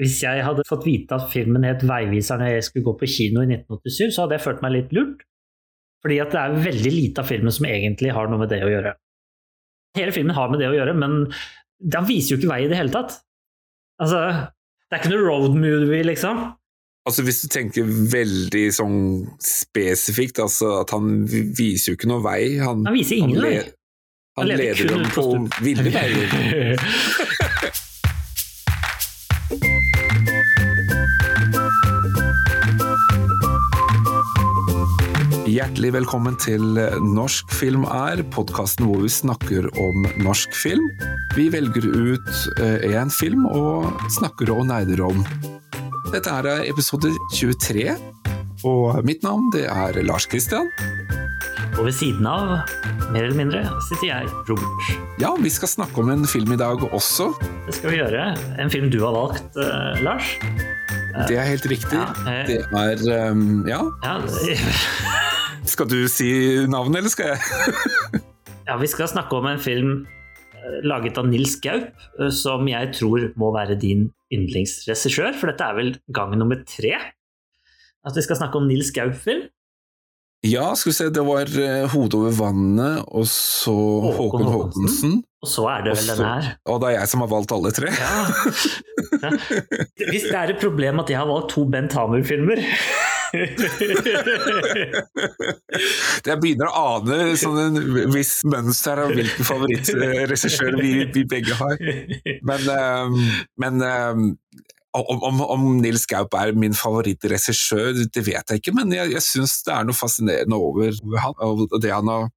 Hvis jeg hadde fått vite at filmen het 'Veiviseren' når jeg skulle gå på kino i 1987, så hadde jeg følt meg litt lurt. Fordi at det er veldig lite av filmen som egentlig har noe med det å gjøre. Hele filmen har med det å gjøre, men den viser jo ikke vei i det hele tatt. Altså, det er ikke noe road movie, liksom. Altså Hvis du tenker veldig sånn spesifikt, altså at han viser jo ikke noe vei. Han, Han viser ingen han, vei. han Han leder leder dem på på ville veier. Hjertelig velkommen til Norsk film er, podkasten hvor vi snakker om norsk film. Vi velger ut én film og snakker og nerder om. Dette er episode 23, og mitt navn det er Lars Kristian. Og ved siden av, mer eller mindre, sitter jeg, Robert. Ja, vi skal snakke om en film i dag også. Det skal vi gjøre. En film du har valgt, eh, Lars. Det er helt riktig. Ja, eh. Det er um, Ja, Ja, skal du si navnet, eller skal jeg? ja, vi skal snakke om en film eh, laget av Nils Gaup, eh, som jeg tror må være din yndlingsregissør, for dette er vel gang nummer tre at vi skal snakke om Nils Gaup-film. Ja, skal vi se, det var uh, Hodet over vannet, og så Håkon Håkon Håkonsen. Og så er det vel så- denne her. Og det er jeg som har valgt alle tre. Ja. Ja. Hvis det er et problem at jeg har valgt to Bent Hamer-filmer Jeg begynner å ane sånn en viss mønster av hvilken favorittregissør vi, vi begge har. Men, um, men um, om, om, om Nils Gaup er min favorittregissør, det vet jeg ikke, men jeg, jeg syns det er noe fascinerende over han, og det han har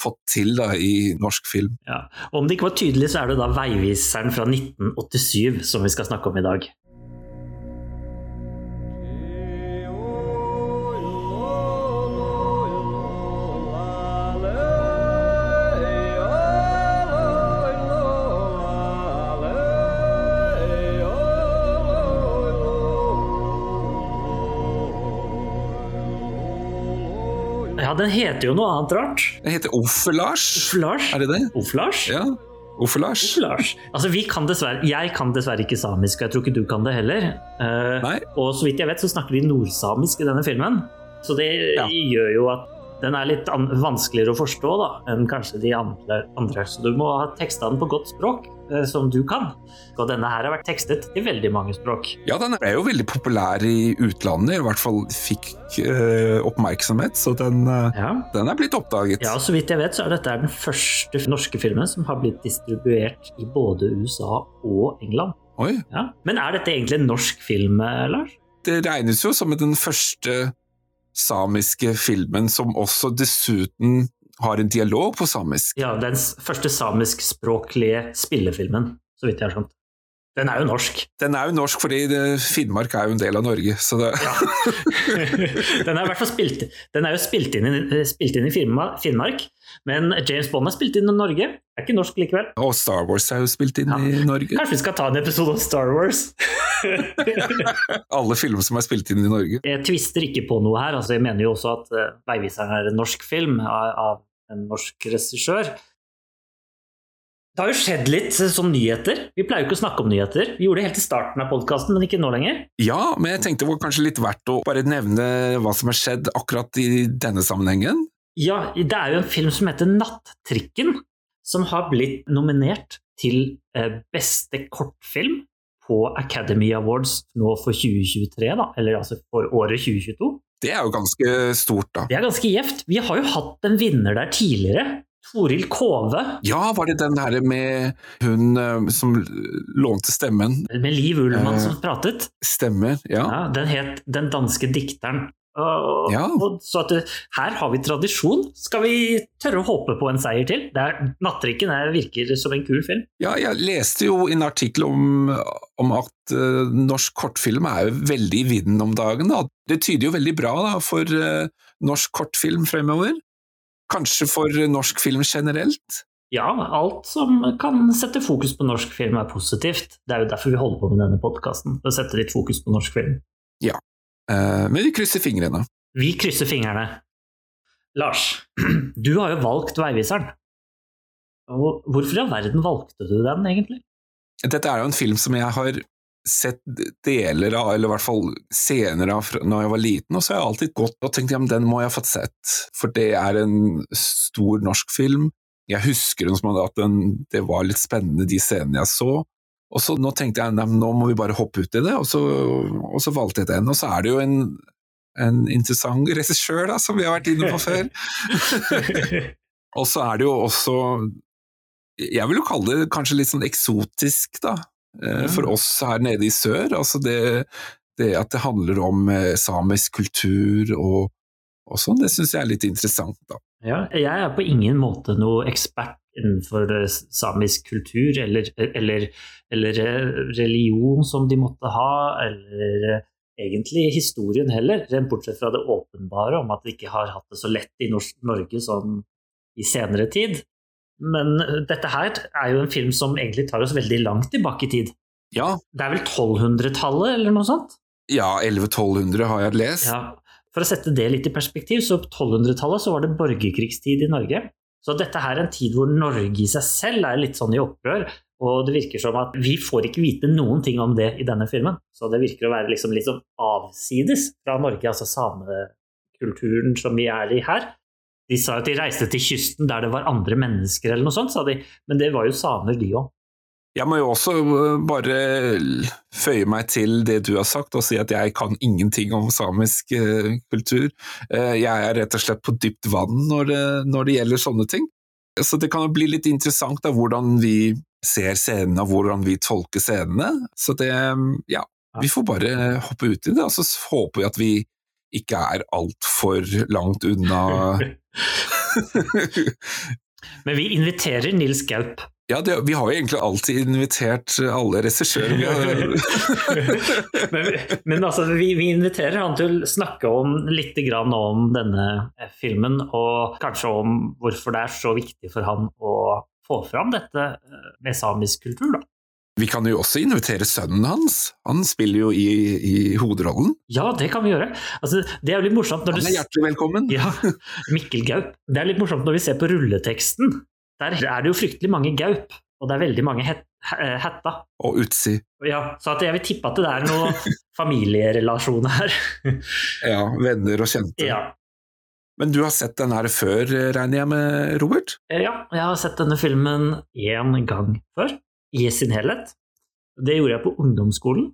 fått til da, i norsk film. Ja. Om det ikke var tydelig, så er det da Veiviseren fra 1987 som vi skal snakke om i dag. Den heter jo noe annet rart. Den heter Offe-Lars, Lars? er det det? Off-Lars? Ja, Offe-Lars. Lars. Altså, vi kan dessverre, jeg kan dessverre ikke samisk, og jeg tror ikke du kan det heller. Uh, Nei. og så vidt jeg vet, så snakker de nordsamisk i denne filmen. Så det Ja. gjør jo at den er litt an vanskeligere å forstå da, enn kanskje de andre, andre. Så du må ha teksta den på godt språk, som du kan. Og denne her har vært tekstet i veldig mange språk. Ja, den er jo veldig populær i utlandet, i hvert fall fikk eh, oppmerksomhet, så den, eh, Ja. den er blitt oppdaget. ja, så vidt jeg vet, så er dette den første norske filmen som har blitt distribuert i både USA og England. Oi, Ja. Men er dette egentlig en norsk film, eh, Lars? det regnes jo som den første samiske filmen som også dessuten har en dialog på samisk. Ja, den første samiskspråklige spillefilmen, så vidt jeg har skjønt. Den er jo norsk. Den er jo norsk fordi Finnmark er jo en del av Norge, så det, den er i hvert fall spilt Den er jo spilt inn i, spilt inn i Finnmark, Finnmark, men James Bond er spilt inn i Norge. Er ikke norsk likevel. og Star Wars er jo spilt inn Ja. i Norge. Kanskje vi skal ta en episode om Star Wars? Alle filmer som er spilt inn i Norge. Jeg tvister ikke på noe her. altså Jeg mener jo også at uh, 'Veiviseren' er en norsk film av en norsk regissør. Det har jo skjedd litt sånn som nyheter. Vi pleier jo ikke å snakke om nyheter. Vi gjorde det helt i starten av podkasten, men ikke nå lenger. Ja, men jeg tenkte det var kanskje litt verdt å bare nevne hva som har skjedd akkurat i denne sammenhengen. Ja, det er jo en film som heter 'Nattrikken', som har blitt nominert til eh, beste kortfilm på Academy Awards nå for 2023, da, eller altså for året 2022. Det er jo ganske stort, da. Det er ganske gjevt. Vi har jo hatt en vinner der tidligere. Toril Kove, Ja, var det den her med hun eh, som lånte stemmen? med Liv Ullmann Eh. som pratet. Stemmer, ja. Ja, den het 'Den danske dikteren'. Og, Ja. og, så at du, her har vi tradisjon. Skal vi tørre å håpe på en seier til? Det er, 'Nattrikken' er, virker som en kul film. Ja, jeg leste jo en artikkel om, om at uh, norsk kortfilm er jo veldig i vinden om dagen. Da. Det tyder jo veldig bra da, for uh, norsk kortfilm fremover. Kanskje for eh, norsk film generelt. Ja, alt som kan sette fokus på norsk film er positivt. Det er jo derfor vi holder på med denne podkasten. Å sette litt fokus på norsk film. Ja, men vi krysser fingrene. Vi krysser fingrene. Lars, du har jo valgt Veiviseren. Og hvorfor i all verden valgte du den, egentlig? Dette er jo en film som jeg har sett deler av, eller i hvert fall scener av når jeg var liten, og så har jeg alltid gått og tenkt ja, men den må jeg ha fått sett, for det er en stor norsk film. Jeg husker at den, det var litt spennende, de scenene jeg så. Og så Nå tenkte jeg nei, nå må vi bare hoppe ut i det, og så, og så valgte jeg den. Og så er det jo en, en interessant regissør, da, som vi har vært inne på før. og så er det jo også Jeg vil jo kalle det kanskje litt sånn eksotisk, da. Eh, for oss her nede i sør. Altså det, det at det handler om eh, samisk kultur og, og sånn, det syns jeg er litt interessant, da. Ja, jeg er på ingen måte noe ekspert innenfor eh, samisk kultur eller, eller, eller, religion som de måtte ha, eller egentlig historien heller, rent bortsett fra det åpenbare om at vi ikke har hatt det så lett i Norge sånn i senere tid. Men eh, dette her er jo en film som egentlig tar oss veldig langt tilbake i tid. Ja. Det er vel 1200-tallet, eller noe sånt? Ja, 1100-1200 har jeg lest. Ja. For å sette det litt i perspektiv, så på 1200-tallet så var det borgerkrigstid i Norge. Så dette her er en tid hvor Norge i seg selv er litt sånn i opprør. Og det virker som at vi får ikke vite noen ting om det i denne filmen. Så det virker å være liksom litt sånn avsides fra Norge, altså samekulturen som vi er i her. De sa at de reiste til kysten der det var andre mennesker, eller noe sånt, sa de. Men det var jo samer, de òg. Jeg må jo også øh, bare føye meg til det du har sagt, og si at jeg kan ingenting om samisk uh, kultur. Uh, jeg er rett og slett på dypt vann når det, når det, gjelder sånne ting. Så det kan jo bli litt interessant da, hvordan vi ser scenene, og hvordan vi tolker scenene. Så det, ja, vi får bare hoppe ut i det, og så håper vi at vi ikke er altfor langt unna Men vi inviterer Nils Gaup. Ja, det, vi har jo egentlig alltid invitert alle regissører. men, men altså, vi, vi, inviterer han til å snakke om litt om denne filmen, og kanskje om hvorfor det er så viktig for han å få fram dette med samisk kultur. da. Vi kan jo også invitere sønnen hans, han spiller jo i, i hovedrollen. Ja, det kan vi gjøre. Altså, det er jo litt morsomt når du... Han er hjertelig velkommen. Ja, Mikkel Gaup. Det er litt morsomt når vi ser på rulleteksten. Der er det jo fryktelig mange gaup, og det er veldig mange het, hetta. Og utsi. Ja, så jeg vil tippe at det er noe familierelasjoner her. ja, venner og kjente. Ja. Men du har sett den her før, regner jeg med, Robert? Ja, jeg har sett denne filmen én gang før i sin helhet. Det gjorde jeg på ungdomsskolen,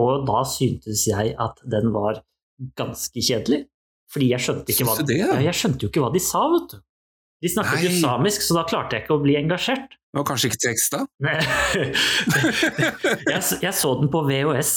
og da syntes jeg at den var ganske kjedelig. Fordi jeg skjønte, ikke hva, det, jeg skjønte jo ikke hva de sa, vet du. De snakket jo samisk, så da klarte jeg ikke å bli engasjert. Og kanskje ikke teksta? Nei. jeg, jeg, så den på VHS.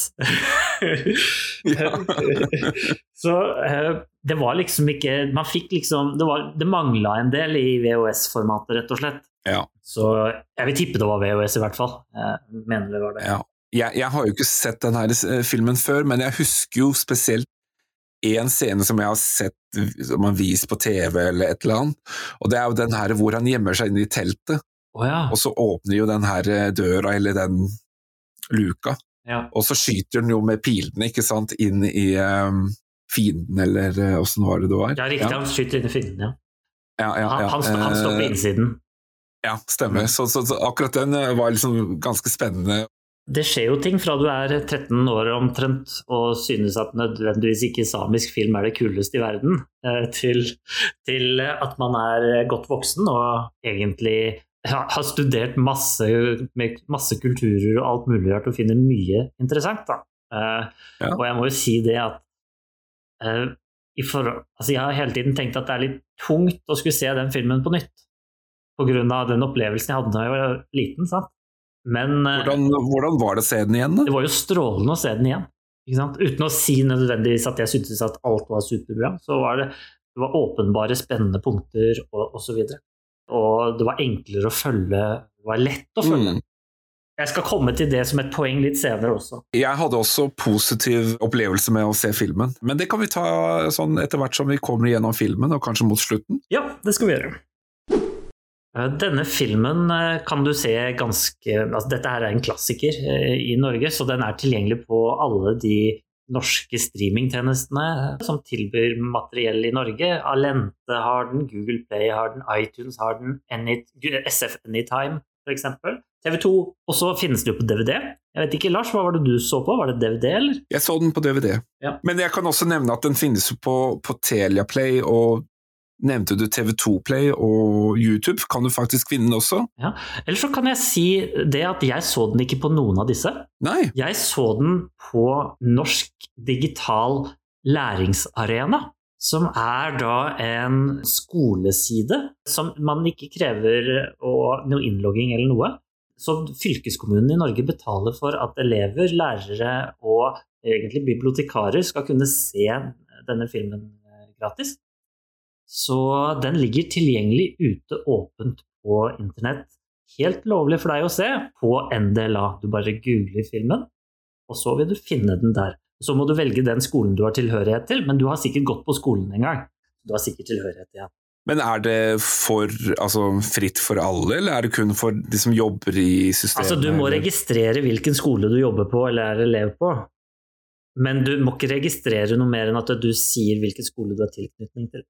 så uh, det var liksom ikke Man fikk liksom Det, var, det mangla en del i VHS-formatet, rett og slett. Ja. Så jeg vil tippe det var VHS, i hvert fall. Jeg mener det var det. Ja. Jeg, jeg, har jo ikke sett denne eh, filmen før, men jeg husker jo spesielt én scene som jeg har sett som har vist på TV eller et eller annet, og det er jo den her hvor han gjemmer seg inne i teltet. Oh, ja. Og så åpner jo den her eh, døra, eller den luka, ja. og så skyter den jo med pilene ikke sant, inn i um, fienden, eller åssen var det det var? Ja, riktig, han skyter inn i fienden, ja. ja, ja han, han, han, står på innsiden. Ja, stemmer. Så, så, så, akkurat den eh, var liksom ganske spennende. Det skjer jo ting fra du er 13 år omtrent og synes at nødvendigvis ikke samisk film er det kuleste i verden, eh, til, til at man er godt voksen og egentlig har studert masse, masse kulturer og alt mulig rart og finner mye interessant. Da. Eh, ja. Og jeg må jo si det at for, altså jeg har hele tiden tenkt at det er litt tungt å skulle se den filmen på nytt pga. den opplevelsen jeg hadde da jeg var liten. sant? Men eh, hvordan, hvordan, var det å se den igjen? da? Det var jo strålende å se den igjen. Uten å si nødvendigvis at jeg syntes at alt var superbra, så var det, det var åpenbare spennende punkter og osv. Og, og det var enklere å følge, det var lett å følge. Mm. Jeg skal komme til det som et poeng litt senere også. Jeg hadde også positiv opplevelse med å se filmen, men det kan vi ta sånn etter hvert som vi kommer gjennom filmen, og kanskje mot slutten. Ja, det skal vi gjøre. Eh, denne filmen eh, kan du se ganske altså Dette her er en klassiker eh, i Norge, så den er tilgjengelig på alle de norske streamingtjenestene som tilbyr materiell i Norge. Alente har den, Google Play har den, iTunes har den, Any, SF Anytime f.eks. TV2. Og så finnes det jo på DVD. Jeg vet ikke, Lars, hva var det du så på? Var det DVD, eller? Jeg så den på DVD. Ja. Men jeg kan også nevne at den finnes på, på Telia Play, og nevnte du TV2 Play og YouTube, kan du faktisk vinne den også? Ja. Eller så kan jeg si det at jeg så den ikke på noen av disse. Nei. Jeg så den på Norsk digital læringsarena. Som er da en skoleside som man ikke krever å- noe innlogging eller noe. Så fylkeskommunen i Norge betaler for at elever, lærere og egentlig bibliotekarer skal kunne se denne filmen gratis. Så den ligger tilgjengelig ute åpent på internett. Helt lovlig for deg å se på NDLA. Du bare googler filmen, og så vil du finne den der. Så må du velge den skolen du har tilhørighet til, men du har sikkert gått på skolen en gang. Du har sikkert tilhørighet igjen. Men er det for, altså, fritt for alle, eller er det kun for de som jobber i systemet? Altså, du må registrere hvilken skole du jobber på eller er elev på. Men du må ikke registrere noe mer enn at du sier hvilken skole du har tilknytning til.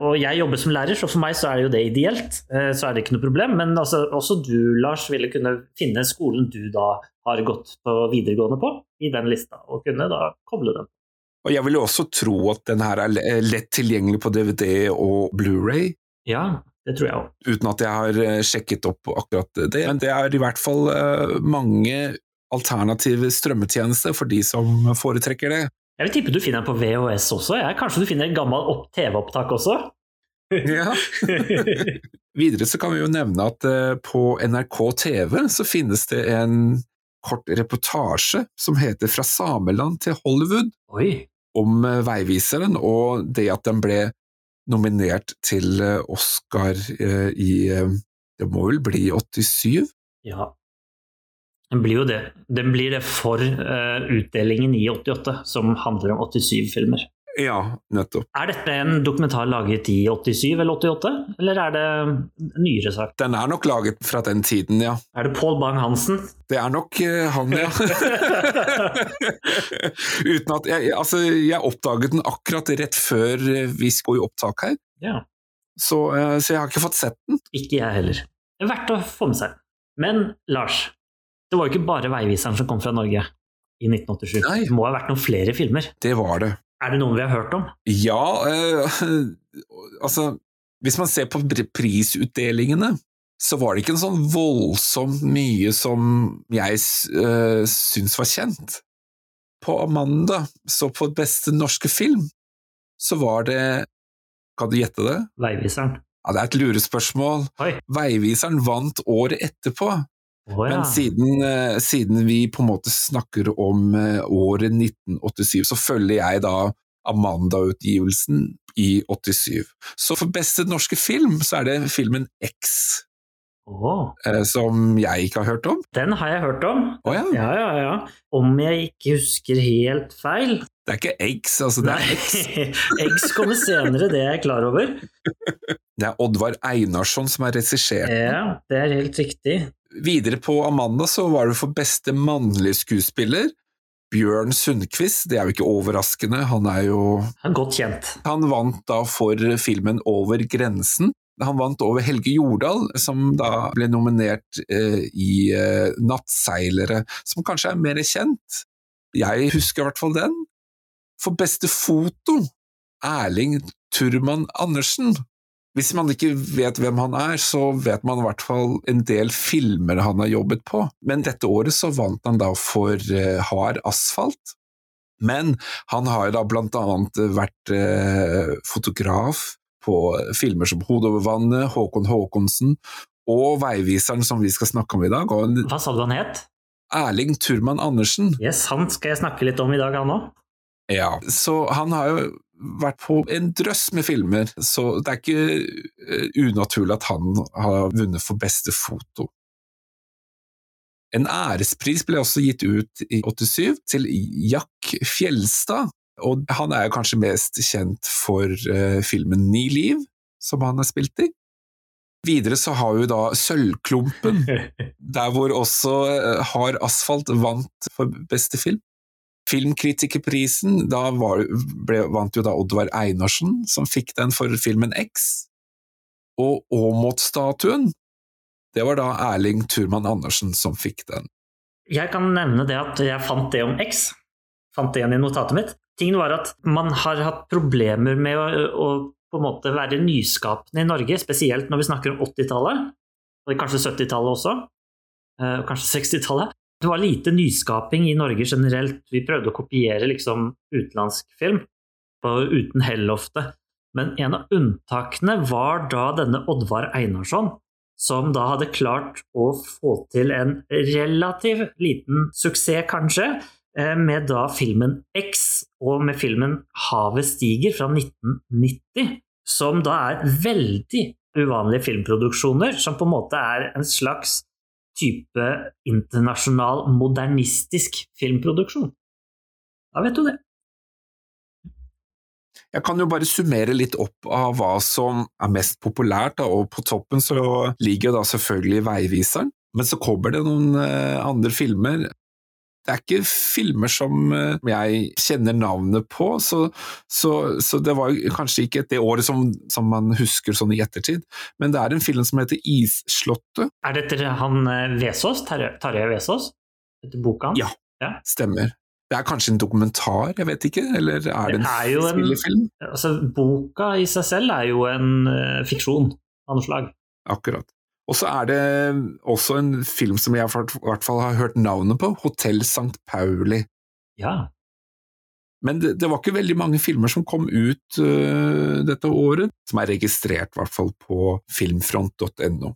Og jeg jobber som lærer, så for meg så er det jo det ideelt. Eh, Så er det ikke noe problem. Men altså, også du, Lars, ville kunne finne skolen du da har gått på videregående på, i den lista, og kunne da koble den. Og jeg vil jo også tro at den her er lett tilgjengelig på DVD og Blu-ray, Ja, det tror jeg òg. uten at jeg har eh, sjekket opp akkurat det. Men det er i hvert fall eh, mange alternative strømmetjenester for de som foretrekker det. Jeg vil tippe du finner den på VHS også. Jeg. Kanskje du finner et gammelt opp- TV-opptak også? Ja. Videre så kan vi jo nevne at eh, på NRK TV så finnes det en kort reportasje som heter Fra sameland til Hollywood, Oi. om eh, Veiviseren og det at den ble nominert til eh, Oscar i Det må vel bli 87? Ja. Den blir jo det. Den blir det for uh, utdelingen i 88, som handler om 87 filmer. Ja, nettopp. Er dette en dokumentar laget i 87 eller 88, eller er det nyere sak? Den er nok laget fra den tiden, ja. Er det Pål Bang-Hansen? Det er nok uh, han, ja. Uten at jeg, altså, jeg oppdaget den akkurat rett før eh, vi skulle i opptak her, ja. så, uh, så jeg har ikke fått sett den. Ikke jeg heller. Det er verdt å få med seg. Men Lars, det var jo ikke bare Veiviseren som kom fra Norge i 1987. Nei. Det må ha vært noen flere filmer. Det var det. Er det noen vi har hørt om? Ja, eh, altså Hvis man ser på prisutdelingene, så var det ikke en sånn voldsomt mye som jeg uh, syns var kjent. På Amanda, så på beste norske film, så var det Kan du gjette det? Veiviseren. Ja, Det er et lurespørsmål. Oi. Veiviseren vant året etterpå, Å, ja. men siden, eh, siden vi på en måte snakker om eh, året 1987, så følger jeg da Amanda-utgivelsen i 87. Så for beste norske film, så er det filmen X, eh, som jeg ikke har hørt om. den har jeg hørt om. Oh, ja, Ja, ja, ja. Om jeg ikke husker helt feil. det er ikke Eggs, altså det er X. Eggs kommer senere, det er jeg klar over. Det er Oddvar Einarsson som har regissert. Ja, det er helt riktig. Videre på Amanda så var det for beste mannlige skuespiller. Bjørn Sundquist, det er jo ikke overraskende, han er jo Han er godt kjent. Han vant da for filmen Over grensen. Han vant over Helge Jordal, som da ble nominert eh, i eh, Nattseilere, som kanskje er mer kjent. Jeg husker i hvert fall den. For beste foto, Erling Turman Andersen. Hvis man ikke vet hvem han er, så vet man i hvert fall en del filmer han har jobbet på. Men dette året så vant han da for eh, Hard asfalt. Men han har da blant annet vært eh, fotograf på filmer som Hodet over vannet, Håkon Håkonsen og Veiviseren som vi skal snakke om i dag. Hva sa du han het? Erling Turman Andersen. Yes, han skal jeg snakke litt om i dag, han òg. Ja, så han har jo vært på en drøss med filmer, så det er ikke eh, unaturlig at han har vunnet for beste foto. En ærespris ble også gitt ut i 87 til Jack Fjelstad, og han er kanskje mest kjent for eh, filmen Ni liv, som han har spilt i. Videre så har vi da Sølvklumpen, der hvor også eh, Hard asfalt vant for beste film. Filmkritikerprisen, da var, ble, vant jo da Oddvar Einarsen, som fikk den for filmen X. Og Åmot-statuen, Det var da Erling Turman Andersen som fikk den. Jeg kan nevne det at jeg fant det om X. Fant det igjen i notatet mitt. Tingen var at man har hatt problemer med å, å på en måte være nyskapende i Norge, spesielt når vi snakker om 80-tallet, og kanskje 70-tallet også, eh, og kanskje 60-tallet. Det var lite nyskaping i Norge generelt. Vi prøvde å kopiere liksom utenlandsk film, uten hell ofte. Men en av unntakene var da denne Oddvar Einarsson, som da hadde klart å få til en relativt liten suksess, kanskje, eh, med da filmen X og med filmen Havet stiger fra 1990, som da er veldig uvanlige filmproduksjoner, som på en måte er en slags type internasjonal modernistisk filmproduksjon. Da vet du det. Jeg kan jo bare summere litt opp av hva som er mest populært, da, og på toppen så ligger jo da selvfølgelig Veiviseren. Men så kommer det noen eh, andre filmer. Det er ikke filmer som eh, jeg kjenner navnet på, så, så, så det var kanskje ikke det året som, som, man husker sånn i ettertid. Men det er en film som heter Isslottet. Er det etter han eh, Vesaas? Tarjei Vesaas? Etter boka? Ja, ja, stemmer. Det er kanskje en dokumentar, jeg vet ikke? Eller er det en, det er spillefilm? Altså, boka i seg selv er jo en uh, fiksjon slag. Akkurat. Og så er det også en film som jeg i hvert fall har hørt navnet på, Hotell St. Pauli. Ja. Men det, det, var ikke veldig mange filmer som kom ut uh, dette året, som er registrert i hvert fall på filmfront.no.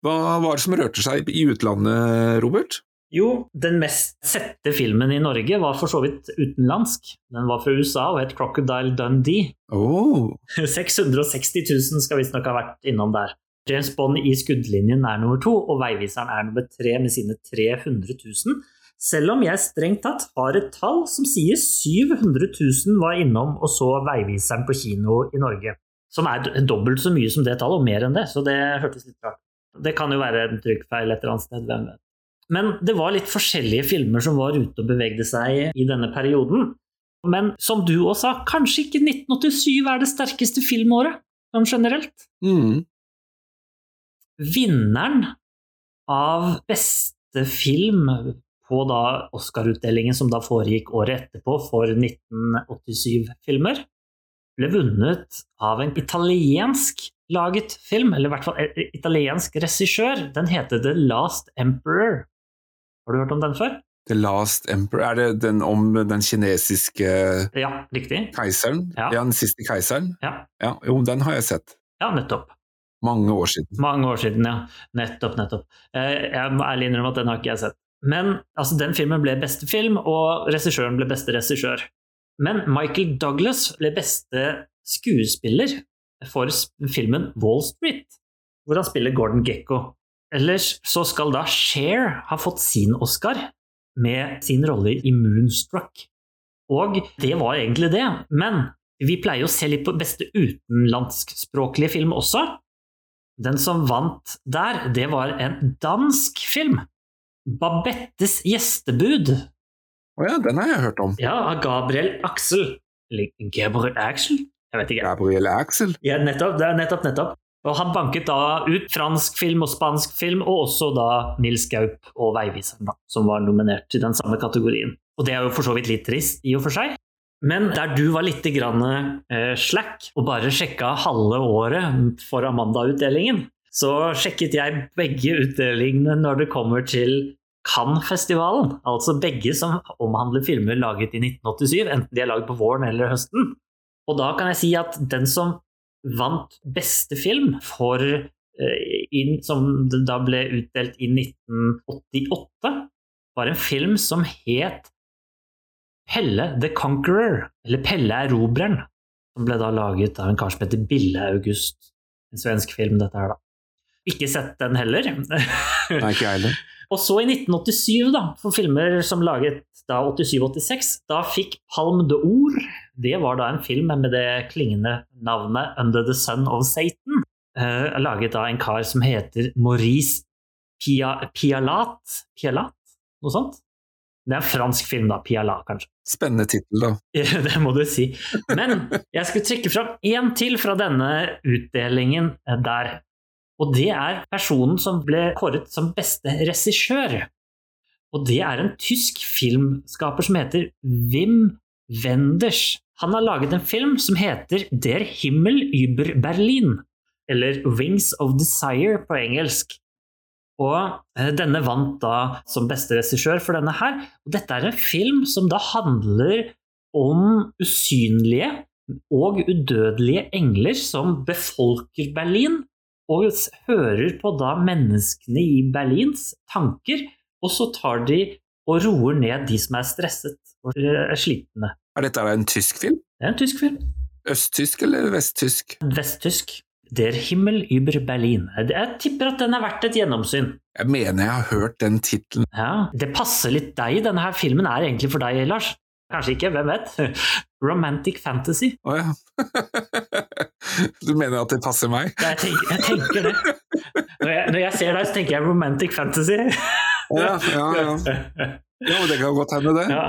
Hva var det som rørte seg i utlandet, Robert? Jo, den mest sette filmen i Norge var for så vidt utenlandsk. Den var fra USA og het Crocodile Dundee. Oh. 660 000 skal visstnok ha vært innom der. James Bond i skuddlinjen er nummer to, og Veiviseren er nummer tre med sine 300 000. Selv om jeg strengt tatt har et tall som sier 700 000 var innom og så Veiviseren på kino i Norge. Som er dobbelt så mye som det tallet, og mer enn det, så det hørtes litt rart Det kan jo være en trykkfeil et eller annet sted, hvem vet. Men det var litt forskjellige filmer som var ute og bevegde seg i denne perioden. Men som du også sa, kanskje ikke 1987 er det sterkeste filmåret, sånn generelt. Mm. Vinneren av beste film på da Oscar-utdelingen som da foregikk året etterpå for 1987-filmer, ble vunnet av en italiensk laget film, eller i hvert fall italiensk regissør. Den heter The Last Emperor. Har du hørt om den før? The Last Emperor, er det den om den kinesiske ja, riktig. keiseren? Ja. ja. den siste keiseren? Ja. ja. Jo, den har jeg sett. Ja, nettopp. Mange år siden. Mange år siden, ja. Nettopp, nettopp. Eh, jeg må ærlig innrømme at den har ikke jeg sett. Men altså, den filmen ble beste film, og regissøren ble beste regissør. Men Michael Douglas ble beste skuespiller for filmen Wall Street, hvor han spiller Gordon Gekko. Ellers så skal da Cher ha fått sin Oscar med sin rolle i Moonstruck. Og det var egentlig det, men vi pleier å se litt på beste utenlandskspråklige film også. Den som vant der, det var en dansk film. Babettes gjestebud. Å ja, den har jeg hørt om. Ja, av Gabriel Axel. Gabriel Axel? Jeg vet ikke. Gabriel Axel? Ja, nettopp. Det er nettopp, nettopp. Og han banket da ut fransk film og spansk film, og også da Nils Gaup og Veiviseren, da, som var nominert til den samme kategorien. Og det er jo for så vidt litt trist, i og for seg. Men der du var litt grann, eh, slack og bare sjekka halve året for Amanda-utdelingen, så sjekket jeg begge utdelingene når det kommer til Cannes-festivalen. Altså begge som omhandler filmer laget i 1987, enten de er laget på våren eller høsten. Og da kan jeg si at den som vant beste film for eh, inn, som da ble utdelt i 1988, var en film som het Pelle the Conqueror, eller Pelle Erobreren, som ble da laget av en kar som heter Bille August. En svensk film, dette her, da. Ikke sett den heller. Nei, ikke heller. Og så i 1987, da, for filmer som laget da 87-86, da fikk Palm de Or Det var da en film med det klingende navnet Under the Sun of Satan. Eh, laget av en kar som heter Maurice Pia, Pialat. Pialat? Noe sånt? Det er en fransk film, da. Piala, kanskje. Spennende tittel, da. det må du si. Men jeg skulle trekke fram én til fra denne utdelingen der. Og det er personen som ble kåret som beste regissør. Og det er en tysk filmskaper som heter Wim Wenders. Han har laget en film som heter Der Himmel über Berlin, eller Wings of Desire på engelsk. Og eh, denne vant da som beste regissør for denne her. Og dette er en film som da handler om usynlige og udødelige engler som befolker Berlin, og hører på da menneskene i Berlins tanker, og så tar de og roer ned de som er stresset og er slitne. Er dette en tysk film? Det er en tysk film. Østtysk eller vesttysk? Vesttysk. Der Himmel über Berlin. Jeg tipper at den er verdt et gjennomsyn. Jeg mener jeg har hørt den tittelen. Ja, Det passer litt deg. Denne her filmen er egentlig for deg, Lars. Kanskje ikke, hvem vet? Romantic fantasy. Å ja. Du mener at det passer meg? Jeg tenker, jeg tenker det. Når jeg, når jeg, ser deg, så tenker jeg romantic fantasy. Ja, ja, ja. ja det kan godt hende, det. Ja.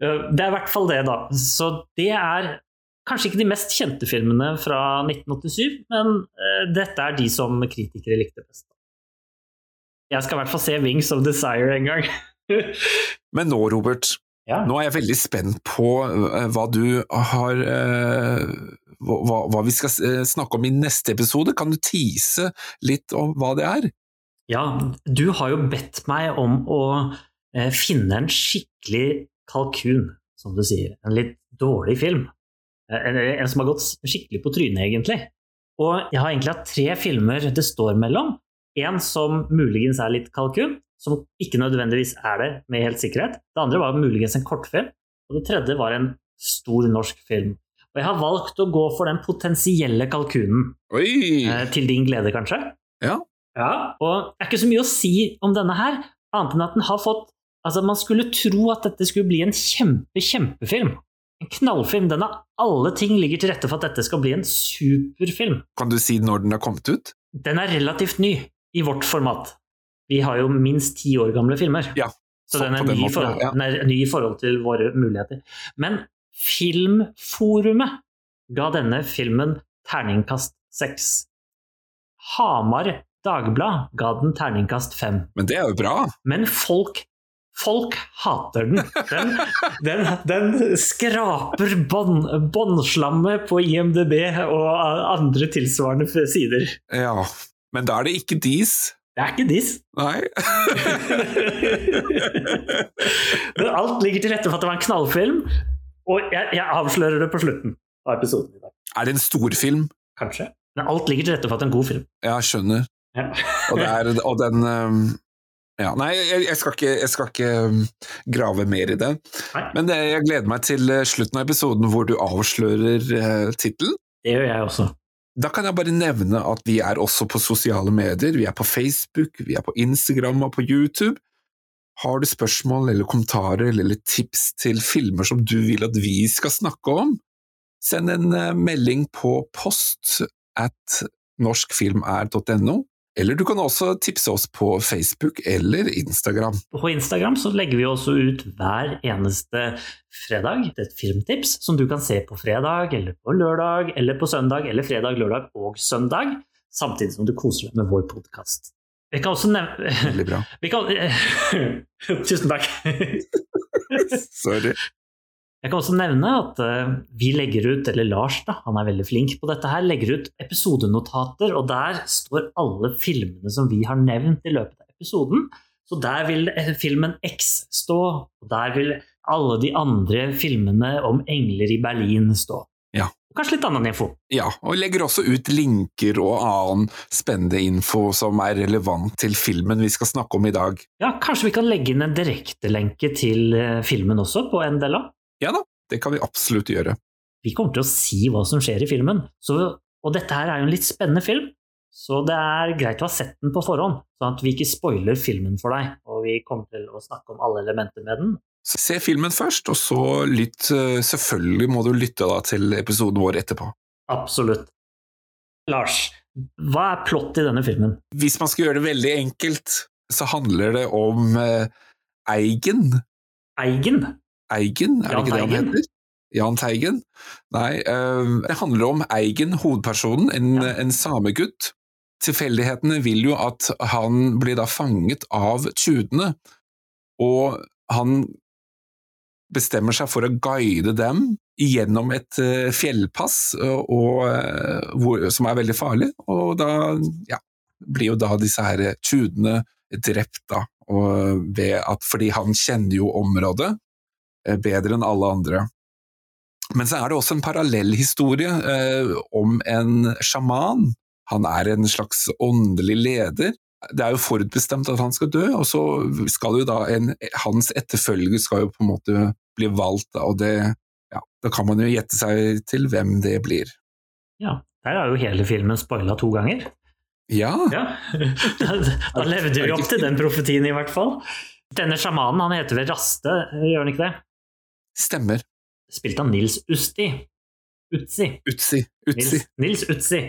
Det er i hvert fall det, da. Så det er kanskje ikke de mest kjente filmene fra 1987, men uh, dette er de som kritikere likte best. Jeg skal i hvert fall se Wings of Desire en gang. men nå, Robert, ja. nå er jeg veldig spent på uh, hva du har uh, hva, hva, vi skal snakke om i neste episode. Kan du tease litt om hva det er? Ja, du har jo bedt meg om å finne en skikkelig kalkun, som du sier. En litt dårlig film. En, en, som har gått skikkelig på trynet, egentlig. Og jeg har egentlig hatt tre filmer det står mellom. En som muligens er litt kalkun, som ikke nødvendigvis er det med helt sikkerhet. Det andre var muligens en kortfilm. Og det tredje var en stor norsk film. Og jeg har valgt å gå for den potensielle kalkunen. Oi. Eh, til din glede, kanskje? Ja. ja. Og det er ikke så mye å si om denne her, annet enn at den har fått Altså, man skulle tro at dette skulle bli en kjempe, kjempefilm. En knallfilm. Den har alle ting ligger til rette for at dette skal bli en superfilm. Kan du si når den har kommet ut? Den er relativt ny, i vårt format. Vi har jo minst ti år gamle filmer. Ja, så den er, ny, forhold, ja. den er ny i forhold til våre muligheter. Men Filmforumet ga denne filmen terningkast seks. Hamar Dagblad ga den terningkast fem. Men det er jo bra. Men folk Folk hater den. Den, den, den skraper båndslammet på IMDb og andre tilsvarende sider. Ja, men da er det ikke dis. Det er ikke dis. Nei. Alt ligger til rette for at det var en knallfilm, og jeg, jeg avslører det på slutten av episoden i dag. Er det en storfilm? Kanskje. Men alt ligger til rette for at det er en god film. Ja, skjønner. Ja. og, er, og, den um ja, nei, jeg, jeg, skal ikke, jeg, skal ikke, um, grave mer i det. Nei. Men det, jeg gleder meg til uh, slutten av episoden hvor du avslører uh, tittelen. Det gjør jeg også. Da kan jeg bare nevne at vi er også på sosiale medier. Vi er på Facebook, vi er på Instagram og på YouTube. Har du spørsmål eller kommentarer eller tips til filmer som du vil at vi skal snakke om, send en uh, melding på post at norskfilmr.no eller du kan også tipse oss på Facebook eller Instagram. På Instagram så legger vi også ut hver eneste fredag et filmtips som du kan se på fredag eller på lørdag eller på søndag eller fredag, lørdag og søndag, samtidig som du koser deg med vår podkast. Vi kan også nevne Veldig bra. Kan... Tusen takk. Sorry. Jeg kan også nevne at uh, vi legger ut, eller Lars da, han er veldig flink på dette her, legger ut episodenotater, og der står alle filmene som vi har nevnt i løpet av episoden. Så der vil eh, filmen X stå, og der vil alle de andre filmene om engler i Berlin stå. Ja. Og kanskje litt annen info. Ja, og legger også ut linker og annen spennende info som er relevant til filmen vi skal snakke om i dag. Ja, kanskje vi kan legge inn en direktelenke til eh, filmen også på NDLA? Ja da, det kan vi absolutt gjøre. Vi kommer til å si hva som skjer i filmen, så, og dette her er jo en litt spennende film. Så det er greit å ha sett den på forhånd, sånn at vi ikke spoiler filmen for deg. Og vi kommer til å snakke om alle elementer med den. Se filmen først, og så lytt. Eh, selvfølgelig må du lytte da til episoden vår etterpå. Absolutt. Lars, hva er plott i denne filmen? Hvis man skal gjøre det veldig enkelt, så handler det om eh, Eigen. Eigen? Eigen, er det ikke det han heter? Jahn Teigen? Nei, uh, det handler om Eigen, hovedpersonen, en, ja. en samegutt tilfeldighetene vil jo at han blir da fanget av tjudene, og han bestemmer seg for å guide dem gjennom et uh, fjellpass og, uh, hvor, som er veldig farlig, og da ja, blir jo da disse her tjudene drept, da, at, fordi han kjenner jo området bedre enn alle andre. Men så er det også en parallellhistorie om en sjaman. Han er en slags åndelig leder det er jo forutbestemt at han skal dø, og så skal jo da en, hans etterfølger skal jo på en måte bli valgt, og det, ja, da kan man jo gjette seg til hvem det blir. Ja, der er jo hele filmen spoila to ganger. Ja. ja. Da, da levde vi opp til den profetien, i hvert fall. Denne sjamanen, han heter vel Raste, gjør han ikke det? Stemmer. Spilt av Nils Usti. Utsi. Utsi. Utsi. Nils, Nils Utsi.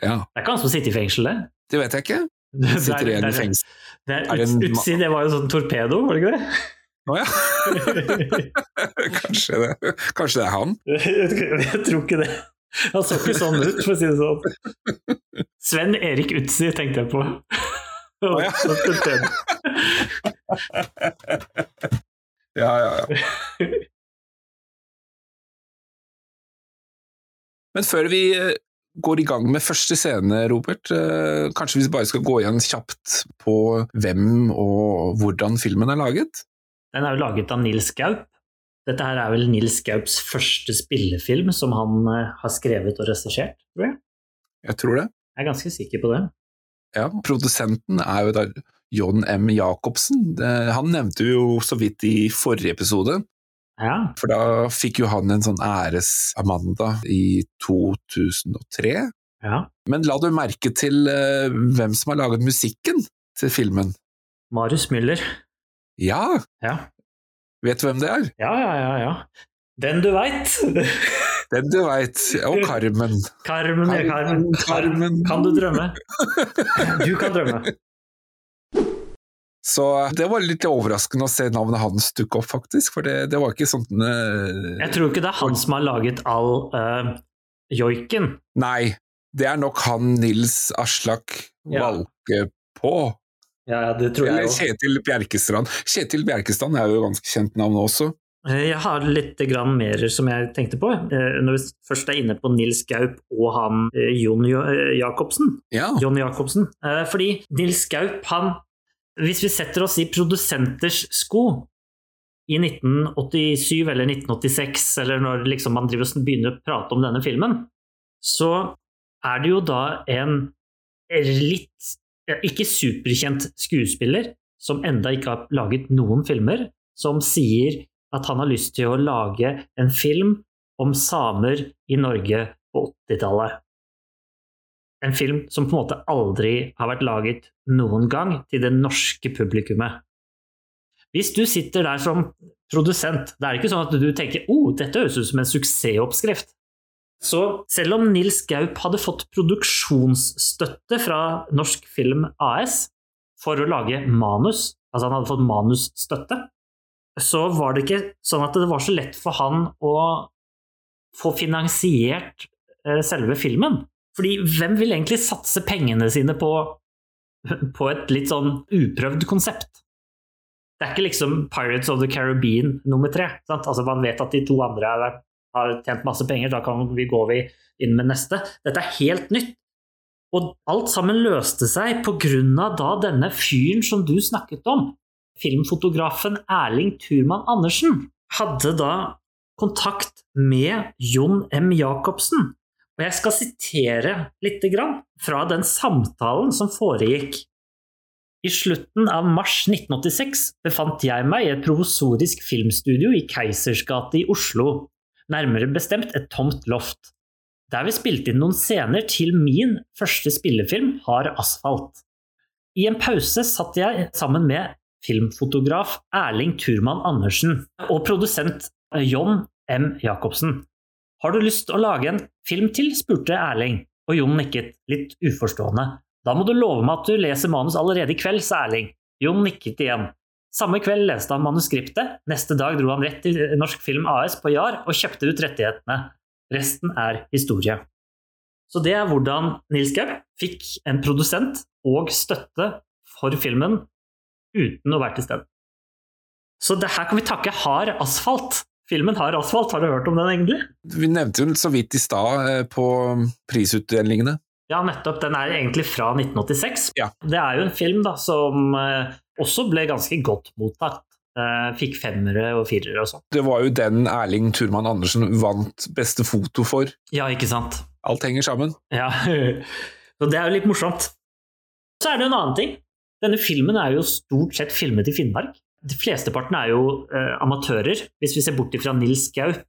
Ja. Det er ikke han som sitter i fengsel, det? Det vet jeg ikke. Sitter igjen i fengsel. Det er, ut, Utsi, det var jo sånn torpedo, var det ikke det? Å oh, ja. Kanskje det. Kanskje det er han? Jeg tror ikke det. Han så ikke sånn ut, for å si det sånn. Sven Erik Utsi tenkte jeg på. Oh, ja. ja, ja, ja. Men før vi eh, går i gang med første scene, Robert. Eh, kanskje vi bare skal gå igjen kjapt på hvem og hvordan filmen er laget? Den er jo laget av Nils Gaup. Dette her er vel Nils Gaups første spillefilm som han eh, har skrevet og regissert, tror jeg. Jeg tror det. Jeg er ganske sikker på det. Ja, produsenten er jo da John M. Jacobsen. Han nevnte jo så vidt i forrige episode ja. For da fikk jo han en sånn æres-Amanda i 2003. Ja. Men la du merke til uh, hvem som har laget musikken til filmen? Marius Müller. Ja. ja. Vet du hvem det er? Ja, ja, ja. ja. Den du veit. Den du veit. Og Carmen. Carmen, Carmen. Carmen. Kan du drømme? Du kan drømme. Så det var litt overraskende å se navnet hans dukke opp, faktisk. For det, det var ikke sånn uh, Jeg tror ikke det er han som har laget all uh, joiken. Nei, det er nok han Nils Aslak ja. Valke på. Ja, det tror jeg også. Kjetil Bjerkestrand. Kjetil Bjerkestrand er jo ganske kjent navn også. Eh, jeg har litt mer som jeg tenkte på. Når vi først er inne på Nils Gaup og han Jon Jacobsen. Ja. Jon Jacobsen. Fordi Nils Gaup han hvis vi setter oss i produsenters sko i 1987 eller 1986, eller når liksom man begynner å prate om denne filmen, så er det jo da en litt ikke superkjent skuespiller som enda ikke har laget noen filmer, som sier at han har lyst til å lage en film om samer i Norge på 80-tallet en film som på en måte aldri har vært laget noen gang til det norske publikummet. Hvis du sitter der som produsent, det er ikke sånn at du tenker oh, dette høres ut som en suksessoppskrift. Så selv om Nils Gaup hadde fått produksjonsstøtte fra Norsk Film AS for å lage manus, altså han hadde fått manusstøtte, så var det ikke sånn at det var så lett for han å få finansiert eh, selve filmen. Fordi hvem vil egentlig satse pengene sine på, på et litt sånn uprøvd konsept? Det er ikke liksom Pirates of the Caribbean nummer tre. Sant? Altså Man vet at de to andre har, har tjent masse penger, da kan vi gå inn med neste. Dette er helt nytt. Og alt sammen løste seg pga. da denne fyren som du snakket om, filmfotografen Erling Turman Andersen, hadde da kontakt med Jon M. Jacobsen, og jeg skal sitere litt fra den samtalen som foregikk. I slutten av mars 1986 befant jeg meg i et provosorisk filmstudio i Keisers gate i Oslo, nærmere bestemt et tomt loft, der vi spilte inn noen scener til min første spillefilm Hard asfalt. I en pause satt jeg sammen med filmfotograf Erling Turman Andersen og produsent John M. Jacobsen. Har du lyst til å lage en film til? spurte Erling, og Jon nikket, litt uforstående. Da må du love meg at du leser manus allerede i kveld, sa Erling. Jon nikket igjen. Samme kveld leste han manuskriptet, neste dag dro han rett til Norsk Film AS på Jar og kjøpte ut rettighetene. Resten er historie. Så det er hvordan Nils Gaup fikk en produsent og støtte for filmen uten å være til stede. Så det her kan vi takke Hard asfalt. Filmen Hard asfalt, har du hørt om den egentlig? Vi nevnte jo så vidt i stad eh, på prisutdelingene. Ja, nettopp. Den er egentlig fra 1986. Ja. Det er jo en film da, som eh, også ble ganske godt mottatt. Eh, fikk femmere og firere og sånn. Det var jo den Erling Turman Andersen vant beste foto for. Ja, ikke sant? Alt henger sammen. Ja, så det er jo litt morsomt. Så er det en annen ting. Denne filmen er jo stort sett filmet i Finnmark. De flesteparten er jo eh, amatører, hvis vi ser bort fra Nils Gaup.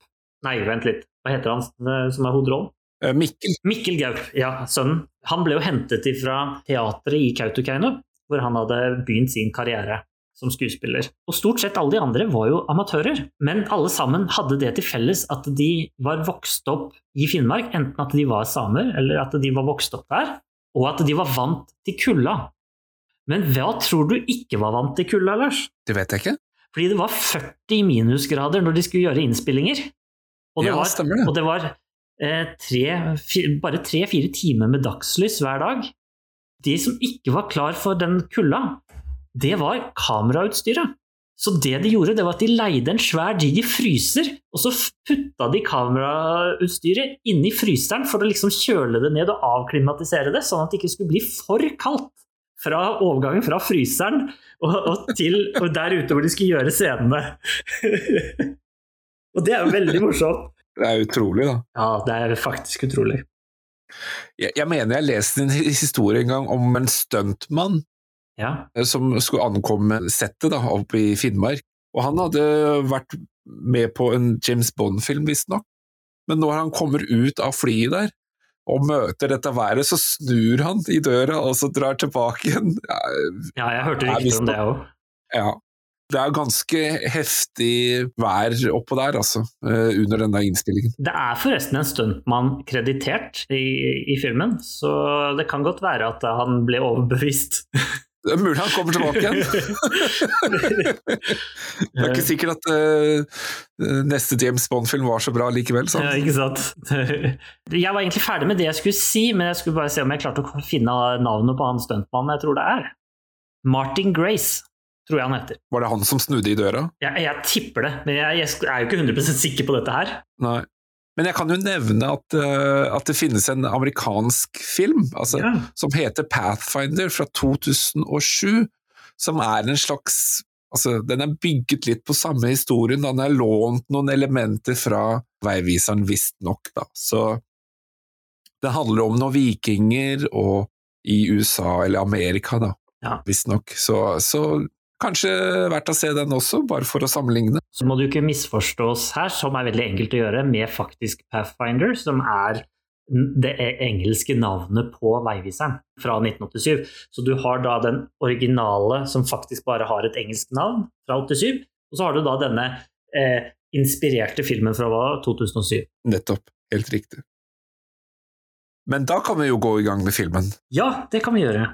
Nei, vent litt, hva heter han eh, som er hovedrollen? Eh, Mikkel. Mikkel Gaup, ja, sønnen. Han ble jo hentet fra teatret i Kautokeino, hvor han hadde begynt sin karriere som skuespiller. Og stort sett alle de andre var jo amatører, men alle sammen hadde det til felles at de var vokst opp i Finnmark, enten at de var samer, eller at de var vokst opp der, og at de var vant til kulda. Men hva tror du ikke var vant til kulda, Lars? Det vet jeg ikke. Fordi det var 40 minusgrader når de skulle gjøre innspillinger. Og det Ja, var, stemmer det. Og det var eh, tre, fire, bare tre-fire timer med dagslys hver dag. De som ikke var klar for den kulda, det var kamerautstyret. Så det de gjorde, det var at de leide en svær, diger fryser, og så putta de kamerautstyret inni fryseren for å liksom kjøle det ned og avklimatisere det, sånn at det ikke skulle bli for kaldt. Fra overgangen fra fryseren og, og til og der ute hvor de skulle gjøre scenene. og det er jo veldig morsomt. Det er utrolig, da. Ja, det er faktisk utrolig. Jeg, jeg mener jeg leste en historie en gang om en stuntmann Ja. eh, som skulle ankomme settet da, oppe i Finnmark. Og han hadde vært med på en James Bond-film, visstnok. Men når han kommer ut av flyet der, og møter dette været, så snur han i døra og så drar tilbake igjen. Ja, jeg hørte rykter om det òg. Ja. Det er ganske heftig vær oppå der, altså, eh, under denne innstillingen. Det er forresten en stuntmann kreditert i, i filmen, så det kan godt være at han ble overbevist. Det er mulig han kommer tilbake igjen. Det er ikke sikkert at uh, neste James Bond-film var så bra likevel. Sant? Ja, ikke sant. Jeg var egentlig ferdig med det jeg skulle si, men jeg skulle bare se om jeg klarte å finne navnet på han stuntmannen jeg tror det er. Martin Grace, tror jeg han heter. Var det han som snudde i døra? Jeg, jeg tipper det, men jeg, jeg er jo ikke 100% sikker på dette her. Nei. Men jeg kan jo nevne at, eh, at det finnes en amerikansk film altså, Ja. som heter Pathfinder fra 2007, som er en slags Altså, den er bygget litt på samme historien, den er lånt noen elementer fra Veiviseren, visstnok. Så det handler om noen vikinger og i USA, eller Amerika, da, Ja. visstnok. Så, så kanskje verdt å se den også, bare for å sammenligne. Så må du ikke misforstås her, som er veldig enkelt å gjøre, med faktisk Pathfinder, som er det engelske navnet på veiviseren fra 1987. Så du har da den originale som faktisk bare har et engelsk navn fra 87, og så har du da denne eh, inspirerte filmen fra 2007. Nettopp. Helt riktig. Men da kan vi jo gå i gang med filmen. Ja, det kan vi gjøre.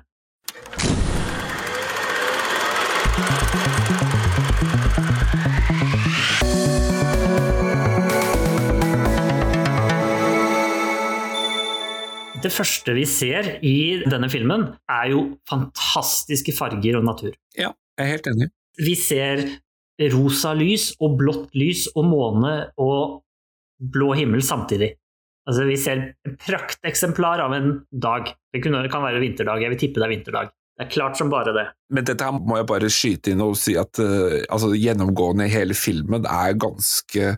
Det første vi ser i denne filmen, er jo fantastiske farger og natur. Ja, jeg er helt enig. Vi ser rosa lys og blått lys og måne og blå himmel samtidig. Altså, vi ser et prakteksemplar av en dag. Det kan være vinterdag, jeg vil tippe det er vinterdag. Det er klart som bare det. Men dette her må jeg bare skyte inn og si at uh, altså, gjennomgående i hele filmen er ganske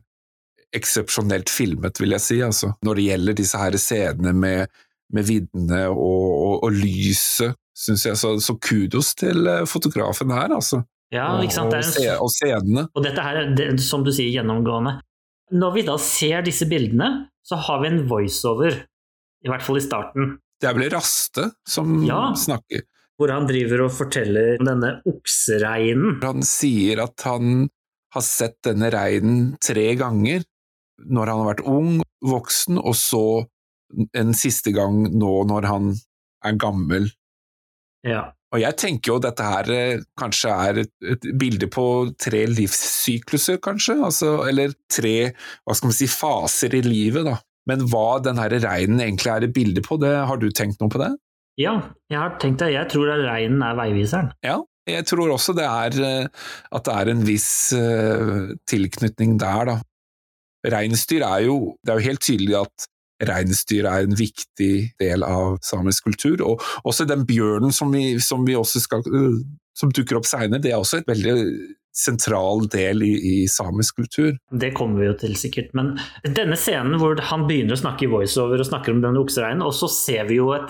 eksepsjonelt filmet, vil jeg si. Altså, når det gjelder disse her scenene med, med viddene og, og, og lyset, syns jeg. Så, så kudos til eh, fotografen her, altså. Ja, ikke sant? Det og, se, og scenene. og dette her er, det, som du sier, gjennomgående. Når vi da ser disse bildene, så har vi en voiceover, i hvert fall i starten, Det er vel Raste som Ja. snakker. hvor han driver og forteller om denne oksereinen. Han sier at han har sett denne reinen tre ganger, når han har vært ung, voksen, og så en siste gang nå når han er gammel. Ja. Og jeg tenker jo dette her eh, kanskje er et, et bilde på tre livssykluser, kanskje, altså, eller tre, hva skal man si, faser i livet, da. Men hva den her reinen egentlig er et bilde på, det, har du tenkt noe på det? Ja, jeg har tenkt det. Jeg tror at reinen er veiviseren. Ja, jeg tror også det er at det er en viss uh, tilknytning der, da. Reinsdyr er jo Det er jo helt tydelig at reinsdyr er en viktig del av samisk kultur. Og også den bjørnen som vi, som vi skal uh, som dukker opp seinere, det er også et veldig sentral del i, i, samisk kultur. Det kommer vi jo til sikkert, men denne scenen hvor han begynner å snakke i voiceover og snakker om denne oksereinen, og så ser vi jo et,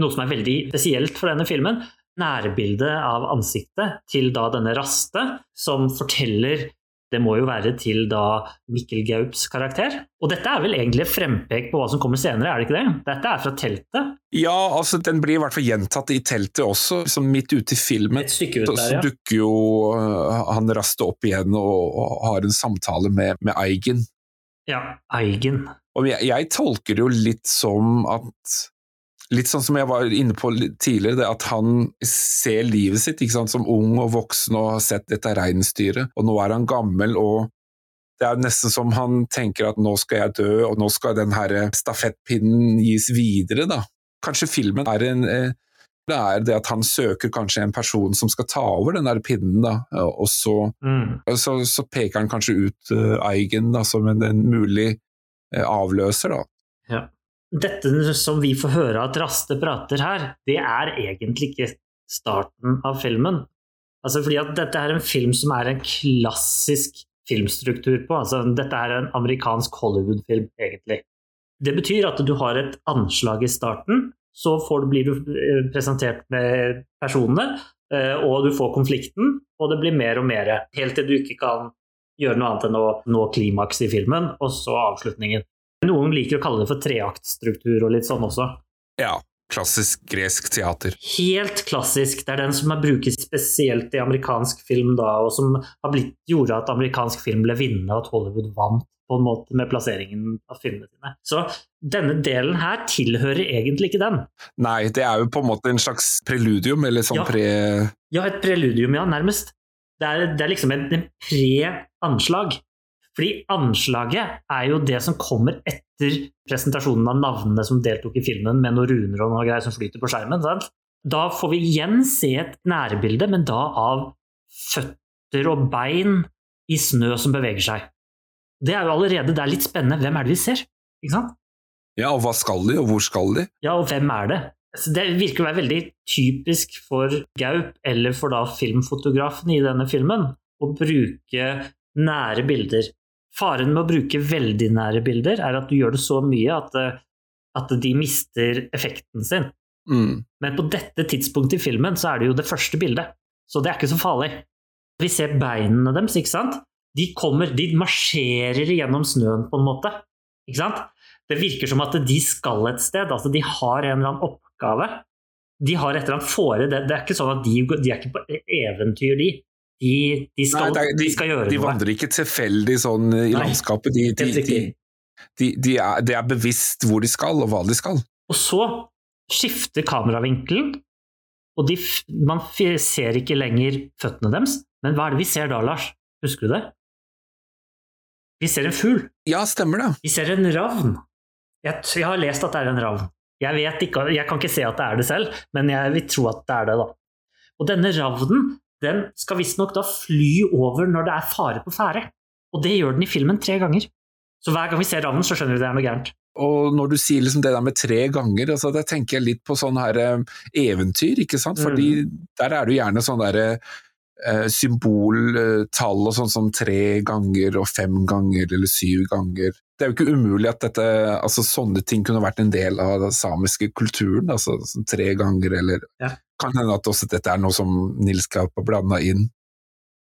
noe som er veldig spesielt for denne filmen, nærbildet av ansiktet til da denne Raste, som forteller det må jo være til da Mikkel Gaups karakter. Og dette er vel egentlig frempek på hva som kommer senere, er det ikke det? Dette er fra teltet? Ja, altså den blir i hvert fall gjentatt i teltet også, som midt ute i filmen. Et stykke ut der, ja. Så dukker jo uh, han Raste opp igjen og, og, har en samtale med, med Eigen. Ja, Eigen. Og jeg, jeg tolker det jo litt som at Litt sånn som jeg var inne på tidligere, det at han ser livet sitt som ung og voksen og har sett dette reinsdyret, og nå er han gammel og det er nesten som han tenker at nå skal jeg dø, og nå skal den her stafettpinnen gis videre, da. Kanskje filmen er en eh, det er det at han søker kanskje en person som skal ta over den der pinnen, da, og så, mm. så, så peker han kanskje ut uh, Eigen da, som en, en mulig uh, avløser, da. Ja dette som vi får høre at Raste prater her, det er egentlig ikke starten av filmen. Altså fordi at dette er en film som er en klassisk filmstruktur på. Altså dette er en amerikansk Hollywood-film, egentlig. Det betyr at du har et anslag i starten, så du, blir du eh, presentert med personene, eh, og du får konflikten, og det blir mer og mer, helt til du ikke kan gjøre noe annet enn å nå klimaks i filmen, og så avslutningen. Noen liker å kalle det for treaktstruktur og litt sånn også. Ja, klassisk gresk teater. Helt klassisk. Det er den som brukes spesielt i amerikansk film da, og som har blitt, gjorde at amerikansk film ble vinnende, og at Hollywood vant på en måte med plasseringen av filmene sine. Så denne delen her tilhører egentlig ikke den. Nei, det er jo på en måte en slags preludium, eller sånn ja. pre... Ja, et preludium, ja, nærmest. Det er, det er liksom en, en pre-anslag. Fordi anslaget er jo det som kommer etter presentasjonen av navnene som deltok i filmen, med noen runer og noe greier som flyter på skjermen. Sant? Da får vi igjen se et nærbilde, men da av føtter og bein i snø som beveger seg. Det er jo allerede det er litt spennende. Hvem er det vi ser? Ikke sant? Ja, og hva skal de, og hvor skal de? Ja, og hvem er det? Så det virker å være veldig typisk for Gaup, eller for da filmfotografen i denne filmen, å bruke nære bilder. Faren med å bruke veldig nære bilder er at du gjør det så mye at, eh, at de mister effekten sin. Mm. Men på dette tidspunktet i filmen så er det jo det første bildet, så det er ikke så farlig. Vi ser beinene deres, ikke sant? De kommer, de marsjerer gjennom snøen på en måte. Ikke sant? Det virker som at de skal et sted, altså de har en eller annen oppgave. De har et eller annet fore, det, det er ikke sånn at de, de er ikke på eventyr, de. De, de, skal, Nei, er, de, skal, gjøre de noe. De vandrer ikke tilfeldig sånn i Nei, landskapet. De, er, det er bevisst hvor de skal, og hva de skal. Og så skifter kameravinkelen, og man ser ikke lenger føttene deres. Men hva er det vi ser da, Lars? Husker du det? Vi ser en fugl. Ja, stemmer det. Vi ser en ravn. Jeg, jeg har lest at det er en ravn. Jeg, ikke, jeg, kan ikke se at det er det selv, men jeg vil tro at det er det. da. Og denne ravnen den skal visstnok da fly over når det er fare på ferde. Og det gjør den i filmen tre ganger. Så hver gang vi ser ravnen, så skjønner vi det er noe gærent. Og når du sier liksom det der med tre ganger, altså da tenker jeg litt på sånn her eh, eventyr, ikke sant. Fordi mm. der er det jo gjerne sånn derre eh, symboltall og sånn som tre ganger og fem ganger eller syv ganger. Det er jo ikke umulig at dette, altså sånne ting kunne vært en del av den samiske kulturen, altså tre ganger eller ja. Kan hende at også dette er noe som Nils Kaup har blanda inn.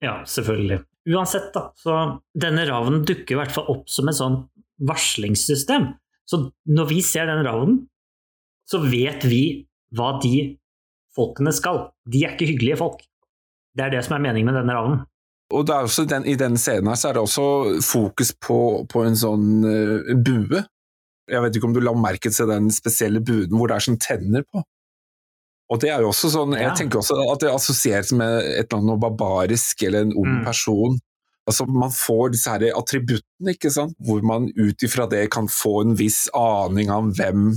Ja, selvfølgelig. Uansett, da, så denne ravnen dukker i hvert fall opp som et sånn varslingssystem. Så når vi ser den ravnen, så vet vi hva de folkene skal. De er ikke hyggelige folk. Det er det som er meningen med denne ravnen. Og er den, I denne scenen her så er det også fokus på, på en sånn uh, bue. Jeg vet ikke om du la merke til den spesielle buden hvor det er sånn tenner på. Og det er jo også sånn, Jeg tenker også at det assosieres med et eller annet noe barbarisk eller en ung mm. person. Altså, man får disse her attributtene, ikke sant, hvor man ut ifra det kan få en viss aning om hvem,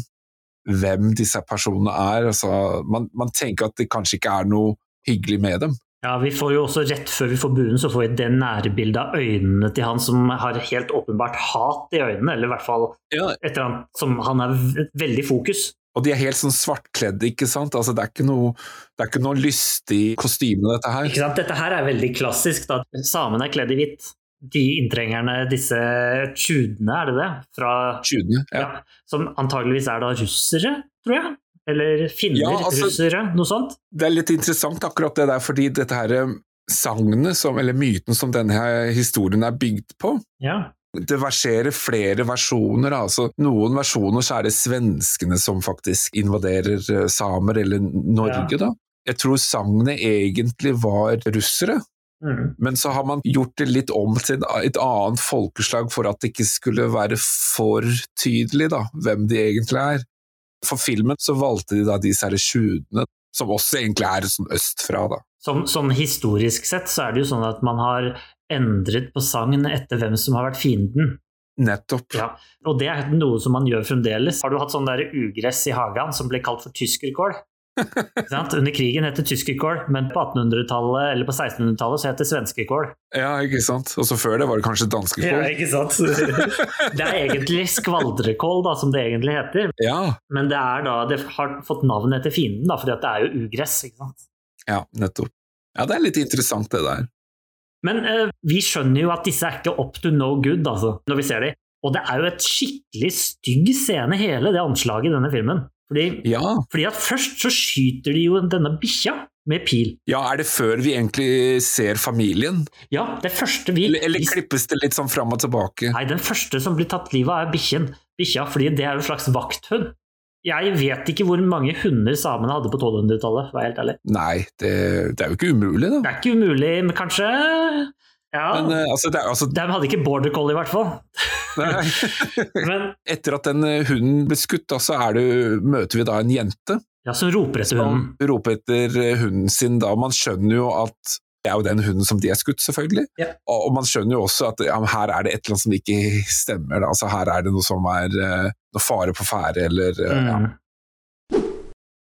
hvem disse personene er. Altså, man, man tenker at det kanskje ikke er noe hyggelig med dem. Ja, vi får jo også Rett før vi får buen, så får vi det nære bildet av øynene til han som har helt åpenbart hat i øynene, eller i hvert fall et eller annet som han er veldig fokus. Og de er helt sånn svartkledde, ikke sant. Altså, det, er ikke noe, det er ikke noe lystig kostyme, dette her. Ikke sant? Dette her er veldig klassisk. da. Samene er kledd i hvitt. De inntrengerne, disse tjudene, er det det? Fra, Tjudene. Ja. ja, som antageligvis er da russere, tror jeg? Eller finner, Ja, altså- russere, noe sånt? Det er litt interessant akkurat det der, fordi dette her eh, sagnet, eller myten som denne her historien er bygd på, Ja. Det verserer flere versjoner. Altså, noen versjoner så er det svenskene som faktisk invaderer eh, samer, eller Norge, da. Jeg tror sagnet egentlig var russere, Mm. men så har man gjort det litt om til et- et annet folkeslag for at det ikke skulle være for tydelig da, hvem de egentlig er. For filmen så valgte de da disse sjudene, som også egentlig er sånn østfra, da. Sånn historisk sett så er det jo sånn at man har endret på sagn etter hvem som har vært fienden. Nettopp. Ja. Og det er noe som man gjør fremdeles. Har du hatt sånn der ugress i hagen som ble kalt for tyskerkål? Under krigen het det tyskerkål, men på 1800-tallet eller på 1600-tallet så het det svenskekål. Ja, ikke sant. Og så før det var det kanskje danskekål. ikke sant? Det er egentlig skvaldrekål, da, som det egentlig heter. Ja, Men det da, det har fått navn etter fienden, da, fordi det er jo ugress. ikke sant? ja, nettopp. Ja, det er litt interessant det der. Men eh, vi skjønner jo at disse er ikke up to no good, altså, når vi ser dem. Og det er jo et skikkelig stygg scene, hele det anslaget i denne filmen. Fordi, Ja. fordi at først så skyter de jo denne bikkja med pil. ja, er det før vi egentlig ser familien? Ja, det første vi Eller, eller klippes det litt sånn fram og tilbake? Nei, den første som blir tatt livet av er bikkjen. Bikkja, fordi det er jo en slags vakthund. Jeg vet ikke hvor mange hunder samene hadde på 1200-tallet, for å være helt ærlig. Nei, det, det er jo ikke umulig, da. Det er ikke umulig, men kanskje Ja. Men uh, altså, det er, altså de hadde ikke border collie, i hvert fall. Men Etter at den eh, hunden ble skutt, da, så det, møter vi da en jente ja, som roper etter hunden. som roper etter eh, hunden sin. da, Man skjønner jo at det er jo den hunden som de er skutt, selvfølgelig. Ja. Og, man skjønner jo også at ja, her er det et eller annet som ikke stemmer. Da. Altså, her er det noe som er eh, noe fare på ferde, eller mm. ja.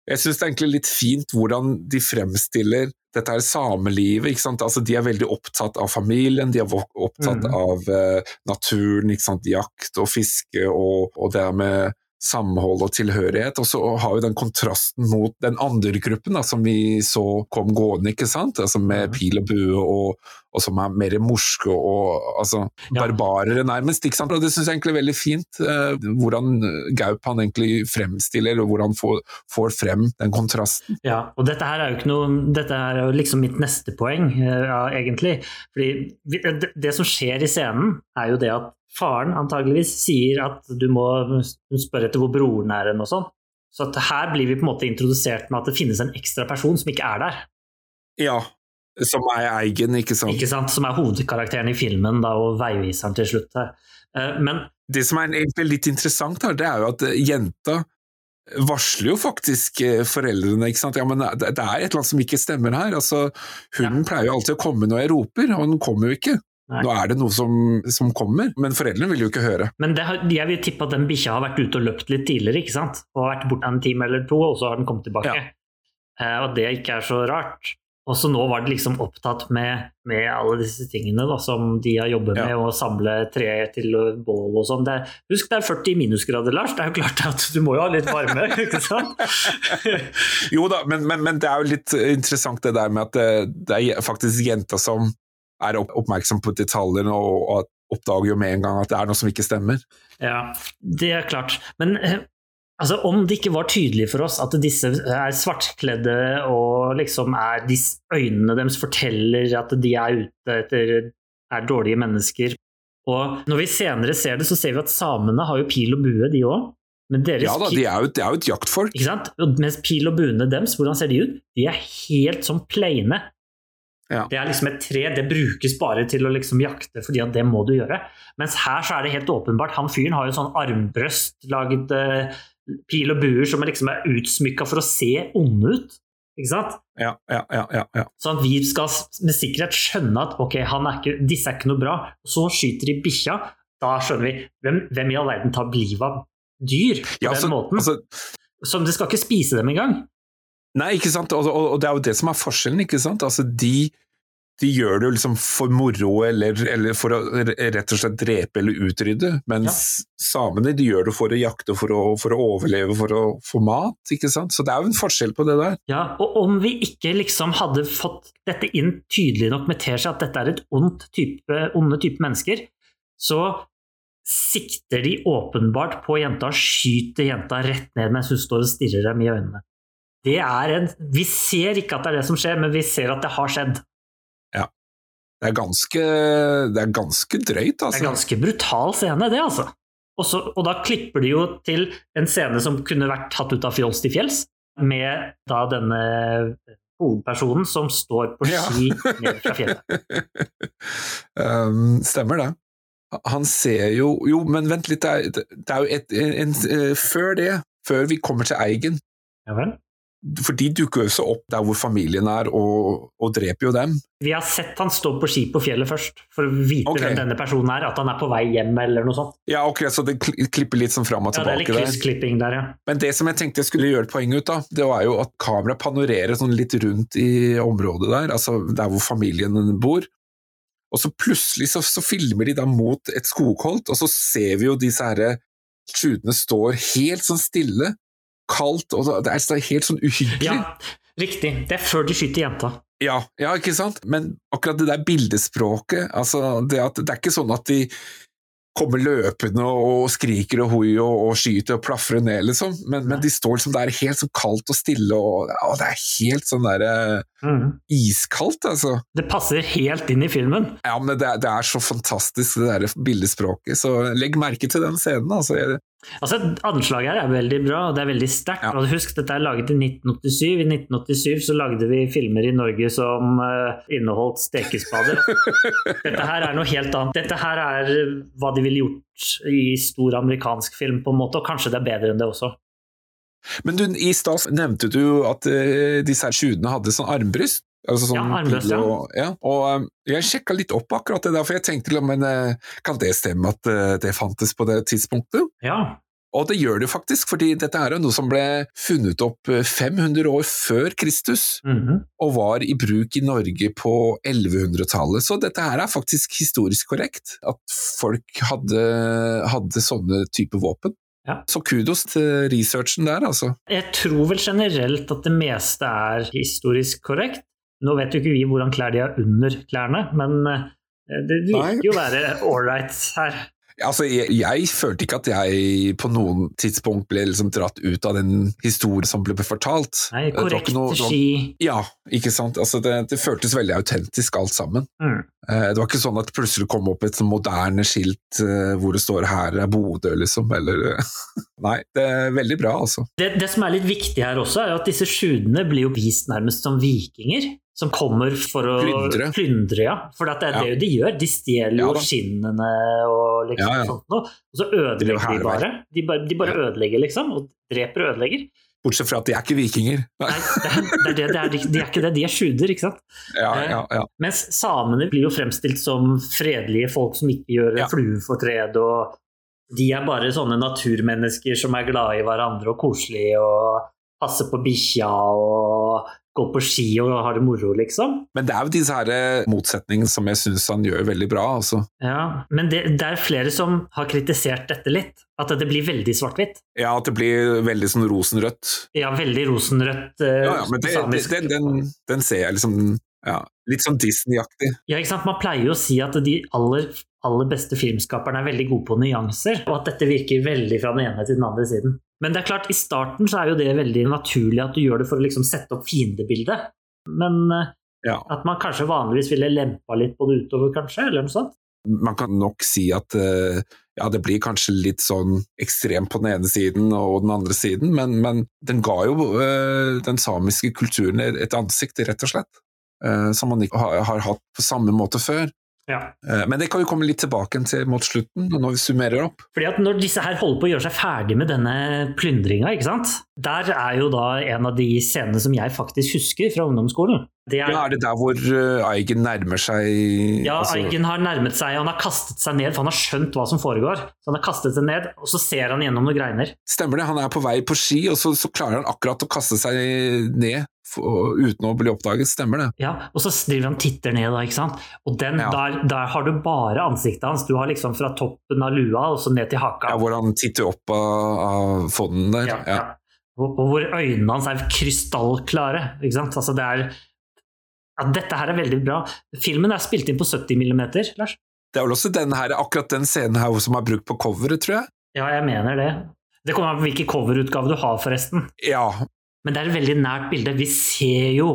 Jeg syns det er egentlig litt fint hvordan de fremstiller dette her samelivet. Altså, de er veldig opptatt av familien, de er opptatt mm. av uh, naturen, jakt og fiske og, og det med samhold og tilhørighet. Og så har vi den kontrasten mot den andre gruppen da, som vi så kom gående, ikke sant? Altså med Mhm. pil og bue, og, og som er mer morske og altså, Ja. barbarere, nærmest. ikke sant? Og det syns jeg egentlig er veldig fint, eh, hvordan Gaup han egentlig fremstiller, og hvordan han får, får frem den kontrasten. Ja, og dette her er jo ikke noe Dette er jo liksom mitt neste poeng, eh, ja, egentlig. Fordi det som skjer i scenen, er jo det at faren antageligvis sier at du må spørre etter hvor broren er hen og sånn. Så her blir vi på en måte introdusert med at det finnes en ekstra person som ikke er der. Ja, som er eigen, ikke sant. Ikke sant? Som er hovedkarakteren i filmen da, og veiviseren til slutt. Eh, Men Det som er litt interessant her, det er jo at eh, jenta varsler jo faktisk eh, foreldrene, ikke sant. Ja, men det er et eller annet som ikke stemmer her. Altså, hunden pleier jo alltid å komme når jeg roper, og den kommer jo ikke. Nei. Nå er det noe som, som kommer, men foreldrene vil jo ikke høre. Men det, har- jeg vil tippe at den bikkja har vært ute og løpt litt tidligere, ikke sant? Og vært borte en time eller to, og så har den kommet tilbake. Ja. Eh, og det ikke er så rart. Og så nå var det liksom opptatt med, med alle disse tingene da, som de har jobbet Ja. med, å samle tre til bål og sånn. Husk det er 40 minusgrader, Lars. Det er jo klart at du må jo ha litt varme, ikke sant? Jo da, men, men, men det er jo litt interessant det der med at det, det er faktisk jenta som er oppmerksom på detaljene og, oppdager jo med en gang at det er noe som ikke stemmer. Ja, det er klart. Men eh, altså, om det ikke var tydelig for oss at disse er svartkledde og liksom er de øynene deres forteller at de er ute etter er dårlige mennesker Og når vi senere ser det, så ser vi at samene har jo pil og bue, de òg. Ja da, de er jo, de er jo et jaktfolk. ikke sant? Og Mens pil og buene deres, hvordan ser de ut? De er helt sånn plaine. Ja. Det er liksom et tre, det brukes bare til å liksom jakte, fordi at det må du gjøre. Mens her så er det helt åpenbart, han fyren har jo sånn armbrøst, laget eh, pil og buer som liksom er utsmykka for å se onde ut. Ikke sant? Ja, ja, ja, ja, ja. At vi skal med sikkerhet skjønne at ok, han er ikke, disse er ikke noe bra. Så skyter de bikkja. Da skjønner vi hvem, hvem i all verden tar livet av dyr på den så, måten. altså, Som de skal ikke spise dem engang. Nei, ikke sant, og, og, og det er jo det som er forskjellen, ikke sant. Altså, de, de gjør det jo liksom for moro eller, eller for å rett og slett drepe eller utrydde, mens samene de gjør det for å jakte, for å, for å overleve, for å få mat, ikke sant. Så det er jo en forskjell på det der. Ja, og om vi ikke liksom hadde fått dette inn tydelig nok med teskje, at dette er et ondt type, onde type mennesker, så sikter de åpenbart på jenta skyter jenta rett ned mens hun står og stirrer dem i øynene. Det er en, vi ser ikke at det er det som skjer, men vi ser at det har skjedd. Det er ganske, det er ganske drøyt, Det er altså. ganske brutal scene, det, altså. Og, så, og da klipper de jo til en scene som kunne vært tatt ut av Fjols til fjells, med da denne hovedpersonen som står på Ja. ski ned fra fjellet. um, stemmer det. Han ser jo Jo, men vent litt, det er, det er jo et, en, en, Før det, før vi kommer til Eigen, Ja? For de dukker jo også opp der hvor familien er, og, og dreper jo dem. Vi har sett han stå på ski på fjellet først, for å vite okay. hvem denne personen er, at han er på vei hjem eller noe sånt. Ja, ok, så det klipper litt sånn fram og tilbake Ja, det er litt der. der, ja. Men det som jeg tenkte jeg skulle gjøre poenget poeng ut av, det var jo at kameraet panorerer sånn litt rundt i området der, altså der hvor familien bor. Og så plutselig så, så filmer de da mot et skogholt, og så ser vi jo disse herre skjutene står helt sånn stille, kaldt, og det er helt sånn uhyggelig. Ja, riktig. Det er før de skyter jenta. Ja, ja, ikke sant? Men akkurat det der bildespråket, altså det, at, det er ikke sånn at de kommer løpende og skriker og hoi og, og skyter og plafrer ned, liksom, men, men de står liksom der helt sånn kaldt og stille, og, og det er helt sånn der eh, Mhm. iskaldt, altså. Det passer helt inn i filmen. Ja, men det, det er så fantastisk, det der bildespråket, så legg merke til den scenen, altså. Jeg, Altså, Anslaget her er veldig bra, og det er veldig sterkt. Ja. Husk, dette er laget i 1987. I 1987 så lagde vi filmer i Norge som uh, inneholdt stekespader. Dette her er noe helt annet. Dette her er eh, hva de ville gjort i stor amerikansk film, på en måte, og kanskje det er bedre enn det også. Men du, i stad nevnte du at uh, disse her tjuvene hadde sånn armbryst. Altså sånn Ja, armløs, ja. og, ja. Og um, jeg sjekka litt opp akkurat det der, for jeg tenkte liksom, men eh, kan det stemme at eh, det fantes på det tidspunktet? Ja, Og det gjør det faktisk, fordi dette er jo noe som ble funnet opp eh, 500 år før Kristus, mhm. og var i bruk i Norge på 1100-tallet. Så dette her er faktisk historisk korrekt, at folk hadde, hadde sånne type våpen. Ja. Så kudos til researchen der, altså. Jeg tror vel generelt at det meste er historisk korrekt. Nå vet jo ikke vi hvordan klær de har under klærne, men eh, det virker jo å være ålreit her. Altså, jeg, jeg følte ikke at jeg på noen tidspunkt ble liksom dratt ut av den historien som ble fortalt. Nei, korrekt noe- ski. Ja, ikke sant. Altså, det, det føltes veldig autentisk alt sammen. Mm. Eh, Det var ikke sånn at plutselig kom opp et sånn moderne skilt eh, hvor det står 'her er Bodø', liksom, eller Nei, det er veldig bra, altså. Det, det som er litt viktig her også, er at disse sjudene blir jo vist nærmest som vikinger. Som kommer for å Plyndre. plyndre, ja. For det er Ja. det de gjør. De stjeler jo ja, skinnene og liksom Ja, sånt noe. Og så ødelegger de bare. De bare, de bare ødelegger, liksom. Og dreper og ødelegger. Bortsett fra at de er ikke vikinger. Nei. Det er, det er det, er, de er ikke det. De er sjuder, ikke sant. Ja, ja, ja. Mens samene blir jo fremstilt som fredelige folk som ikke gjør Ja. fluefortred, og de er bare sånne naturmennesker som er glade i hverandre og koselige og passer på bikkja og går på ski og ha det moro, liksom. Men det er jo disse her eh, motsetningene som jeg syns han gjør veldig bra, altså. Ja, Men det, det er flere som har kritisert dette litt. At det blir veldig svart-hvitt. Ja, at det blir veldig sånn rosenrødt. Ja, veldig rosenrødt eh, Ja, ja, men det, det, den, den ser jeg liksom ja, Litt sånn Disney-aktig. Ja, ikke sant? Man pleier jo å si at de aller, aller beste filmskaperne er veldig gode på nyanser, og at dette virker veldig fra den ene til den andre siden. Men det er klart, i starten så er jo det veldig naturlig at du gjør det for å liksom sette opp fiendebildet. Men eh, Ja. at man kanskje vanligvis ville lempa litt på det utover, kanskje, eller noe sånt. Man kan nok si at eh, ja, det blir kanskje litt sånn ekstremt på den ene siden og den andre siden, men, men den ga jo eh, den samiske kulturen et ansikt, rett og slett. som man ikke har, har hatt på samme måte før. Ja. Eh, Men det kan vi komme litt tilbake til mot slutten, når vi summerer opp. Fordi at Når disse her holder på å gjøre seg ferdig med denne plyndringa, der er jo da en av de scenene som jeg faktisk husker fra ungdomsskolen. Det er, Ja, er det der hvor eh, Eigen nærmer seg Ja, altså- Eigen har nærmet seg, og han har kastet seg ned, for han har skjønt hva som foregår. Så han har kastet seg ned, og så ser han gjennom noen greiner. Stemmer det, han er på vei på ski, og så, så klarer han akkurat å kaste seg ned for, uten å bli oppdaget. Stemmer det? Ja, Og så driver han titter ned, da, ikke sant. Og den, Ja. der, der har du bare ansiktet hans. Du har liksom fra toppen av lua og så ned til haka. Ja, hvor han titter opp av, av fonden der. Ja, Ja. ja. Og, og hvor øynene hans er krystallklare. Ikke sant? Altså det er, ja, dette her er veldig bra. Filmen er spilt inn på 70 millimeter, Lars. Det er vel også den her, akkurat den scenen her som er brukt på coveret, tror jeg. Ja, jeg mener det. Det kommer an på hvilken coverutgave du har, forresten. Ja, Men det er et veldig nært bilde. Vi ser jo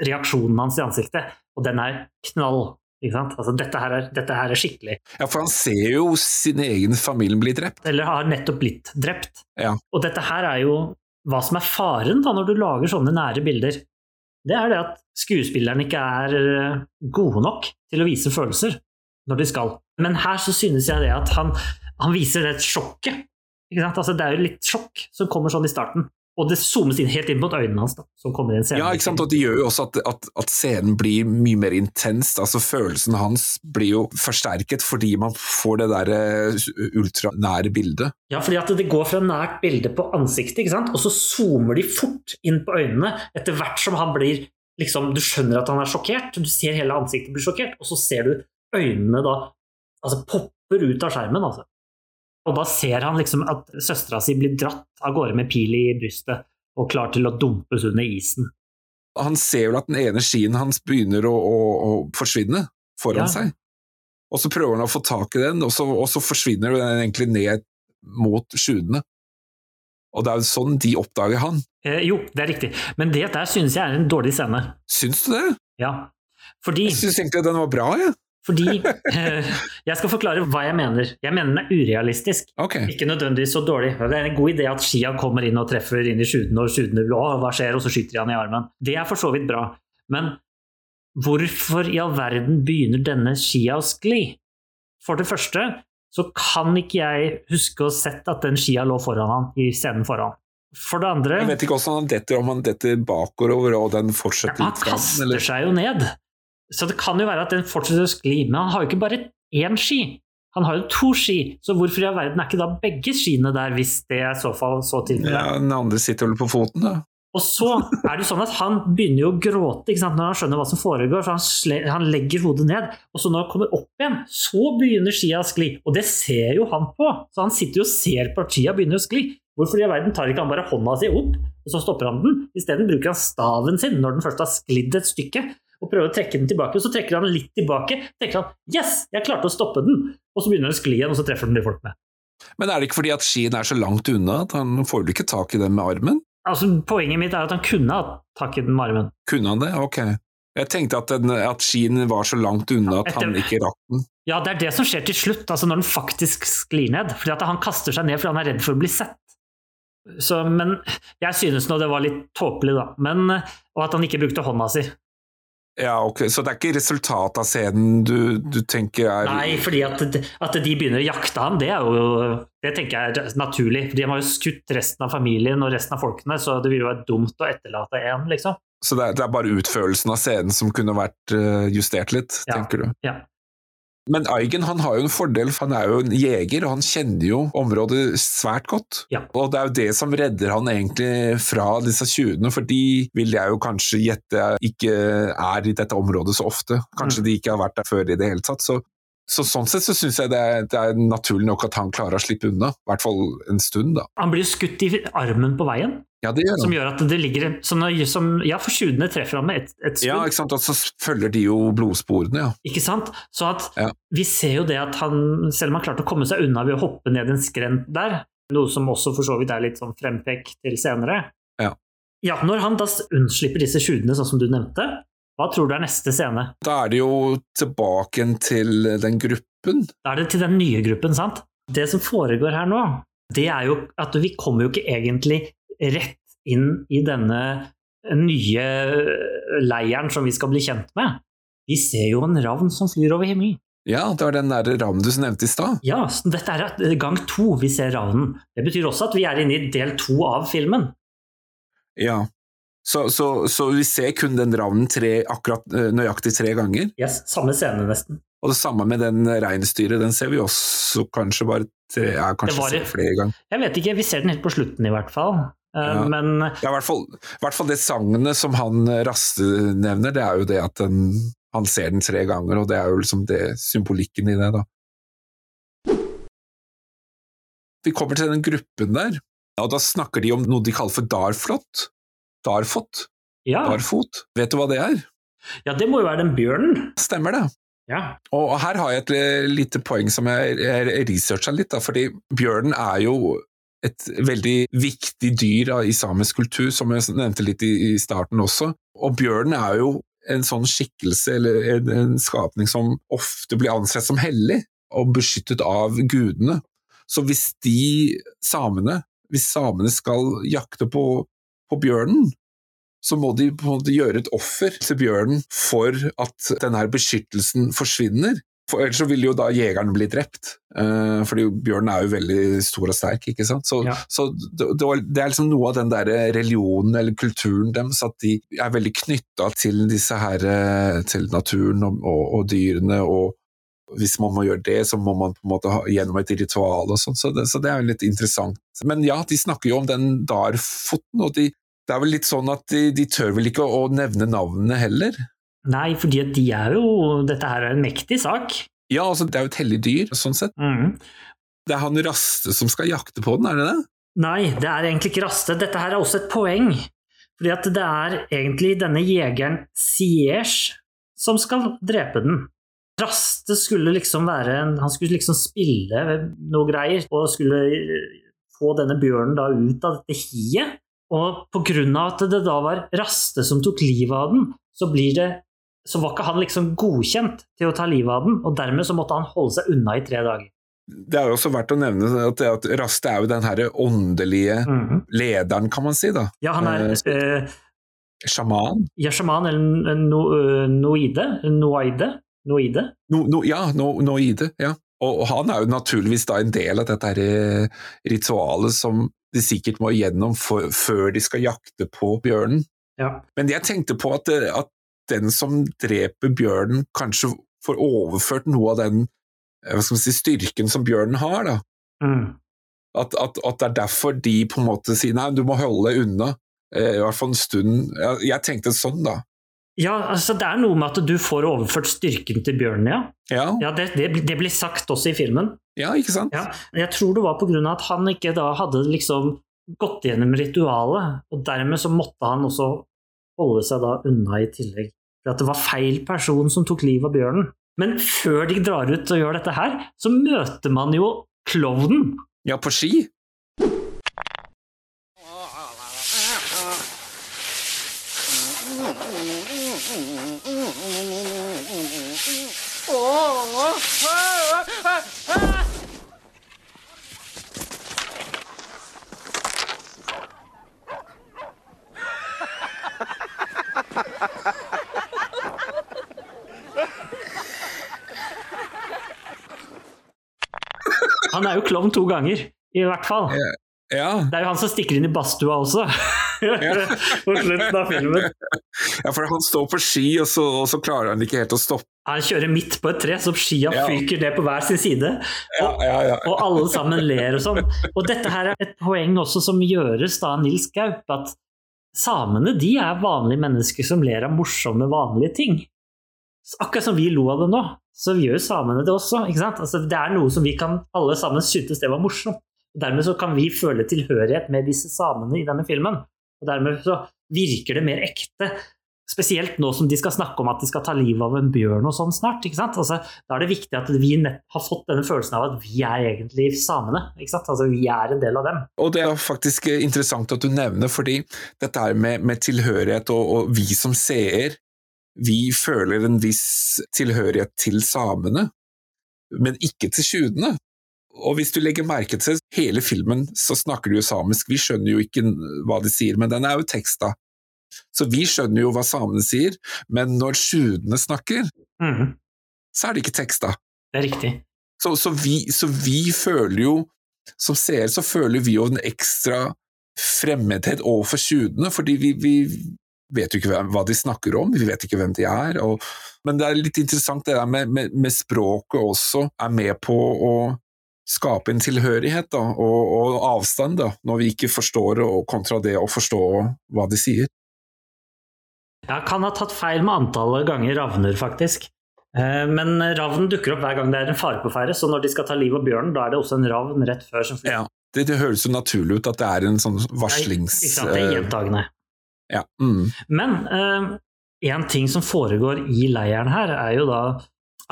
reaksjonen hans i ansiktet, og den er knall. Ikke sant? Altså, dette, her er, dette her er skikkelig. ja, for han ser jo sin egen familie bli drept. Eller har nettopp blitt drept. Ja. Og dette her er jo hva som er faren da, når du lager sånne nære bilder. Det er det at skuespillerne ikke er eh, gode nok til å vise følelser når de skal. Men her så synes jeg det at han, han viser det sjokket. Ikke sant? Altså, det er jo litt sjokk som kommer sånn i starten. Og det zoomes inn helt inn mot øynene hans, da, som kommer i en scene. Ja, ikke sant? og det gjør jo også at, at, at scenen blir mye mer intens. altså Følelsen hans blir jo forsterket fordi man får det der eh, ultranære bildet. Ja, fordi at det går fra nært bilde på ansiktet, ikke sant? og så zoomer de fort inn på øynene etter hvert som han blir liksom, Du skjønner at han er sjokkert, du ser hele ansiktet bli sjokkert, og så ser du øynene da altså popper ut av skjermen. altså. Og da ser han liksom at søstera si blir dratt av gårde med pil i brystet og klar til å dumpes under isen. Han ser vel at den ene skien hans begynner å, å, å forsvinne foran Ja. seg. Og så prøver han å få tak i den, og så, og så forsvinner den egentlig ned mot sjuende. Og det er jo sånn de oppdager han. Eh, jo, det er riktig, men det der synes jeg er en dårlig scene. Syns du det? Ja, fordi Jeg syns egentlig den var bra, jeg. Fordi eh, Jeg skal forklare hva jeg mener. Jeg mener den er urealistisk. Okay. Ikke nødvendigvis så dårlig. Det er en god idé at skia kommer inn og treffer inn i skjudene, og skjudene å, hva skjer, og så skyter de han i armen. Det er for så vidt bra. Men hvorfor i all verden begynner denne skia å skli? For det første så kan ikke jeg huske å sett at den skia lå foran han i scenen foran. For det andre Jeg vet ikke hvordan han detter, om han detter bakover og den fortsetter Han litt fram, kaster seg jo ned. Så det kan jo være at den fortsetter å skli, men han har jo ikke bare én ski. Han har jo to ski, så hvorfor i all verden er ikke da begge skiene der, hvis det er i så fall så tilfellet? ja, Den andre sitter vel på foten, da. Og så er det jo sånn at han begynner jo å gråte når han skjønner hva som foregår, så han, han legger hodet ned. Og så når han kommer opp igjen, så begynner skia å skli. Og det ser jo han på, så han sitter jo og ser på at skia begynner å skli. Hvorfor i all verden tar ikke han bare hånda si opp, og så stopper han den? Isteden bruker han staven sin når den først har sklidd et stykke, og prøver å trekke den tilbake. Og så trekker han litt tilbake, tenker han 'yes, jeg klarte å stoppe den', og så begynner den å skli igjen, og så treffer den de folk med. Men er det ikke fordi at skien er så langt unna at han får vel ikke tak i den med armen? Altså, Poenget mitt er at han kunne hatt tak i den med armen. Kunne han det? Ok. Jeg tenkte at, den, at skien var så langt unna at han ikke rakk den. Ja, det er det som skjer til slutt, altså når den faktisk sklir ned. Fordi at han kaster seg ned fordi han er redd for å bli sett. Så, men jeg synes nå det var litt tåpelig, da. Men, og at han ikke brukte hånda si. Ja, ok. Så det er ikke resultatet av scenen du, du tenker er Nei, fordi at, at de begynner å jakte ham, det er jo Det tenker jeg er naturlig. For de har jo skutt resten av familien og resten av folkene, så det ville jo være dumt å etterlate én, liksom. Så det er, det er bare utførelsen av scenen som kunne vært eh, justert litt, Ja. tenker du? Ja. Men Eigen han har jo en fordel, for han er jo en jeger, og han kjenner jo området svært godt. Ja. Og det er jo det som redder han egentlig fra disse tjuvene, for de vil jeg jo kanskje gjette ikke er i dette området så ofte. Kanskje Mm. de ikke har vært der før i det hele tatt. Så, så sånn sett så syns jeg det er, det er naturlig nok at han klarer å slippe unna. I hvert fall en stund, da. Han blir skutt i armen på veien, Ja, det gjør som gjør at det ligger som, som, Ja, for skjudene treffer han med et, et skudd. Ja, ikke sant. Og så følger de jo blodsporene, ja. Ikke sant? Så at Ja. vi ser jo det at han, selv om han klarte å komme seg unna ved å hoppe ned en skrent der, noe som også for så vidt er litt sånn frempekk til senere Ja. Ja, når han da unnslipper disse skjudene, sånn som du nevnte, hva tror du er neste scene? Da er det jo tilbake til den gruppen. Da er det til den nye gruppen, sant? Det som foregår her nå, det er jo at vi kommer jo ikke egentlig rett inn i denne nye leiren som vi skal bli kjent med. Vi ser jo en ravn som flyr over himmelen. Ja, det var den der ravnen du nevnte i stad. Ja, dette er gang to vi ser ravnen. Det betyr også at vi er inne i del to av filmen. Ja, så, så, så vi ser kun den ravnen tre, akkurat eh, nøyaktig tre ganger. Yes, Samme scene, nesten. Og det samme med den reinsdyret, den ser vi også kanskje bare tre, ja, kanskje var- flere ganger. Jeg vet ikke, vi ser den helt på slutten i hvert fall. Eh, Ja. Men Ja, i hvert fall, i hvert fall det sagnet som han eh, Raste nevner, det er jo det at den, han ser den tre ganger, og det er jo liksom det symbolikken i det, da. Vi kommer til den gruppen der, og da snakker de om noe de kaller for darflot. Darfot. ja, Darfot. Vet du hva det er? ja, det må jo være den bjørnen. Stemmer det. Ja. Og her har jeg et eh, lite poeng som jeg researcha litt, da, fordi bjørnen er jo et veldig viktig dyr i samisk kultur, som jeg nevnte litt i, i starten også. Og bjørnen er jo en sånn skikkelse, eller en, en skapning som ofte blir ansett som hellig og beskyttet av gudene. Så hvis de samene, hvis samene skal jakte på, på bjørnen, så må de på en måte gjøre et offer til bjørnen for at denne beskyttelsen forsvinner. For ellers så vil jo da jegeren bli drept, uh, fordi bjørnen er jo veldig stor og sterk. ikke sant? Så, Ja. så det, det er liksom noe av den der religionen eller kulturen deres, at de er veldig knytta til disse her, eh, til naturen og, og, og dyrene. og hvis man må gjøre det, så må man på en måte ha gjennom et ritual og sånn, så, så det er jo litt interessant. Men ja, de snakker jo om den darfoten, og de, det er vel litt sånn at de, de tør vel ikke å nevne navnene heller. Nei, fordi de er jo Dette her er en mektig sak. Ja, altså det er jo et hellig dyr, sånn sett. Mm. Det er han Raste som skal jakte på den, er det det? Nei, det er egentlig ikke Raste. Dette her er også et poeng. Fordi at det er egentlig denne jegeren Siege som skal drepe den. Raste skulle liksom være en, Han skulle liksom spille noe greier og skulle eh, få denne bjørnen da ut av dette hiet. Og av at det da var Raste som tok livet av den, så blir det så var ikke han liksom godkjent til å ta livet av den, og dermed så måtte han holde seg unna i tre dager. Det er jo også verdt å nevne at, at Raste er jo den her åndelige Mhm. lederen, kan man si. da. Ja, han er Eh, Ja, Sjaman? Yashaman eller no, øh, Noide? Noide? No, no, ja, no, Noide. ja. Og, og han er jo naturligvis da en del av dette her, eh, ritualet som de sikkert må igjennom for, før de skal jakte på bjørnen. Ja. Men jeg tenkte på at, at den som dreper bjørnen, kanskje får overført noe av den eh, si, styrken som bjørnen har. da. Mm. At, at, at det er derfor de på en måte sier nei, du må holde deg unna, eh, i hvert fall en stund. Jeg, jeg tenkte sånn, da. Ja, altså det er noe med at du får overført styrken til bjørnen, ja. Ja, ja det, det, det blir sagt også i filmen. ja ikke sant? Ja. Jeg tror det var av at han ikke da hadde liksom gått gjennom ritualet, og dermed så måtte han også holde seg da unna i tillegg. For at det var feil person som tok livet av bjørnen. Men før de drar ut og gjør dette her, så møter man jo klovnen. Ja, på ski? Han er jo klovn to ganger, i hvert fall. Ja, Det er jo han som stikker inn i badstua også, på slutten av filmen. ja for han står på ski, og så, og så klarer han ikke helt å stoppe. Han kjører midt på et tre, så skia Ja. fyker ned på hver sin side. Og, ja, ja. og alle sammen ler og sånn. Og dette her er et poeng også som gjøres da Nils Gaup, at samene de er vanlige mennesker som ler av morsomme, vanlige ting. Så Akkurat som vi lo av det nå, så gjør samene det også. Altså, det er noe som vi kan alle sammen synes det var morsomt. Dermed så kan vi føle tilhørighet med disse samene i denne filmen. Og dermed så virker det mer ekte. Spesielt nå som de skal snakke om at de skal ta livet av en bjørn og sånn snart. Altså, da er det viktig at vi har fått denne følelsen av at vi er egentlig samene. Altså, Vi er en del av dem. Og det er faktisk interessant at du nevner, fordi dette her med, med tilhørighet og, og vi som seer, vi føler en viss tilhørighet til samene, men ikke til sjudene. Og hvis du legger merke til hele filmen, så snakker de jo samisk. Vi skjønner jo ikke hva de sier, men den er jo teksta. Så vi skjønner jo hva samene sier, men når sjudene snakker, Mhm. så er det ikke teksta. Det er riktig. Så, så, vi, så vi føler jo, som seere, så føler vi jo en ekstra fremmedhet overfor judene, fordi vi, vi vet jo ikke hva de snakker om, vi vet ikke hvem de er. Og, men det er litt interessant det der med, med, med språket også er med på å skape en tilhørighet da, og, og, avstand, da, når vi ikke forstår og kontra det å forstå hva de sier. Jeg kan ha tatt feil med antallet ganger ravner, faktisk. Eh, men ravnen dukker opp hver gang det er en fare på ferde, så når de skal ta livet av bjørnen, da er det også en ravn rett før som flyr. Ja, det, det, høres jo naturlig ut at det er en sånn varslings... Ikke sant, det er gjentagende. Ja. Mm. Men uh, en ting som foregår i leiren her, er jo da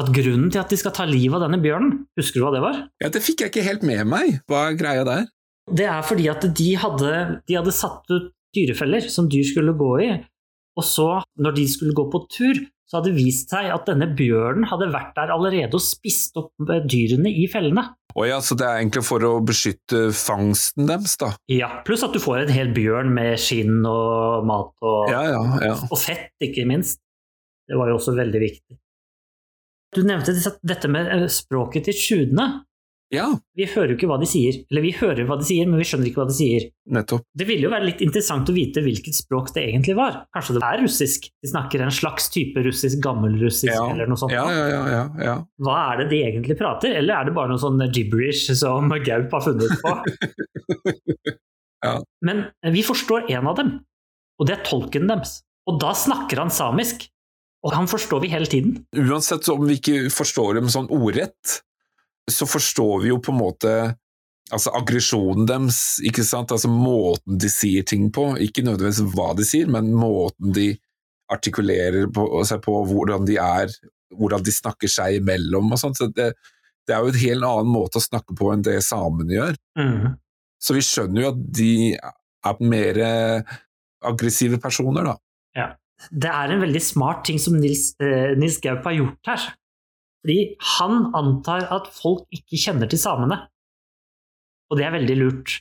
at grunnen til at de skal ta livet av denne bjørnen, husker du hva det var? Ja, Det fikk jeg ikke helt med meg. Hva er greia der? Det er fordi at de hadde, de hadde satt ut dyrefeller som dyr skulle gå i, og så, når de skulle gå på tur, så hadde det vist seg at denne bjørnen hadde vært der allerede og spist opp dyrene i fellene. Oh ja, Så det er egentlig for å beskytte fangsten deres, da? Ja, pluss at du får en hel bjørn med skinn og mat og, ja, ja, ja. og fett, ikke minst. Det var jo også veldig viktig. Du nevnte dette med eh, språket til tjudene. Ja. Vi hører jo ikke hva de sier. Eller vi hører hva de sier, men vi skjønner ikke hva de sier. Nettopp. Det ville jo være litt interessant å vite hvilket språk det egentlig var. Kanskje det er russisk? De snakker en slags type russisk, gammelrussisk ja. eller noe sånt? Ja, ja, ja, ja, Hva er det de egentlig prater, eller er det bare noe sånn gibberish som Gaup har funnet på? ja. Men vi forstår en av dem, og det er tolken deres. Og da snakker han samisk. Og han forstår vi hele tiden. Uansett om vi ikke forstår dem sånn ordrett, så forstår vi jo på en måte altså aggresjonen deres, ikke sant, altså måten de sier ting på, ikke nødvendigvis hva de sier, men måten de artikulerer på, seg på, hvordan de er, hvordan de snakker seg imellom og sånt. Så det, det, er jo en helt annen måte å snakke på enn det samene gjør. Mm. Så vi skjønner jo at de er mer aggressive personer, da. Ja. Det er en veldig smart ting som Nils, eh, Nils Gaup har gjort her. Fordi han antar at folk ikke kjenner til samene. Og det er veldig lurt.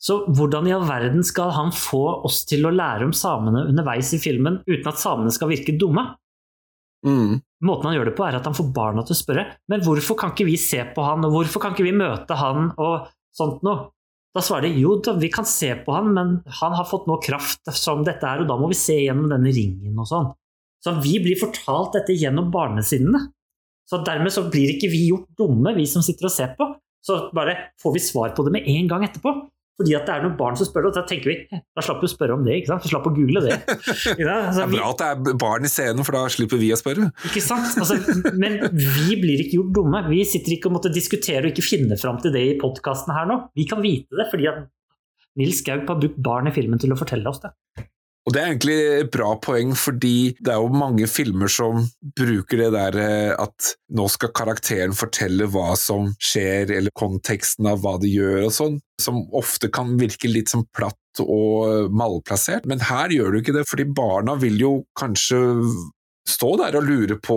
Så hvordan i all verden skal han få oss til å lære om samene underveis i filmen uten at samene skal virke dumme? Mm. Måten han gjør det på, er at han får barna til å spørre men hvorfor kan ikke vi se på han, og hvorfor kan ikke vi møte han, og sånt noe. Da svarer de jo, vi kan se på han, men han har fått noe kraft som dette er, og da må vi se gjennom denne ringen og sånn. Så vi blir fortalt dette gjennom barnesinnene. Så dermed så blir ikke vi gjort dumme, vi som sitter og ser på. Så bare får vi svar på det med en gang etterpå. Fordi at det er noen barn som spør, og da tenker vi da slapp vi å spørre om det. ikke sant? Vi slapp å google det. Altså, det er bra at det er barn i scenen, for da slipper vi å spørre. Ikke sant? Altså, men vi blir ikke gjort dumme. Vi sitter ikke og måtte diskutere og ikke finne fram til det i podkasten her nå. Vi kan vite det fordi at Nils Gaup har brukt barn i filmen til å fortelle oss det. Og det er egentlig et bra poeng, fordi det er jo mange filmer som bruker det der eh, at nå skal karakteren fortelle hva som skjer, eller konteksten av hva de gjør og sånn, som ofte kan virke litt som platt og malplassert. Men her gjør du ikke det, fordi barna vil jo kanskje stå der og lure på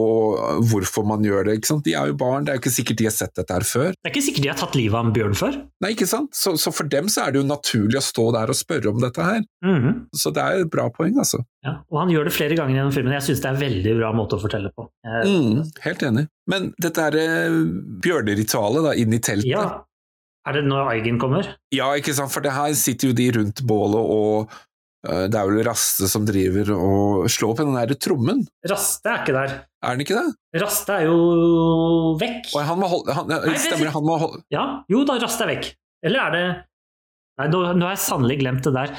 hvorfor man gjør det. ikke sant? De er jo barn, det er jo ikke sikkert de har sett dette her før. Det er ikke sikkert de har tatt livet av en bjørn før. Nei, ikke sant? Så, så, for dem så er det jo naturlig å stå der og spørre om dette her. Mm -hmm. Så det er et bra poeng, altså. Ja, og han gjør det flere ganger gjennom filmen. Jeg syns det er en veldig bra måte å fortelle på. Jeg... Mm, helt enig. Men dette er eh, bjørneritualet da, inn i teltet. Ja. Er det når Eigen kommer? Ja, ikke sant, for det her sitter jo de rundt bålet og det er vel Raste som driver og slår på den der trommen? Raste er ikke der. Er den ikke det? Raste er jo vekk. Og han må holde, han, Nei, stemmer han må holde Ja, jo da, Raste er vekk. Eller er det Nei, nå, nå har jeg sannelig glemt det der.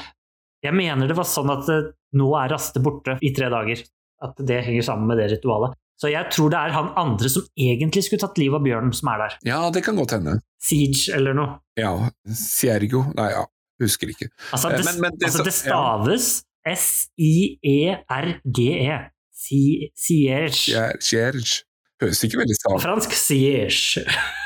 Jeg mener det var sånn at uh, nå er Raste borte i tre dager. At det henger sammen med det ritualet. Så jeg tror det er han andre som egentlig skulle tatt livet av bjørnen, som er der. Ja, det kan godt hende. Siege eller noe. Ja. Siergo Nei, ja. Husker ikke. Altså, det, men, men det, altså, det staves ja. S-I-E-R-G-E. Sierge. Sierge. Høres ikke veldig stavt Fransk Sierge.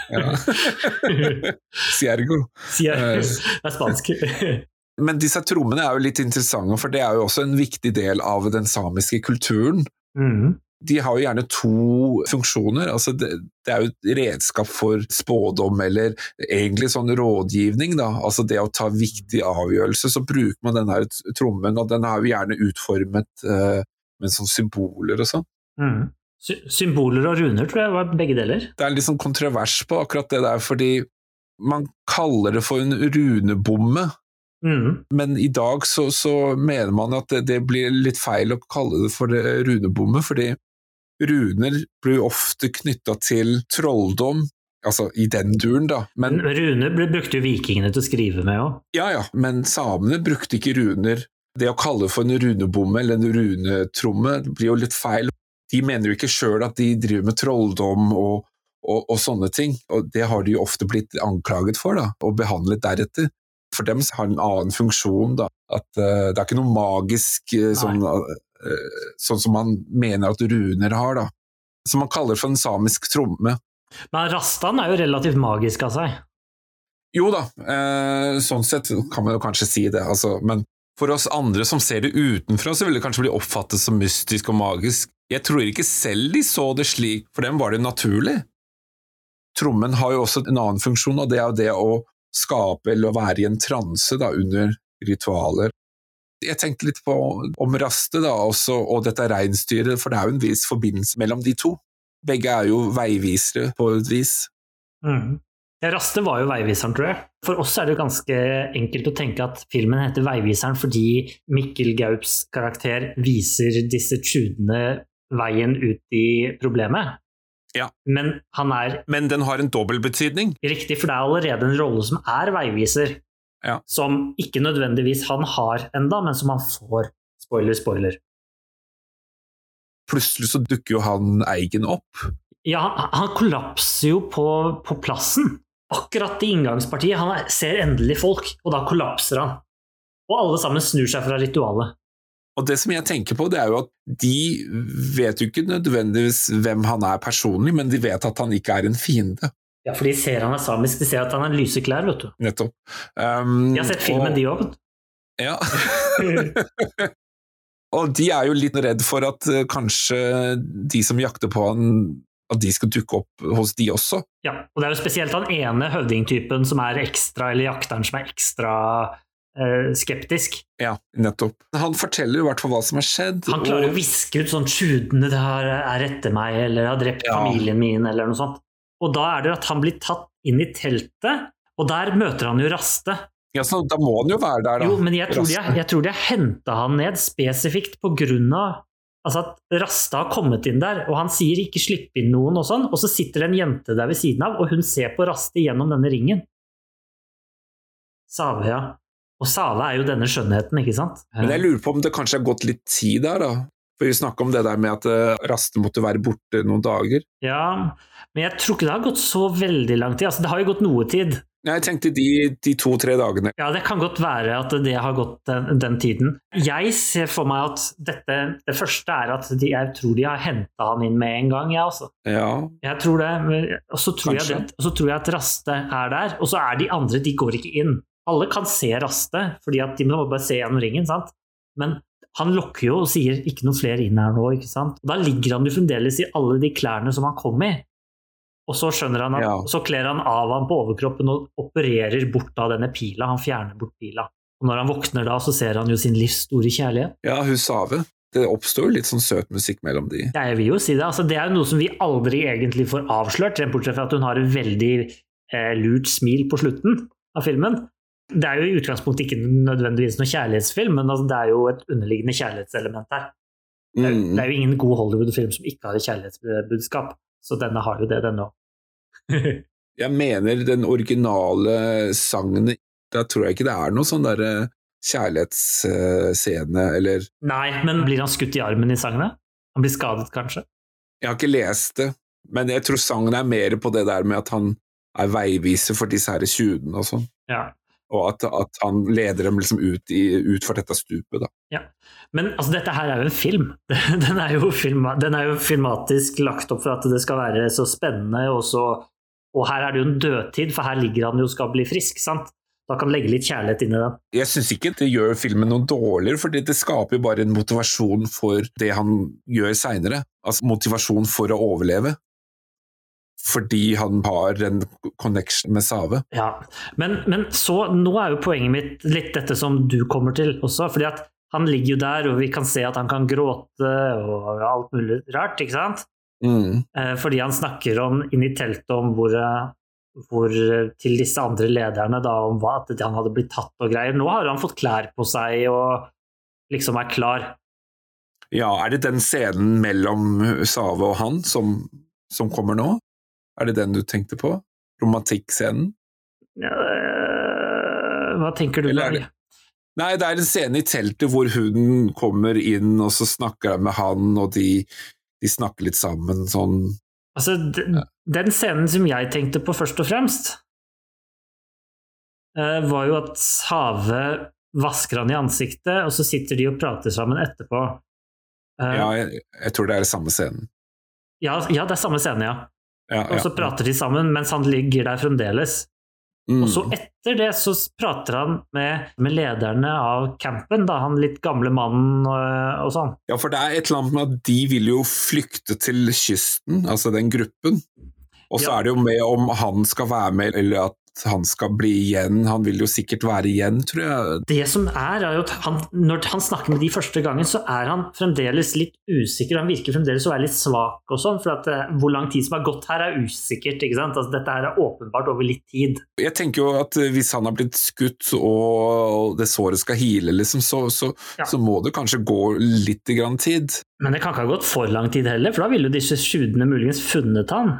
Siergo. Sierge. Det er spansk. Men disse trommene er jo litt interessante, for det er jo også en viktig del av den samiske kulturen. Mm de har jo gjerne to funksjoner. Altså det, det, er jo et redskap for spådom, eller egentlig sånn rådgivning. Da. Altså det å ta viktige avgjørelser, så bruker man denne trommen, og den er jo gjerne utformet uh, med sånn symboler og sånn. Mm. Symboler og runer tror jeg var begge deler. Det er litt sånn kontrovers på akkurat det der, fordi man kaller det for en runebomme. Mm. Men i dag så, så, mener man at det, det, blir litt feil å kalle det for runebomme, fordi runer blir ofte knytta til trolldom, altså i den duren, da. Men, runer brukte jo vikingene til å skrive med òg. Ja ja, men samene brukte ikke runer. Det å kalle for en runebomme eller en runetromme blir jo litt feil. De mener jo ikke sjøl at de driver med trolldom og, og, og, sånne ting, og det har de jo ofte blitt anklaget for, da, og behandlet deretter. For dem har det en annen funksjon, da. At uh, det er ikke noe magisk uh, sånn, uh, sånn som man mener at runer har, da. Som man kaller for en samisk tromme. Men Rastan er jo relativt magisk av seg? Jo da, sånn sett kan man jo kanskje si det, altså, men for oss andre som ser det utenfra, så vil det kanskje bli oppfattet som mystisk og magisk. Jeg tror ikke selv de så det slik, for dem var det naturlig. Trommen har jo også en annen funksjon, og det er jo det å skape eller å være i en transe da, under ritualer. Jeg tenkte litt på om Raste da, også, og dette reinsdyret, for det er jo en viss forbindelse mellom de to. Begge er jo veivisere på et vis. Mm. Raste var jo veiviseren, tror jeg. For oss er det jo ganske enkelt å tenke at filmen heter Veiviseren fordi Mikkel Gaups karakter viser disse tjudene veien ut i problemet. Ja. Men han er Men den har en dobbeltbetydning? Riktig, for det er allerede en rolle som er veiviser. Ja. Som ikke nødvendigvis han har enda, men som han får. Spoiler, spoiler. Plutselig så dukker jo han Eigen opp. Ja, han kollapser jo på, på plassen akkurat i inngangspartiet. Han ser endelig folk, og da kollapser han. Og alle sammen snur seg fra ritualet. Og det som jeg tenker på, det er jo at de vet jo ikke nødvendigvis hvem han er personlig, men de vet at han ikke er en fiende. Ja, for de ser han er samisk, de ser at han har lyse klær, vet du. Nettopp. Um, de har sett filmen, og... de òg. Ja. og de er jo litt redd for at uh, kanskje de som jakter på han at de skal dukke opp hos de også. Ja, og det er jo spesielt han ene høvdingtypen som er ekstra, eller jakteren som er ekstra eh, skeptisk. Ja, nettopp. Han forteller i hvert fall hva som har skjedd. Han klarer og... å viske ut sånn 'tjudene er etter meg', eller 'har drept ja. familien min', eller noe sånt. Og da er det at han blir tatt inn i teltet, og der møter han jo Raste. Ja, så Da må han jo være der, da. Jo, men jeg tror, de, jeg tror de har henta han ned spesifikt av Altså at Rasta har kommet inn der, og han sier ikke 'slipp inn noen', og sånn, og så sitter det en jente der ved siden av, og hun ser på Raste gjennom denne ringen. Save, ja. Og Save er jo denne skjønnheten, ikke sant? Men jeg lurer på om det kanskje har gått litt tid der, da? For vi snakka om det der med at eh, Raste måtte være borte noen dager. Ja, men jeg tror ikke det har gått så veldig lang tid. Altså, det har jo gått noe tid. Jeg tenkte de, de to-tre dagene. Ja, det kan godt være at det har gått den, den tiden. Jeg ser for meg at dette Det første er at de, jeg tror de har henta han inn med en gang, jeg også. Ja. Jeg tror det. Og så tror, jeg, det, så tror jeg at Raste er der. Og så er de andre, de går ikke inn. Alle kan se Raste, fordi at de må bare se gjennom ringen, sant. Men han lokker jo og sier 'ikke noen flere inn her nå', ikke sant. Og da ligger han jo fremdeles i alle de klærne som han kom i. Og så skjønner han at, ja. så kler han av ham på overkroppen og opererer bort av denne pila. Han fjerner bort pila. Og når han våkner da, så ser han jo sin livs store kjærlighet. Ja, hun Save. Det oppstår litt sånn søt musikk mellom de. Ja, jeg vil jo si det. Altså, det er jo noe som vi aldri egentlig får avslørt, bortsett fra at hun har et veldig eh, lurt smil på slutten av filmen. Det er jo i utgangspunktet ikke nødvendigvis noen kjærlighetsfilm, men altså, det er jo et underliggende kjærlighetselement her. Det er, mm. det er jo ingen god Hollywood-film som ikke har et kjærlighetsbudskap. Så denne har jo det, denne òg. jeg mener den originale sangen Da tror jeg ikke det er noe sånn derre kjærlighetsscene, eller Nei, men blir han skutt i armen i sangene? Han blir skadet, kanskje? Jeg har ikke lest det, men jeg tror sangen er mer på det der med at han er veiviser for disse her tjuvene og sånn. Ja og at, at, han leder dem liksom ut, i, ut for dette stupet. Da. Ja. Men altså, dette her er jo en film. Den er jo, filma, den er jo, filmatisk lagt opp for at det skal være så spennende. Og, så, og her er det jo en dødtid, for her ligger han jo og skal bli frisk. sant? Da kan legge litt kjærlighet inn i den. Jeg syns ikke det gjør filmen noe dårligere, for det skaper jo bare en motivasjon for det han gjør seinere. Altså motivasjon for å overleve fordi han har en connection med Save. Ja, men, men, så nå er jo poenget mitt litt dette som du kommer til også. fordi at han ligger jo der, og vi kan se at han kan gråte og alt mulig rart, ikke sant? Mm. Eh, fordi han snakker om inn i teltet om hvor, eh, hvor eh, til disse andre lederne da, om hva, at han hadde blitt tatt og greier. Nå har han fått klær på seg og liksom er klar. Ja, er det den scenen mellom Save og han som, som kommer nå? Er det den du tenkte på? Romantikkscenen? Ja, hva tenker du? Er Nei, det er en scene i teltet hvor hun kommer inn, og så snakker jeg med han, og de, de snakker litt sammen sånn Altså, den, den scenen som jeg tenkte på først og fremst, eh, var jo at Have vasker han i ansiktet, og så sitter de og prater sammen etterpå. Eh, Ja, jeg, jeg tror det er samme scenen. ja, ja, det er samme scene, ja. Ja, Og så prater de sammen mens han ligger der fremdeles. Mm. Og så etter det så prater han med, med lederne av campen, da, han litt gamle mannen og, og sånn. Ja, for det er et eller annet med at de vil jo flykte til kysten, altså den gruppen. Og så Ja. er det jo med om han skal være med, eller at han skal bli igjen. Han vil jo sikkert være igjen, tror jeg. Det som er, er jo at han, når han snakker med de første gangen, så er han fremdeles litt usikker. Han virker fremdeles å være litt svak og sånn, for at eh, hvor lang tid som har gått her er usikkert. ikke sant? Altså, dette her er åpenbart over litt tid. Jeg tenker jo at eh, hvis han har blitt skutt og det såret skal hile, liksom, så, så, Ja. så må det kanskje gå litt grann tid. Men det kan ikke ha gått for lang tid heller, for da ville jo disse sjudene muligens funnet han.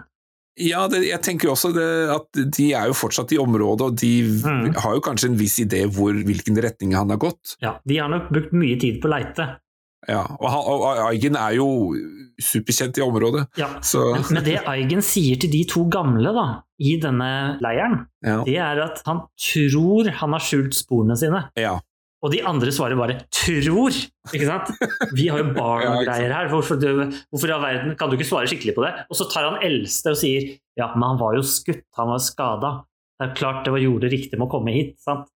Ja, det, jeg tenker også det, at de er jo fortsatt i området, og de Mm. har jo kanskje en viss idé hvor, hvilken retning han har gått. Ja, De har nok brukt mye tid på å leite. Ja, og, han, og Aigen er jo superkjent i området, Ja. så Men, men det Eigen sier til de to gamle da, i denne leiren, ja. det er at han tror han har skjult sporene sine. ja. Og de andre svarer bare 'tror'. Ikke sant? Vi har jo barn og greier her. Hvorfor, du, hvorfor i all verden kan du ikke svare skikkelig på det? Og så tar han eldste og sier 'ja, men han var jo skutt, han var skada'. Det er klart det var gjorde riktig med å komme hit. sant?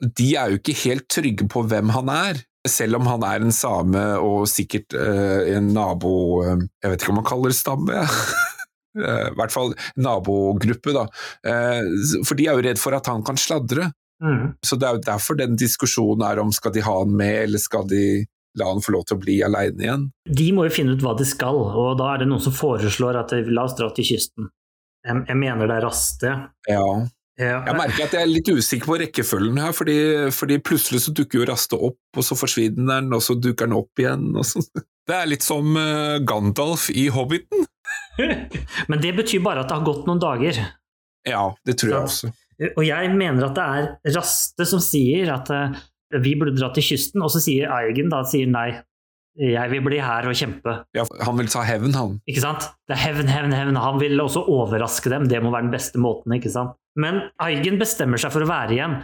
De er jo ikke helt trygge på hvem han er. Selv om han er en same og sikkert uh, en nabo Uh, Jeg vet ikke om man kaller det stamme, ja. Eh, I hvert fall nabogruppe, da. For de er jo redd for at han kan sladre. Mm. Så det er jo derfor den diskusjonen er om skal de ha han med, eller skal de la han få lov til å bli aleine igjen. De må jo finne ut hva de skal, og da er det noen som foreslår at la oss dra til kysten. Jeg, jeg mener det er Raste. Ja. Ja. Jeg merker at jeg er litt usikker på rekkefølgen her, fordi, fordi plutselig så dukker jo Raste opp, og så forsvinner den, og så dukker den opp igjen. Det er litt som eh, Gandalf i Hobbiten. Men det betyr bare at det har gått noen dager. Ja, det tror jeg også. Og jeg mener at det er Raste som sier at eh, vi burde dra til kysten, og så sier Eigen da sier nei, jeg vil bli her og kjempe. Ja, han vil ta hevn, han. Ikke sant? Det er hevn, hevn, hevn. Han vil også overraske dem, det må være den beste måten. ikke sant? Men Eigen bestemmer seg for å være igjen,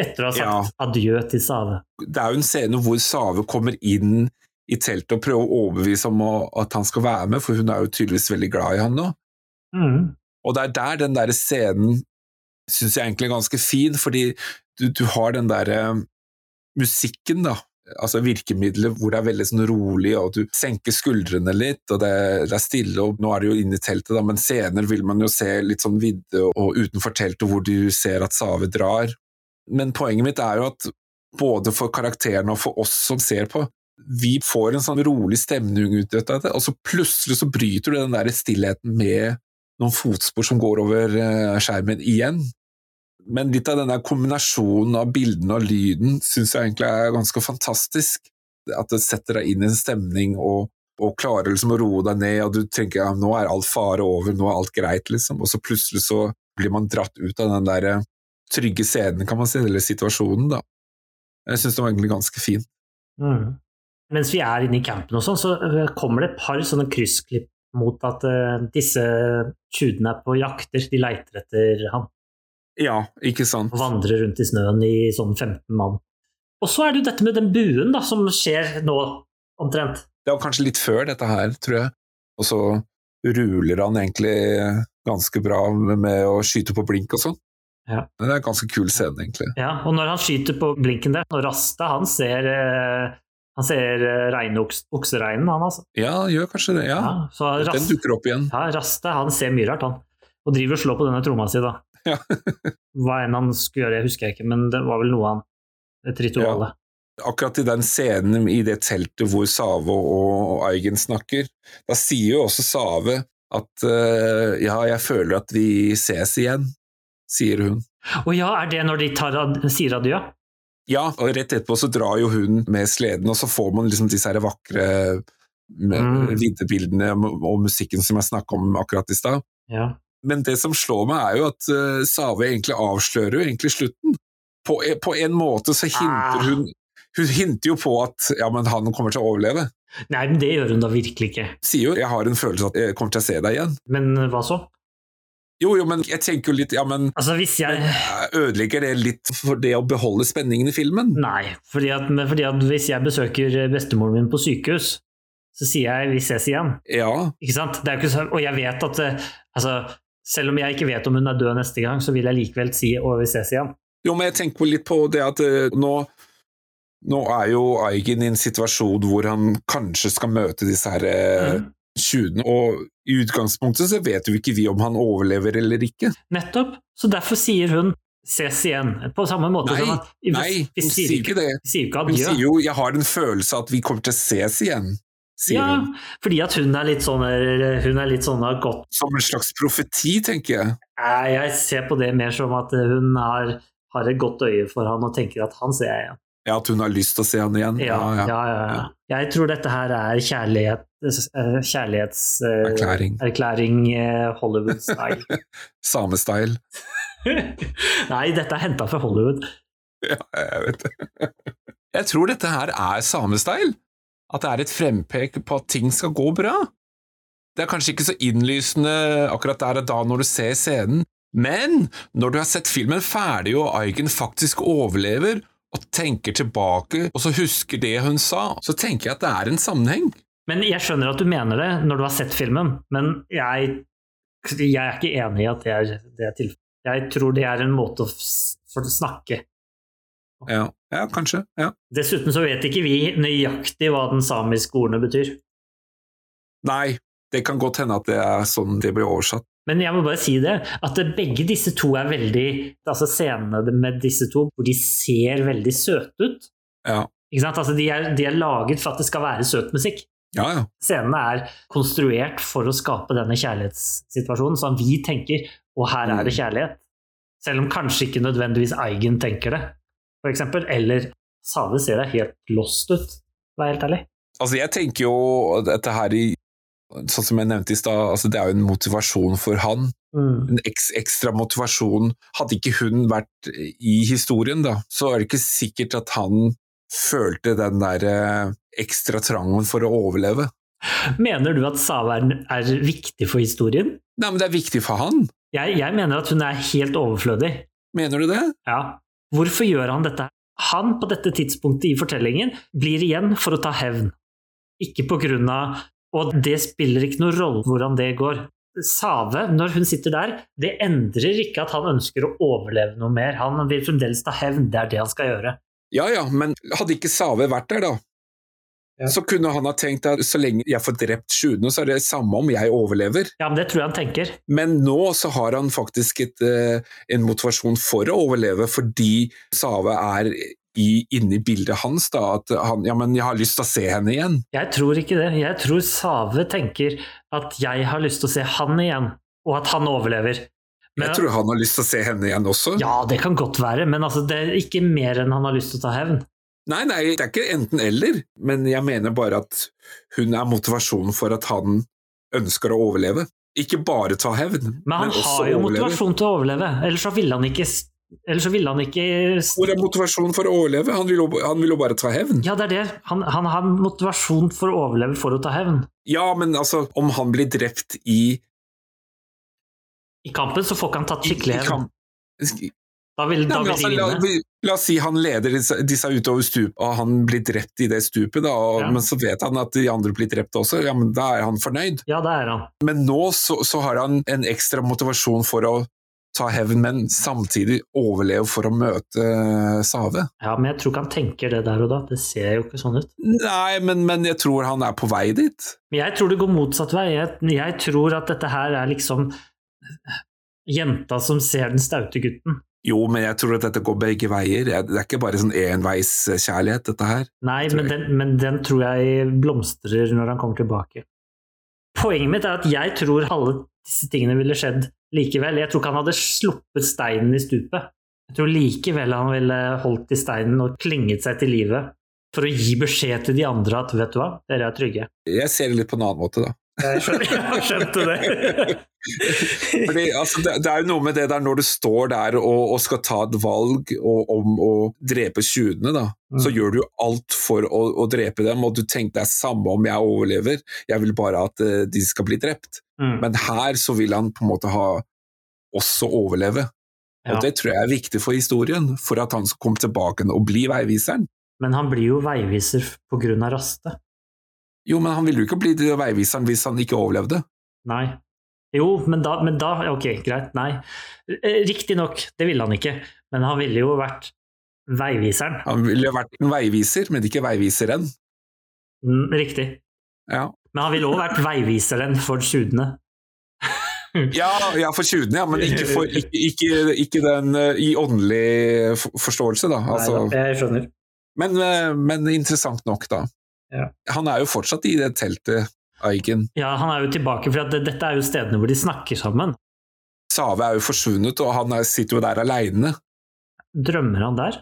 etter å ha sagt adjø til Save. Det er jo en scene hvor Save kommer inn i teltet og prøver å overbevise om at han skal være med, for hun er jo tydeligvis veldig glad i han nå. Mm. Og det er der den der scenen syns jeg egentlig er ganske fin, fordi du, du har den derre musikken, da. Altså virkemidlet hvor det er veldig sånn rolig, og du senker skuldrene litt, og det, det er stille, og nå er det jo inne i teltet, da, men senere vil man jo se litt sånn vidde og utenfor teltet hvor du ser at Save drar. Men poenget mitt er jo at både for karakterene og for oss som ser på, vi får en sånn rolig stemning ut av det, og så plutselig så bryter du den der stillheten med noen fotspor som går over eh, skjermen igjen. Men litt av denne kombinasjonen av bildene og lyden syns jeg egentlig er ganske fantastisk. At det setter deg inn i en stemning og, og klarer liksom å roe deg ned, og du tenker ja, nå er all fare over, nå er alt greit, liksom. Og så plutselig så blir man dratt ut av den der eh, trygge scenen, kan man si, eller situasjonen, da. Jeg syns det var egentlig ganske fint. Mm. Mens vi er inne i campen og sånn, så øh, kommer det et par sånne kryssklipp mot at øh, disse tjudene er på jakter. De leiter etter han Ja, ikke sant. og vandrer rundt i snøen i sånn 15 mann. Og så er det jo dette med den buen da, som skjer nå, omtrent. Det var kanskje litt før dette her, tror jeg. Og så ruler han egentlig ganske bra med å skyte på blink og sånn. Ja. Det er en ganske kul scene, egentlig. Ja, og når han skyter på blinken der, og Rasta han ser, øh, han ser øh, oksereinen, han altså. Ja, gjør kanskje det. Ja, Ja, så Den dukker opp igjen. ja, Raste han ser mye rart, han. Og driver og slår på denne tromma si, da. Ja. Hva enn han skulle gjøre, jeg husker jeg ikke, men det var vel noe han Et ritual. akkurat i den scenen i det teltet hvor Save og Eigen snakker, da sier jo også Save at uh, ja, jeg føler at vi ses igjen, sier hun. Å ja, er det når de ad sier adjø? Ja, og rett etterpå så drar jo hun med sleden, og så får man liksom disse her vakre mm. vinterbildene og musikken som jeg snakka om akkurat i stad. Ja. Men det som slår meg, er jo at uh, Save egentlig avslører jo egentlig slutten. På, på en måte så hinter ah. hun Hun hinter jo på at ja, men han kommer til å overleve. Nei, men det gjør hun da virkelig ikke. Sier jo 'jeg har en følelse at jeg kommer til å se deg igjen'. Men hva så? Jo, jo, men jeg tenker jo litt Ja, men, altså, hvis jeg... eh, ødelegger det litt for det å beholde spenningen i filmen? Nei, fordi at, fordi at hvis jeg besøker bestemoren min på sykehus, så sier jeg 'vi ses igjen'. Ja. Ikke sant? Så, og jeg vet at eh, altså, selv om jeg ikke vet om hun er død neste gang, så vil jeg likevel si 'og vi ses igjen'. Jo, men jeg tenker litt på det at eh, nå, nå er jo Eigen i en situasjon hvor han kanskje skal møte disse her mm. Tjuvene, og i utgangspunktet så vet jo ikke vi om han overlever eller ikke. Nettopp, så derfor sier hun ses igjen, på samme måte nei, som at vi, Nei, hun sier ikke det. Hun sier jo 'jeg har en følelse av at vi kommer til å ses igjen' sier ja, hun. Fordi at hun er litt sånn hun er litt sånn godt Som en slags profeti, tenker jeg. Jeg ser på det mer som at hun har, har et godt øye for han og tenker at han ser jeg igjen. Ja, at hun har lyst til å se han igjen? Ja, ja, ja. ja, ja. Jeg tror dette her er kjærlighet, kjærlighetserklæring uh, uh, Hollywood-style. Samestyle. Nei, dette er henta fra Hollywood. Ja, jeg vet det. Jeg tror dette her er samestyle at det er et frempek på at ting skal gå bra. Det er kanskje ikke så innlysende akkurat der og da når du ser scenen, men når du har sett filmen ferdig og Aigen faktisk overlever, og tenker tilbake og så husker det hun sa, så tenker jeg at det er en sammenheng. Men jeg skjønner at du mener det når du har sett filmen, men jeg, jeg er ikke enig i at det er, det er tilfellet. Jeg tror det er en måte å snakke ja, ja kanskje. Ja. Dessuten så vet ikke vi nøyaktig hva den samiske ordene betyr. Nei, det kan godt hende at det er sånn det blir oversatt. Men jeg må bare si det, at begge disse to er veldig Altså scenene med disse to, hvor de ser veldig søte ut. Ja. Ikke sant? Altså, de, er, de er laget for at det skal være søt musikk. Ja, ja. Scenene er konstruert for å skape denne kjærlighetssituasjonen, sånn vi tenker og her er det mm. kjærlighet'. Selv om kanskje ikke nødvendigvis Eigen tenker det f.eks., eller Sade ser det helt lost ut, vær helt ærlig. Altså, jeg tenker jo dette her i Sånn som jeg nevnte i stad, altså det er jo en motivasjon for han. Mm. En ek ekstra motivasjon. Hadde ikke hun vært i historien, da, så er det ikke sikkert at han følte den der eh, ekstra trangen for å overleve. Mener du at Save er, er, viktig for historien? Nei, men det er viktig for han. Jeg, jeg mener at hun er helt overflødig. Mener du det? Ja. Hvorfor gjør han dette? Han, på dette tidspunktet i fortellingen, blir igjen for å ta hevn. Ikke på grunn av Og det spiller ikke noen rolle hvordan det går. Save, når hun sitter der, det endrer ikke at han ønsker å overleve noe mer. Han vil fremdeles ta hevn, det er det han skal gjøre. Ja ja, men hadde ikke Save vært der, da? Ja. Så kunne han ha tenkt at så lenge jeg får drept sjuende, så er det samme om jeg overlever. Ja, men Det tror jeg han tenker. Men nå så har han faktisk et, uh, en motivasjon for å overleve, fordi Save er i, inni bildet hans. da, At han ja, men jeg har lyst til å se henne igjen. Jeg tror ikke det. Jeg tror Save tenker at jeg har lyst til å se han igjen, og at han overlever. Men, jeg tror han har lyst til å se henne igjen også. Ja, det kan godt være, men altså, det er ikke mer enn han har lyst til å ta hevn. Nei, nei, det er ikke enten-eller, men jeg mener bare at hun er motivasjonen for at han ønsker å overleve. Ikke bare ta hevn, men, men også overleve. Men han har jo motivasjon til å overleve, ellers så ville han ikke Ellers så ville han ikke Hvor er motivasjonen for å overleve? Han vil, jo, han vil jo bare ta hevn. Ja, det er det. Han, han, har motivasjon for å overleve for å ta hevn. Ja, men altså, om han blir drept i I kampen så får ikke han tatt skikkelig hevn. Da vil, da vil altså, de vinne. La, la, oss si han leder disse, disse utover stupet, og han blir drept i det stupet, da, og, ja. men så vet han at de andre blir drept også. Ja, men Da er han fornøyd. Ja, det er han. Men nå så, så har han en ekstra motivasjon for å ta hevn, men samtidig overleve for å møte uh, Save. Ja, men jeg tror ikke han tenker det der og da. Det ser jo ikke sånn ut. Nei, men, men jeg tror han er på vei dit. Men Jeg tror det går motsatt vei. Jeg, jeg tror at dette her er liksom jenta som ser den staute gutten. Jo, men jeg tror at dette går begge veier. Det er ikke bare sånn enveiskjærlighet, dette her. Nei, men den, men den, tror jeg blomstrer når han kommer tilbake. Poenget mitt er at jeg tror alle disse tingene ville skjedd likevel. Jeg tror ikke han hadde sluppet steinen i stupet. Jeg tror likevel han ville holdt i steinen og klinget seg til livet for å gi beskjed til de andre at vet du hva, dere er trygge. Jeg ser det litt på en annen måte, da. Jeg skjønte det. Fordi, altså, det, det, er jo noe med det der når du står der og, og skal ta et valg og, om å drepe tjuvene, da. Mm. Så gjør du alt for å, å, drepe dem, og du tenker det er samme om jeg overlever, jeg vil bare at uh, de skal bli drept. Mm. Men her så vil han på en måte ha også overleve. Ja. Og det tror jeg er viktig for historien, for at han skal komme tilbake og bli veiviseren. Men han blir jo veiviser på grunn av Raste. Jo, men han ville jo ikke bli veiviseren hvis han ikke overlevde. Nei. Jo, men da, men da Ok, greit, nei. Eh, riktignok, det ville han ikke, men han ville jo vært veiviseren. Han ville vært en veiviser, men ikke veiviseren. Mm, riktig. Ja. Men han ville òg vært veiviseren for tjudene. ja, ja, for tjudene, ja, men ikke, for, ikke, ikke, ikke den uh, i åndelig forståelse, da. Altså, Nei, jeg skjønner. Men, uh, men interessant nok, da. Ja. Han er jo fortsatt i det teltet, Aiken. Ja, han er jo tilbake, for det, dette er jo stedene hvor de snakker sammen. Save er jo forsvunnet, og han er, sitter jo der aleine. Drømmer han der?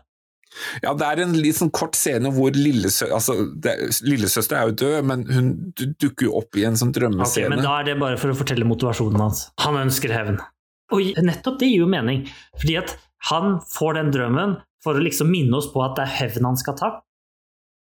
Ja, det er en litt sånn kort scene hvor lillesøster altså, Lillesøster er jo død, men hun dukker jo opp i en sånn drømmescene. Okay, men da er det bare for å fortelle motivasjonen hans. Han ønsker hevn. Og nettopp det gir jo mening, fordi at han får den drømmen for å liksom minne oss på at det er hevn han skal ta.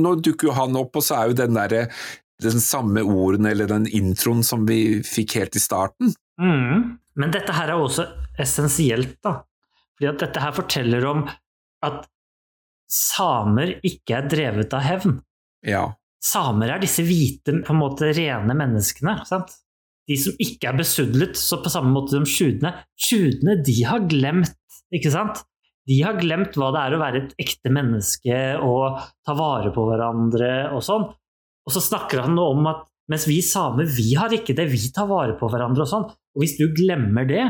Nå dukker jo han opp, og så er jo den derre den samme orden eller den introen som vi fikk helt i starten. Mm. Men dette her er også essensielt, da. Fordi at dette her forteller om at samer ikke er drevet av hevn. Ja. Samer er disse hvite, på en måte rene menneskene. sant? De som ikke er besudlet, så på samme måte som sjudene. Sjudene, de har glemt, ikke sant? De har glemt hva det er å være et ekte menneske og ta vare på hverandre og sånn. Og så snakker han om at mens vi samer, vi har ikke det, vi tar vare på hverandre og sånn. Og hvis du glemmer det,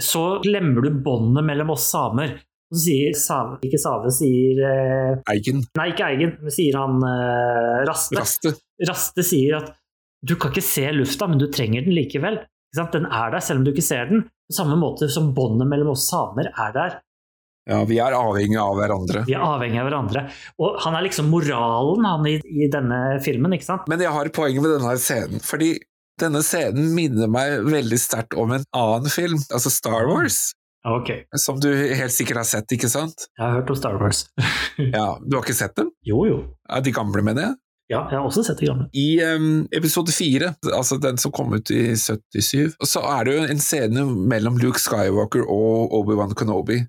så glemmer du båndet mellom oss samer. Så sier Save, ikke Save, sier eh, Eigen. Nei, ikke Eigen, men sier han eh, Raste. Raste. Raste sier at du kan ikke se lufta, men du trenger den likevel. Den er der selv om du ikke ser den. På samme måte som båndet mellom oss samer er der. Ja, vi er avhengige av hverandre. Vi er avhengige av hverandre. Og han er liksom moralen han i, i denne filmen, ikke sant? Men jeg har et poeng med denne scenen, fordi denne scenen minner meg veldig sterkt om en annen film, altså Star Wars. Okay. Som du helt sikkert har sett, ikke sant? Jeg har hørt om Star Wars. ja, Du har ikke sett dem? Jo, jo. Ja, de gamle, mener jeg? Ja, jeg har også sett de gamle. I um, episode fire, altså den som kom ut i 77, så er det jo en scene mellom Luke Skywalker og Obi-Wan Kenobi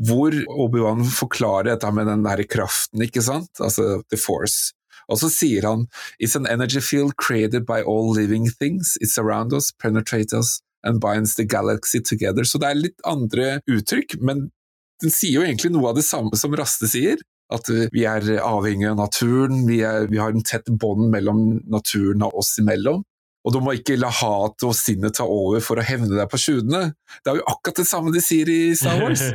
hvor Obi-Wan forklarer dette med den der kraften, ikke sant, altså the force. Og så sier han It's an energy field created by all living things. It's around us, penetrates us and binds the galaxy together. Så det er litt andre uttrykk, men den sier jo egentlig noe av det samme som Raste sier. At vi er avhengig av naturen, vi, er, vi har en tett bånd mellom naturen og oss imellom. Og du må ikke la hatet og sinnet ta over for å hevne deg på tjudene. Det er jo akkurat det samme de sier i Star Wars.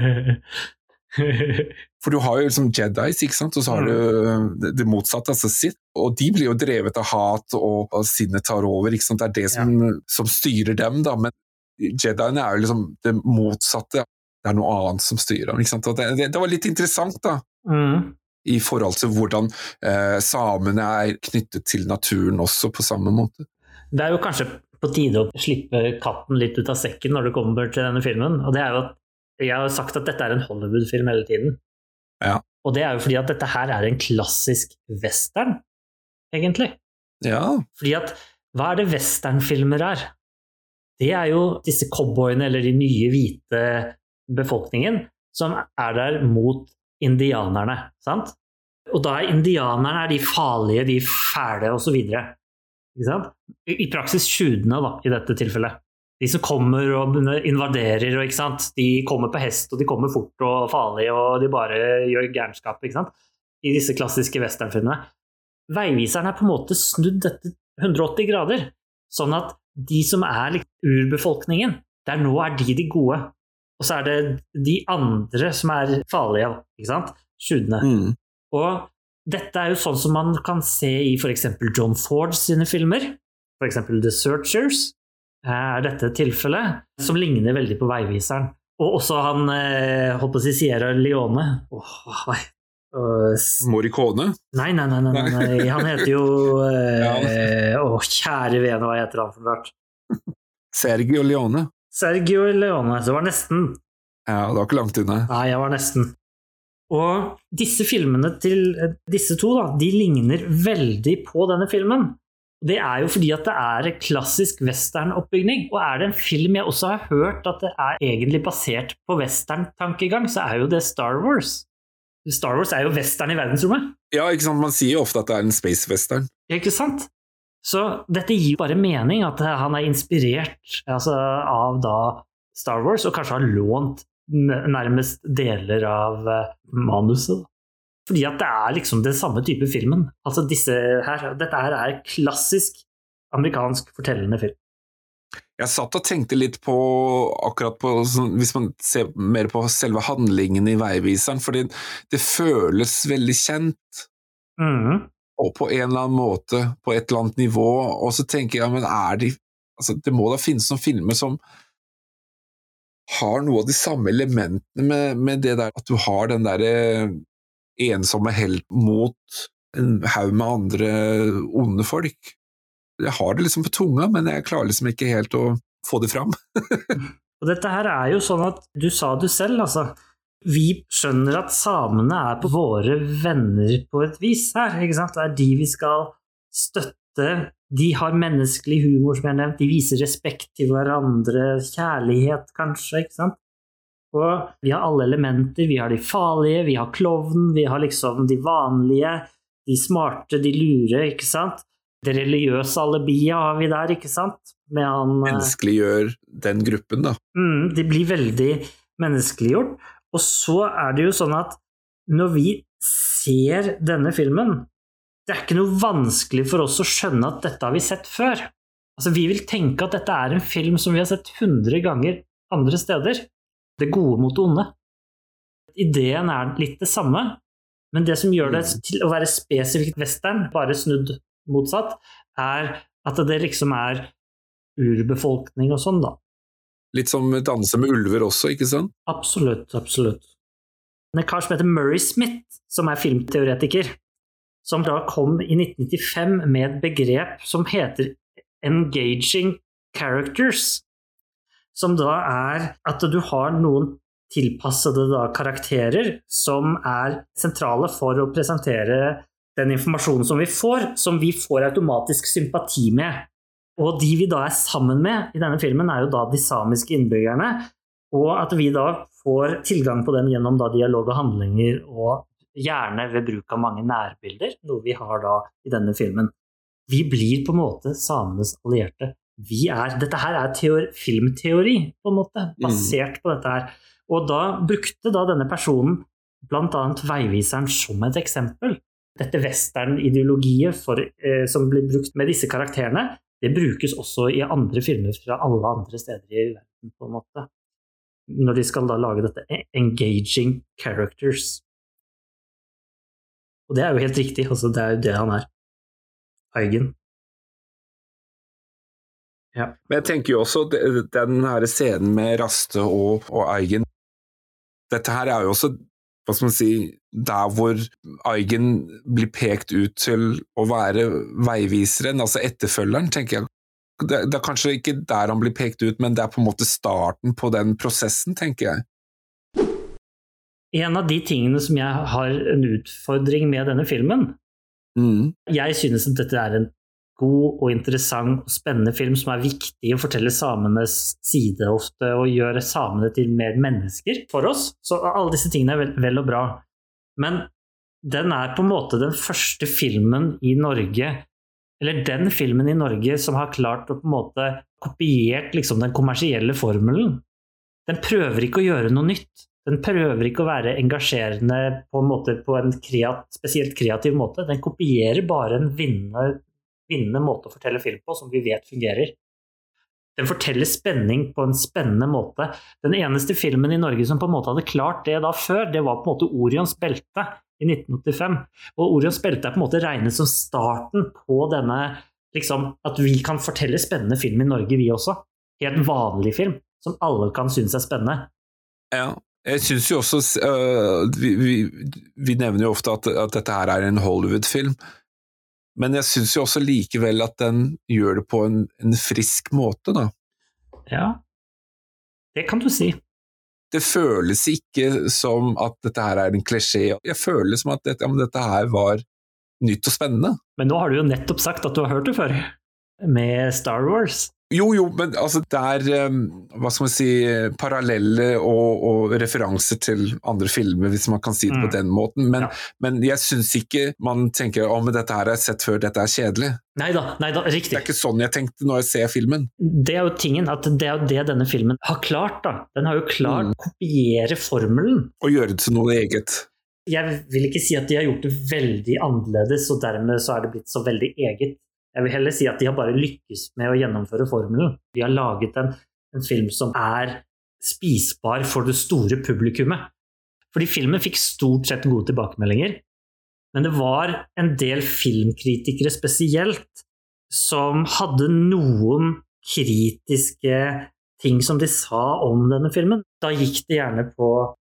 For du har jo liksom Jedis, ikke sant? og så har du mm. det, det motsatte, altså sitt. Og de blir jo drevet av hat, og, og sinnet tar over. ikke sant? Det er det som, ja. som styrer dem, da. Men Jediene er jo liksom det motsatte. Det er noe annet som styrer dem. ikke sant? Det, det, det, var litt interessant, da. Mm. I forhold til hvordan eh, samene er knyttet til naturen også, på samme måte. Det er jo kanskje på tide å slippe katten litt ut av sekken når det kommer til denne filmen. Og det er jo at Jeg har sagt at dette er en Hollywood-film hele tiden. Ja. Og det er jo fordi at dette her er en klassisk western, egentlig. Ja. Fordi at Hva er det westernfilmer er? det er jo disse cowboyene, eller de nye hvite befolkningen, som er der mot indianerne. sant? Og da er indianerne er de farlige, de fæle osv. I praksis tjuvene, da, i dette tilfellet. De som kommer og invaderer, og, ikke sant? de kommer på hest, og de kommer fort og farlig, og de bare gjør gærenskap. ikke sant? I disse klassiske westernfilmene. Veiviseren er på en måte snudd dette 180 grader, sånn at de som er urbefolkningen, der nå er de de gode. Og så er det de andre som er farlige, ikke sant? Tjuvene. Mm. Og dette er jo sånn som man kan se i f.eks. John Ford sine filmer. F.eks. The Searchers er dette tilfellet, som ligner veldig på Veiviseren. Og også han eh, holdt på å si Sierra Leone. Oh, nei. Morricone? Nei, nei, nei, nei, nei. Han heter jo eh, Å, kjære vene, hva heter han for hvert? Sergio Leone. Sergio Leone. Det var nesten. Ja, det var ikke langt unna. Nei, jeg var nesten. Og disse filmene til disse to, da, de ligner veldig på denne filmen. Det er jo fordi at det er en klassisk westernoppbygning. Og er det en film jeg også har hørt at det er egentlig basert på western-tankegang, så er jo det Star Wars. Star Wars er jo western i verdensrommet. Ja, ikke sant. Man sier jo ofte at det er en space-western. Ikke sant? Så dette gir jo bare mening, at han er inspirert altså, av da Star Wars, og kanskje har lånt nærmest deler av uh, manuset. Fordi at det er liksom den samme type filmen. Altså disse her, Dette her er klassisk amerikansk fortellende film. Jeg satt og tenkte litt på akkurat på Hvis man ser mer på selve handlingen i Veiviseren, fordi det føles veldig kjent. Mm. Og på en eller annen måte, på et eller annet nivå. Og så tenker jeg, men er de altså, Det må da finnes noen filmer som har noe av de samme elementene med, med det der at du har den derre ensomme helt mot en haug med andre onde folk. Jeg har det liksom på tunga, men jeg klarer liksom ikke helt å få det fram. og dette her er jo sånn at du sa det selv, altså. Vi skjønner at samene er på våre venner på et vis her. ikke sant? Det er de vi skal støtte. De har menneskelig humor, som jeg har nevnt. De viser respekt til hverandre, kjærlighet, kanskje. ikke sant? Og vi har alle elementer. Vi har de farlige, vi har klovnen, vi har liksom de vanlige, de smarte, de lure, ikke sant? Det religiøse alibiet har vi der, ikke sant? Med han eh, Menneskeliggjør den gruppen, da. Mm, de blir veldig menneskeliggjort. Og så er det jo sånn at når vi ser denne filmen, det er ikke noe vanskelig for oss å skjønne at dette har vi sett før. Altså, vi vil tenke at dette er en film som vi har sett 100 ganger andre steder. Det gode mot det onde. Ideen er litt det samme, men det som gjør det mm. til å være spesifikt western, bare snudd motsatt, er at det liksom er urbefolkning og sånn, da. Litt som danse med ulver også, ikke sant? Absolutt, absolutt. En kar som heter Murray Smith, som er filmteoretiker, som da kom i 1995 med et begrep som heter engaging characters, som da er at du har noen tilpassede da, karakterer som er sentrale for å presentere den informasjonen som vi får, som vi får automatisk sympati med. Og de vi da er sammen med i denne filmen, er jo da de samiske innbyggerne. Og at vi da får tilgang på dem gjennom dialog og handlinger, og gjerne ved bruk av mange nærbilder, noe vi har da i denne filmen. Vi blir på en måte samenes allierte. Er, dette her er teori, filmteori, på en måte, mm. basert mm. på dette her. Og da brukte da denne personen bl.a. veiviseren som et eksempel dette western-ideologiet eh, som blir brukt med disse karakterene, det brukes også i andre filmer fra alle andre steder i verden, på en måte. Når de skal da lage dette e-, engaging characters. Og det er jo helt riktig, altså det er jo det han er. Eigen. Ja. Men jeg tenker jo også den her scenen med Raste og, og Eigen Dette her er jo også hva skal man si, der hvor Eigen blir pekt ut til å være veiviseren, altså etterfølgeren, tenker jeg. Det, det, er kanskje ikke der han blir pekt ut, men det er på en måte starten på den prosessen, tenker jeg. En av de tingene som jeg har en utfordring med denne filmen mm. Jeg synes at dette er en god og interessant og spennende film som er viktig å fortelle samenes side ofte, og gjøre samene til mer mennesker for oss. Så alle disse tingene er vel, vel og bra. Men den er på en måte den første filmen i Norge, eller den filmen i Norge som har klart å på en måte kopiert liksom den kommersielle formelen. Den prøver ikke å gjøre noe nytt. Den prøver ikke å være engasjerende på en, måte, på en kreat, spesielt kreativ måte. Den kopierer bare en vinnende, vinnende måte å fortelle film på, som vi vet fungerer. Den forteller spenning på en spennende måte. Den eneste filmen i Norge som på en måte hadde klart det da før, det var på en måte Orions belte i 1985. Og Orions belte er på en måte regnet som starten på denne liksom, At vi kan fortelle spennende film i Norge, vi også. Helt vanlig film, som alle kan synes er spennende. Ja, jeg syns jo også uh, vi, vi, vi, nevner jo ofte at, at dette her er en Hollywood-film, men jeg syns jo også likevel at den gjør det på en, en, frisk måte, da. Ja, det kan du si. Det føles ikke som at dette her er en klisjé. Jeg føler som at dette, ja, dette her var nytt og spennende. Men nå har du jo nettopp sagt at du har hørt det før, med Star Wars. Jo, jo, men altså, det er um, hva skal man si, parallelle og, og, referanser til andre filmer, hvis man kan si det mm. på den måten. Men, ja. men jeg syns ikke man tenker å, men dette her har jeg sett før, dette er kjedelig. Neida, neida, riktig. Det er ikke sånn jeg tenkte når jeg ser filmen. Det er jo tingen, at det er jo det denne filmen har klart. da. Den har jo klart mm. å kopiere formelen. Og gjøre det til noe eget. Jeg vil ikke si at de har gjort det veldig annerledes, og dermed så er det blitt så veldig eget. Jeg vil heller si at de har bare lykkes med å gjennomføre formelen. De har laget en, en film som er spisbar for det store publikummet. Fordi filmen fikk stort sett gode tilbakemeldinger, men det var en del filmkritikere spesielt som hadde noen kritiske ting som de sa om denne filmen. Da gikk det gjerne på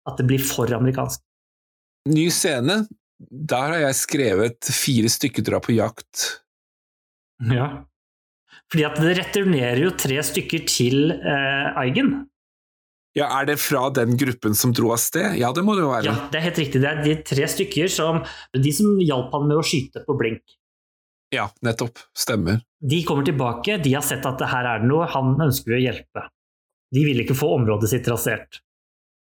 at det blir for amerikansk. Ny scene. Der har jeg skrevet fire stykker drar på jakt ja. Fordi at det returnerer jo tre stykker til eh, Eigen. Ja, Er det fra den gruppen som dro av sted? Ja, det må det jo være. Ja, det er helt riktig. Det er de tre stykker som De som hjalp han med å skyte på blink. Ja, nettopp. Stemmer. De kommer tilbake, de har sett at her er det noe, han ønsker å hjelpe. De vil ikke få området sitt rasert.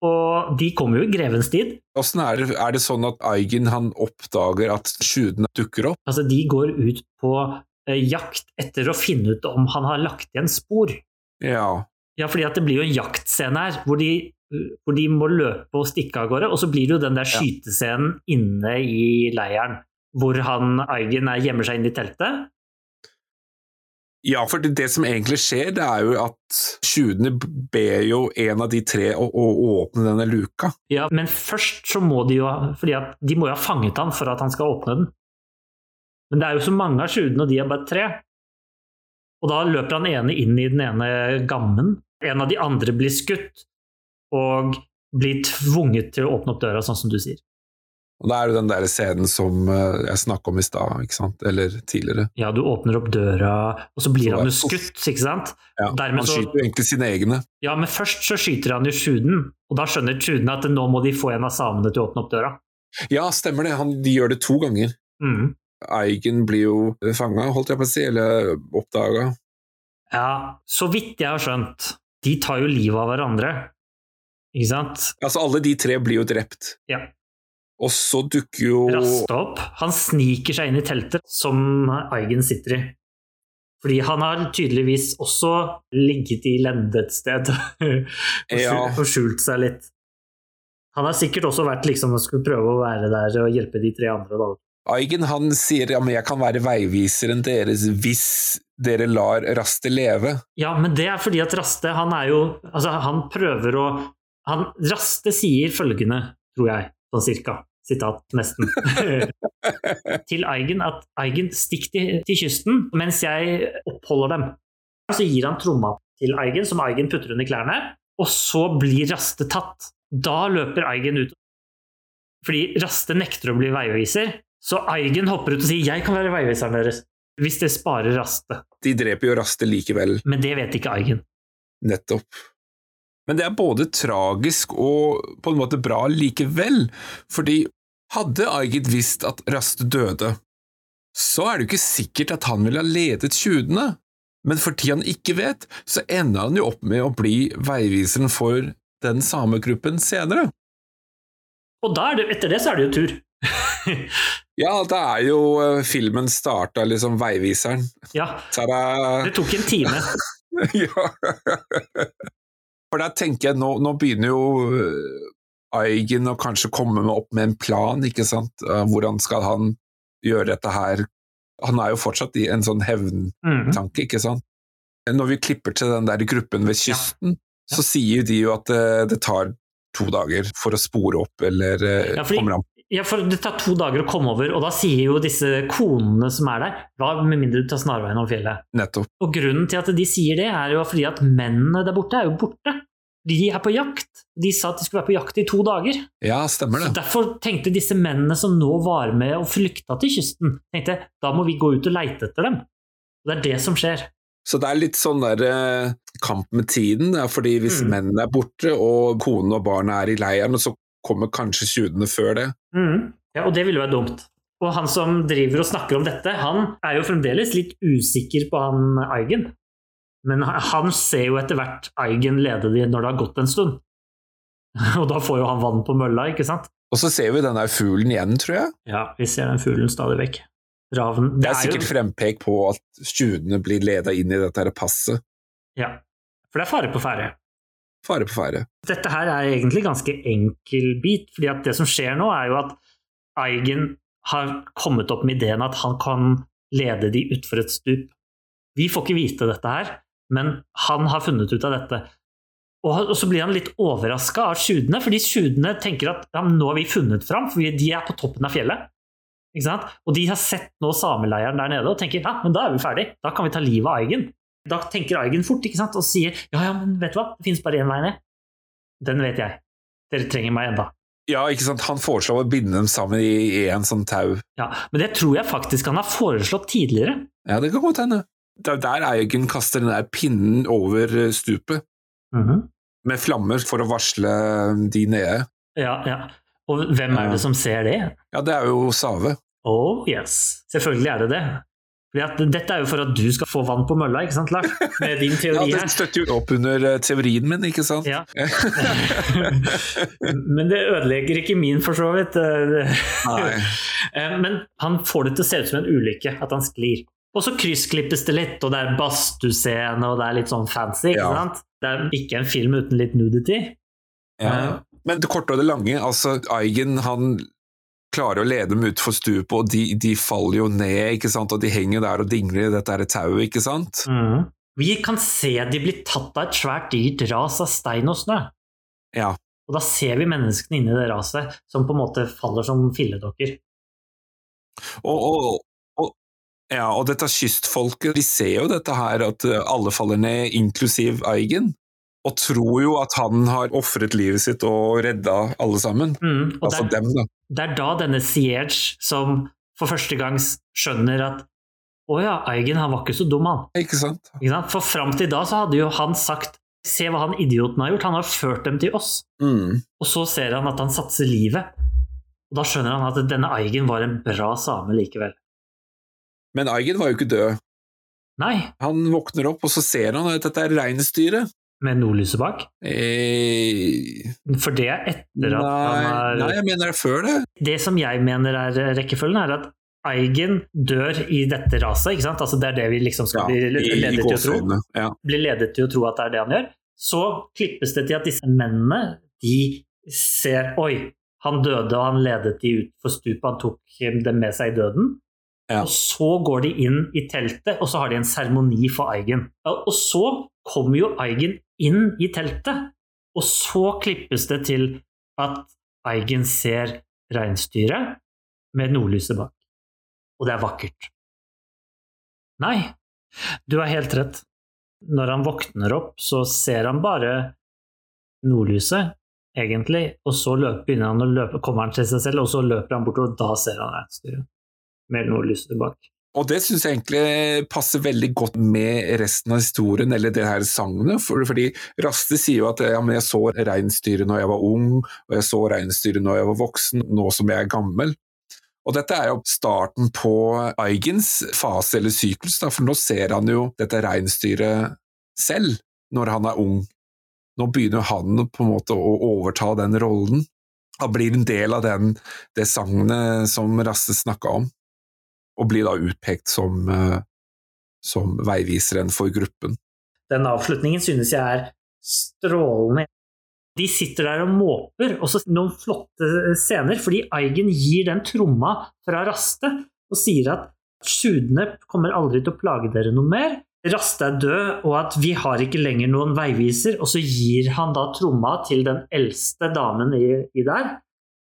Og de kommer jo i grevens tid. Er det, er det sånn at Eigen han oppdager at skjudene dukker opp? Altså, De går ut på jakt etter å finne ut om han har lagt igjen spor. Ja. Ja, fordi det blir jo en jaktscene her, hvor de, hvor de, må løpe og stikke av gårde. Og så blir det jo den der skytescenen inne i leiren, hvor han Eigen gjemmer seg inn i teltet. Ja, for det, det, som egentlig skjer, det er jo at tjuvene ber jo en av de tre å, å, åpne denne luka. Ja, men først så må de jo fordi de må jo ha fanget han for at han skal åpne den. Men det er jo så mange av sjudene, og de er bare tre. Og da løper han ene inn i den ene gammen. En av de andre blir skutt, og blir tvunget til å åpne opp døra, sånn som du sier. Og Da er det den der scenen som eh, jeg snakka om i stad, ikke sant? eller tidligere. Ja, du åpner opp døra, og så blir så han jo skutt, ikke sant? Ja, Dermed han skyter jo egentlig sine egne. Ja, men først så skyter han jo sjuden, og da skjønner sjuden at nå må de få en av samene til å åpne opp døra. Ja, stemmer det, han, de gjør det to ganger. Mm. Eigen blir jo fanga, holdt jeg på å si, eller oppdaga. Ja, så vidt jeg har skjønt. De tar jo livet av hverandre, ikke sant? Altså, alle de tre blir jo drept. Ja. Og så dukker jo Raste opp. Han sniker seg inn i teltet som Eigen sitter i. Fordi han har tydeligvis også ligget i lende et sted og ja. skjult seg litt. Han har sikkert også vært liksom og skulle prøve å være der og hjelpe de tre andre. da. Aigen han sier ja, men jeg kan være veiviseren deres hvis dere lar Raste leve. Ja, men det er fordi at Raste han er jo Altså, han prøver å han, Raste sier følgende, tror jeg, sånn cirka. Sitat, nesten. til Eigen at Eigen, stikk til, til, kysten mens jeg oppholder dem. Så gir han tromma til Eigen, som Eigen putter under klærne, og så blir Raste tatt. Da løper Eigen ut. Fordi Raste nekter å bli veiviser, så Eigen hopper ut og sier 'jeg kan være veiviseren deres', hvis det sparer Raste. De dreper jo Raste likevel. Men det vet ikke Eigen. Nettopp. Men det er både tragisk og på en måte bra likevel, fordi hadde Eigen visst at Raste døde, så er det jo ikke sikkert at han ville ha ledet tjuvene, Men fordi han ikke vet, så ender han jo opp med å bli veiviseren for den samegruppen senere. Og er det, etter det så er det jo tur. Ja, det er jo eh, filmen starta liksom veiviseren. ja, Tada! det tok en time. ja. For der tenker jeg, nå, nå begynner jo eh, Eigen å kanskje komme med opp med en plan, ikke sant? Eh, Hvordan skal han gjøre dette her? Han er jo fortsatt i en sånn hevntanke, Mhm. ikke sant? Når vi klipper til den der gruppen ved kysten, så sier de jo at det, det tar to dager for å spore opp, eller Ja, fordi- Ja, for Det tar to dager å komme over, og da sier jo disse konene som er der Hva med mindre du tar snarveien over fjellet? Nettopp. Og Grunnen til at de sier det, er jo fordi at mennene der borte er jo borte. De er på jakt. De sa at de skulle være på jakt i to dager. Ja, stemmer Så det. Derfor tenkte disse mennene som nå var med og flykta til kysten, tenkte da må vi gå ut og leite etter dem. Og Det er det som skjer. Så det er litt sånn der eh, kamp med tiden, fordi hvis Mm. mennene er borte og konene og barna er i leiren, så kommer kanskje tjudene før det. Mm. Ja, Og det ville vært dumt. Og han som driver og snakker om dette, han er jo fremdeles litt usikker på han Eigen. Men han ser jo etter hvert Eigen lede de når det har gått en stund. Og da får jo han vann på mølla, ikke sant? Og så ser vi den der fuglen igjen, tror jeg. Ja, vi ser den fuglen stadig vekk. Raven. Det er sikkert jo, frempek på at tjuvene blir leda inn i dette her passet. Ja, for det er fare på ferde. Fare på ferde. Dette her er egentlig ganske enkel bit, fordi at det som skjer nå, er jo at Eigen har kommet opp med ideen at han kan lede de utfor et stup. Vi får ikke vite dette her, men han har funnet ut av dette. Og, så blir han litt overraska av sjudene, fordi sjudene tenker at ja, nå har vi funnet fram, for de er på toppen av fjellet. Og de har sett nå sameleiren der nede og tenker ja, men da er vi ferdig, da kan vi ta livet av Eigen. Da tenker Eigen fort ikke sant? og sier ja, ja, men vet du hva, det finnes bare én vei ned. Den vet jeg. Dere trenger meg enda. Ja, ikke sant. Han foreslår å binde dem sammen i, én en sånn tau. Ja, Men det tror jeg faktisk han har foreslått tidligere. Ja, det kan godt hende. Det er der Eigen kaster den der pinnen over eh, stupet, med flammer for å varsle de nede. Ja, ja. Og hvem er det som ser det? Ja, det er jo Save. Oh yes, selvfølgelig er det det. Dette er jo for at du skal få vann på mølla, ikke sant, Lars? Med din Ja, det støtter jo opp under eh, teorien min, ikke sant? Ja. Men det ødelegger ikke min, for så vidt. Eh, Men han får det til å se ut som en ulykke, at han sklir. Og så kryssklippes det litt, og det er badstuescene, og det er litt sånn fancy. ikke Ja. sant? Det er ikke en film uten litt nudity. Ja. Men det korte og det lange, altså Eigen han klarer å lede dem utfor stupet, og de, de faller jo ned, ikke sant, og de henger der og dingler i dette tauet, ikke sant? Mm. Vi kan se de blir tatt av et svært digert ras av stein og snø. Ja. Og da ser vi menneskene inni det raset som på en måte faller som filledokker. Og, og, og, ja, og dette kystfolket, de ser jo dette her, at eh, alle faller ned, inklusiv Eigen, og tror jo at han har offret livet sitt og redda alle sammen. Mm, Altså det, er, dem, da. Det er da denne Siege som for første gang skjønner at å ja, Eigen han var ikke så dum, han. Ikke sant? Ikke sant? For fram til da så hadde jo han sagt se hva han idioten har gjort, han har ført dem til oss. Mm. Og så ser han at han satser livet. Og da skjønner han at denne Eigen var en bra same likevel. Men Eigen var jo ikke død. Nei, Han våkner opp, og så ser han at dette er reinsdyret. Med nordlyset bak. Eh, For det er etter at nei, han har nei, jeg mener det er før det. Det som jeg mener er rekkefølgen, er at Eigen dør i dette raset. ikke sant? Altså Det er det vi liksom skal Ja, bli i, i ledet til å tro. Ja. Blir ledet til å tro at det er det han gjør. Så klippes det til at disse mennene de ser Oi, han døde, og han ledet de ut for stupet. Han tok dem med seg i døden. Ja. Og så går de inn i teltet, og så har de en seremoni for Eigen. Og så kommer jo Eigen inn i teltet, og så klippes det til at Eigen ser reinsdyret med nordlyset bak. Og det er vakkert. Nei, du har helt rett. Når han våkner opp, så ser han bare nordlyset, egentlig, og så løper, begynner han å løpe, kommer han til seg selv, og så løper han bort, og da ser han reinsdyret med nordlyset bak. Og det syns jeg egentlig passer veldig godt med resten av historien, eller det her sagnet. For, fordi Raste sier jo at ja, jeg så reinsdyret når jeg var ung, og jeg så reinsdyret når jeg var voksen, nå som jeg er gammel. Og dette er jo starten på Eigens fase eller syklus, da, for nå ser han jo dette reinsdyret selv, når han er ung. Nå begynner han på en måte å overta den rollen. Han blir en del av den, det sagnet som Raste snakka om, og blir da utpekt som, eh, som veiviseren for gruppen. Den avslutningen synes jeg er strålende. De sitter der og måper, og så noen flotte scener, fordi Eigen gir den tromma fra Raste og sier at sjudene kommer aldri til å plage dere noe mer. Raste er død, og at vi har ikke lenger noen veiviser. Og så gir han da tromma til den eldste damen i, i der.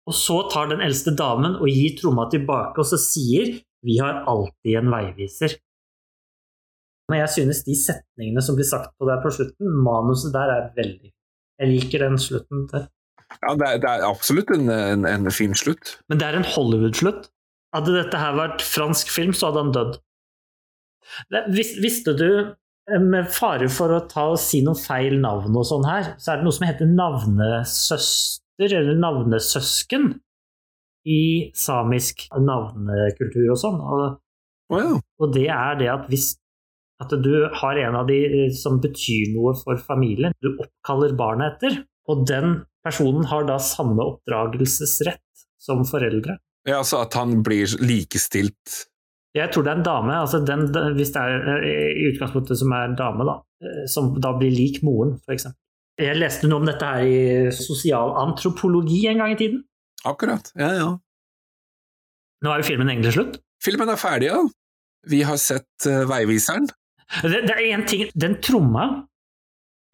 Og så tar den eldste damen og gir tromma tilbake, og så sier vi har alltid en veiviser. Men jeg synes de setningene som blir sagt på der på slutten, manuset der er veldig Jeg liker den slutten der. Ja, det er, det er absolutt en, en, en, fin slutt. Men det er en Hollywood-slutt. Hadde dette her vært fransk film, så hadde han dødd. Vis, visste du, eh, med fare for å ta og si noen feil navn og sånn her, så er det noe som heter navnesøster eller navnesøsken i samisk navnekultur og sånn. Og, wow. og det er det at hvis at du har en av de eh, som betyr noe for familien, du oppkaller barnet etter. Og den personen har da samme oppdragelsesrett som foreldre. Ja, Altså at han blir likestilt? Jeg tror det er en dame, altså den, hvis det er eh, i utgangspunktet som er en dame, da. Eh, som da blir lik moren, f.eks. Jeg leste noe om dette her i sosialantropologi en gang i tiden. Akkurat, ja ja. Nå er jo filmen egentlig slutt. Filmen er ferdig, ja. Vi har sett uh, Veiviseren. Det, det er én ting Den tromma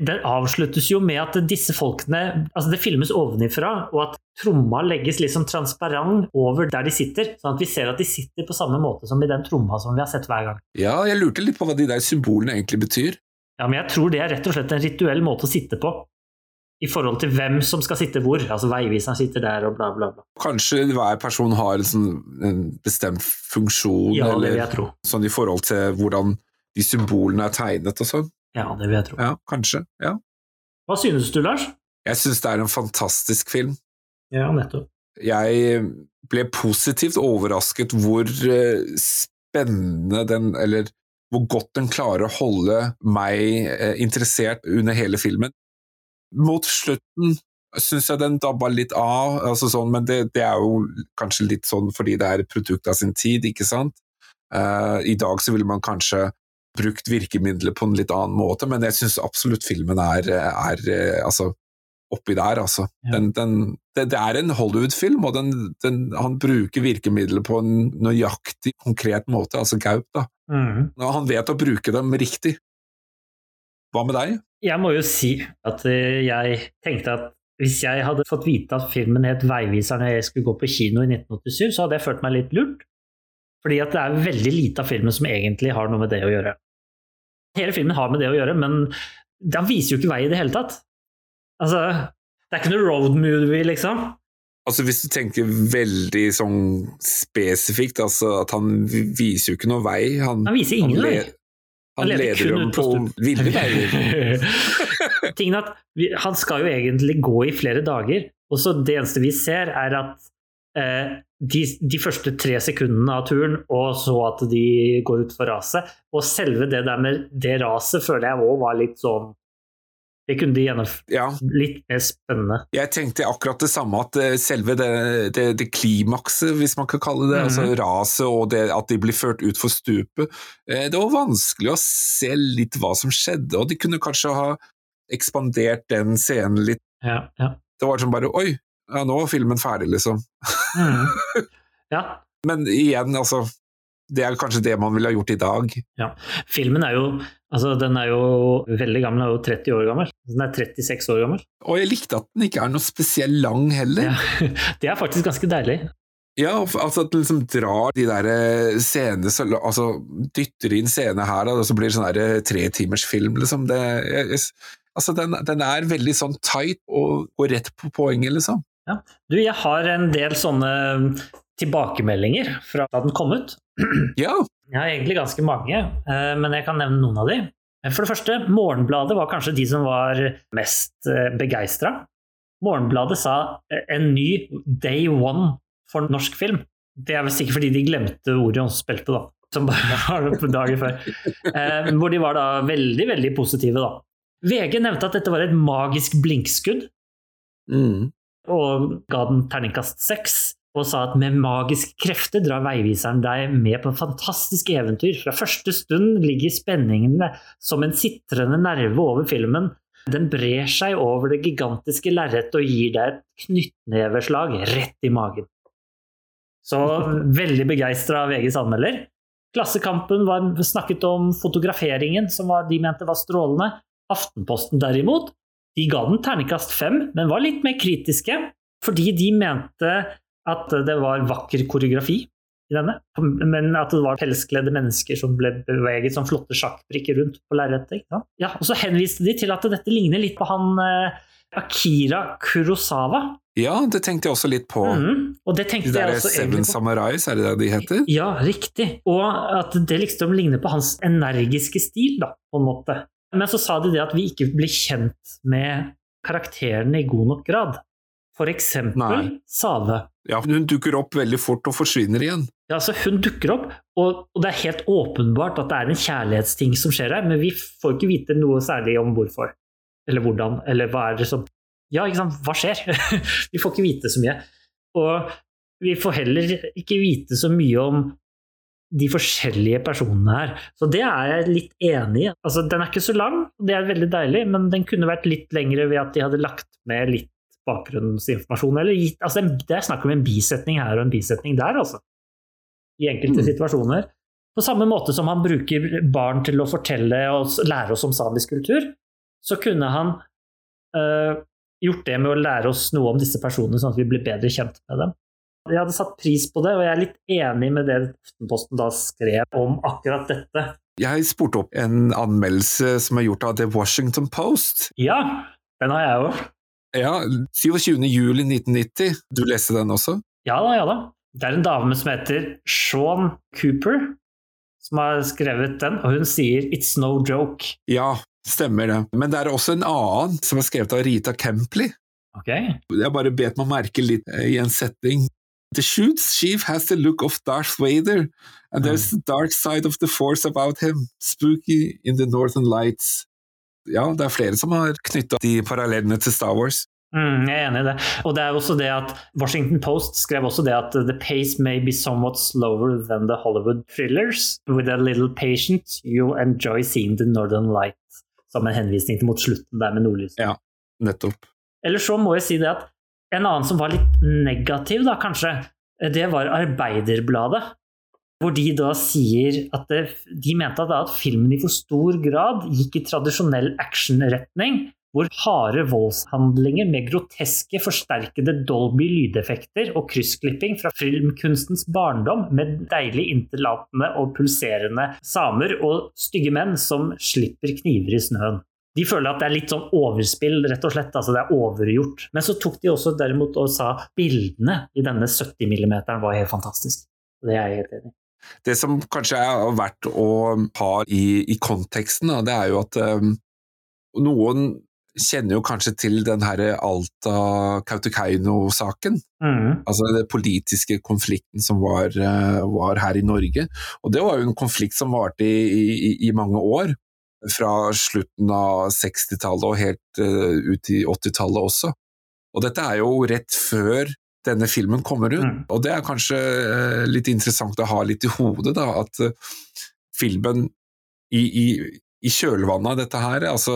den avsluttes jo med at disse folkene altså Det filmes ovenifra, og at tromma legges liksom transparent over der de sitter, sånn at vi ser at de sitter på samme måte som i den tromma som vi har sett hver gang. Ja, jeg lurte litt på hva de der symbolene egentlig betyr. Ja, men jeg tror det er rett og slett en rituell måte å sitte på. I forhold til hvem som skal sitte hvor. Altså Veiviseren sitter der, og bla, bla, bla. Kanskje hver person har en, sånn, en bestemt funksjon, ja, eller det vil jeg tro. sånn i forhold til hvordan de symbolene er tegnet og sånn. Ja, det vil jeg tro. Ja, kanskje. Ja. Hva synes du, Lars? Jeg synes det er en fantastisk film. Ja, nettopp. Jeg ble positivt overrasket hvor eh, spennende den Eller hvor godt den klarer å holde meg eh, interessert under hele filmen. Mot slutten syns jeg den dabba litt av, altså sånn, men det, det, er jo kanskje litt sånn fordi det er et produkt av sin tid, ikke sant. Uh, I dag så ville man kanskje brukt virkemidler på en litt annen måte, men jeg syns absolutt filmen er, er altså, oppi der, altså. Ja. Den, den, det, det, er en Hollywood-film, og den, han bruker virkemidler på en nøyaktig, konkret måte, altså Gaup, da. Mm. Han vet å bruke dem riktig. Hva med deg? Jeg må jo si at eh, jeg tenkte at hvis jeg hadde fått vite at filmen het 'Veiviseren' og jeg skulle gå på kino i 1987, så hadde jeg følt meg litt lurt. Fordi at det er veldig lite av filmen som egentlig har noe med det å gjøre. Hele filmen har med det å gjøre, men den viser jo ikke vei i det hele tatt. Altså, det er ikke noe road movie, liksom. Altså Hvis du tenker veldig sånn spesifikt, altså at han viser jo ikke noe vei. Han, han viser ingen vei. Han, han leder dem på, på ville veier. Tingen at Han skal jo egentlig gå i flere dager, og så det eneste vi ser, er at eh, de, de, første tre sekundene av turen, og så at de går utfor raset. Og selve det der med det raset føler jeg òg var litt sånn det kunne de gjennomført ja. litt mer spennende. Jeg tenkte akkurat det samme, at eh, selve det, det, det klimakset, hvis man kan kalle det, mm altså mhm. raset og det at de blir ført utfor stupet, eh, det var vanskelig å se litt hva som skjedde, og de kunne kanskje ha ekspandert den scenen litt. Ja, ja. Det var sånn bare oi, ja, nå var filmen ferdig, liksom. Mm. Ja. Men igjen, altså. Det er kanskje det man ville ha gjort i dag. Ja. Filmen er jo altså den er jo veldig gammel, den er jo 30 år gammel. Den er 36 år gammel. Og jeg likte at den ikke er noe spesielt lang heller. Ja. Det er faktisk ganske deilig. Ja, altså at den liksom drar de der eh, scenene altså Dytter inn scener her, og så blir det sånn eh, tre timers film, liksom. Det, jeg, altså den, den, er veldig sånn tight og går rett på poenget, liksom. Ja. Du, jeg har en del sånne tilbakemeldinger fra da den kom ut. Ja. Jeg har egentlig ganske mange, eh, men jeg kan nevne noen av de. For det første, Morgenbladet var kanskje de som var mest eh, begeistra. Morgenbladet sa eh, en ny day one for norsk film. Det er vel sikkert fordi de glemte Orion spilte, da. Som bare var det på dagen før. Eh, hvor de var da veldig, veldig positive, da. VG nevnte at dette var et magisk blinkskudd, Mm. Og ga den terningkast seks. Og sa at med magiske krefter drar veiviseren deg med på et fantastisk eventyr. Fra første stund ligger spenningene som en sitrende nerve over filmen. Den brer seg over det gigantiske lerretet og gir deg et knyttneveslag rett i magen. Så veldig begeistra VGs anmelder. Klassekampen var snakket om fotograferingen, som var, de mente var strålende. Aftenposten derimot, de ga den terningkast fem, men var litt mer kritiske. Fordi de mente at det var vakker koreografi i denne, men at det var pelskledde mennesker som ble beveget som flotte sjakkbrikker rundt på lerretet. Ja, og så henviste de til at dette ligner litt på han eh, Akira Kurosawa. Ja, det tenkte jeg også litt på. Mhm, Og det De der jeg også Seven. Samurais, er det det de heter? Ja, riktig. Og at det liksom ligner på hans energiske stil, da, på en måte. Men så sa de det at vi ikke blir kjent med karakterene i god nok grad. For eksempel Nei. Save. Ja, hun dukker opp veldig fort og forsvinner igjen. Ja, altså Hun dukker opp, og, og det er helt åpenbart at det er en kjærlighetsting som skjer her, men vi får ikke vite noe særlig om hvorfor, eller hvordan, eller hva er det som Ja, ikke sant, hva skjer? vi får ikke vite så mye. Og vi får heller ikke vite så mye om de forskjellige personene her. Så det er jeg litt enig i. Altså, den er ikke så lang, og det er veldig deilig, men den kunne vært litt lengre ved at de hadde lagt med litt bakgrunnsinformasjon. Eller gitt, altså, det er snakk om en bisetning her og en bisetning der, altså. I enkelte Mm. situasjoner. På samme måte som han bruker barn til å fortelle og lære oss om samisk kultur, så kunne han øh, gjort det med å lære oss noe om disse personene, sånn at vi blir bedre kjent med dem. Jeg hadde satt pris på det, og jeg er litt enig med det Aftenposten da skrev om akkurat dette. Jeg spurte opp en anmeldelse som er gjort av The Washington Post. Ja, den har jeg òg. Ja, 27. juli 1990. Du leste den også? Ja da, ja da. Det er en dame som heter Sean Cooper, som har skrevet den, og hun sier 'It's no joke'. Ja, stemmer det. Men det er også en annen som er skrevet av Rita Kempley. Ok? Jeg bare bet meg merke litt i en setting. The Shoots chief has the look of Darth Vader, and there's the dark side of the force about him, spooky in the northern lights. Ja, det er flere som har knytta de parallellene til Star Wars. Mm, jeg er enig i det. Og det er også det at Washington Post skrev også det at the pace may be somewhat slower than the Hollywood thrillers. With a little patience, you'll enjoy seeing the northern light. Som en henvisning til mot slutten der med nordlyset. Ja. Nettopp. Eller så må jeg si det at en annen som var litt negativ, da kanskje, det var Arbeiderbladet. Hvor de da sier at det, de mente at, at filmen i for stor grad gikk i tradisjonell actionretning, hvor harde voldshandlinger med groteske, forsterkede Dolby-lydeffekter og kryssklipping fra filmkunstens barndom med deilig interlatende og pulserende samer og stygge menn som slipper kniver i snøen. De føler at det er litt sånn overspill, rett og slett. altså Det er overgjort. Men så tok de også derimot og sa bildene i denne 70 mm var helt fantastisk. Det er jeg helt enig i. Det som kanskje er verdt å ha i, i konteksten, da, det er jo at um, noen kjenner jo kanskje til den her Alta-Kautokeino-saken. Mm. Altså den politiske konflikten som var, eh, var her i Norge. Og det var jo en konflikt som varte i, i, i mange år. Fra slutten av 60-tallet og helt uh, ut i 80-tallet også. Og dette er jo rett før denne filmen kommer ut. Mm. Og det er kanskje uh, litt interessant å ha litt i hodet, da, at uh, filmen i, i, i kjølvannet av dette her, altså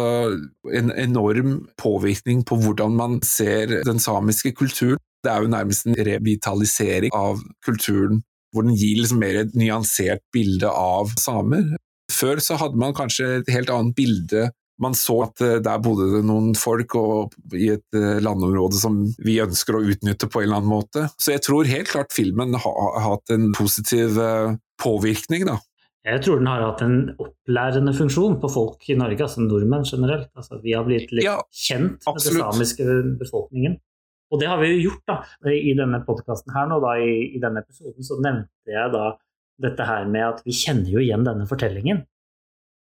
en enorm påvirkning på hvordan man ser den samiske kulturen. Det er jo nærmest en revitalisering av kulturen, hvor den gir liksom mer et nyansert bilde av samer. Før så hadde man kanskje et helt annet bilde. Man så at eh, der bodde det noen folk i et eh, landområde som vi ønsker å utnytte på en eller annen måte. Så jeg tror helt klart filmen har, hatt en positiv eh, påvirkning, da. Jeg tror den har hatt en opplærende funksjon på folk i Norge, altså nordmenn generelt. Altså, vi har blitt litt Ja, kjent med absolutt. den samiske befolkningen. Og det har vi jo gjort da, i denne podkasten her nå, da, i, i denne episoden, så nevnte jeg da dette her med at vi kjenner jo igjen denne fortellingen.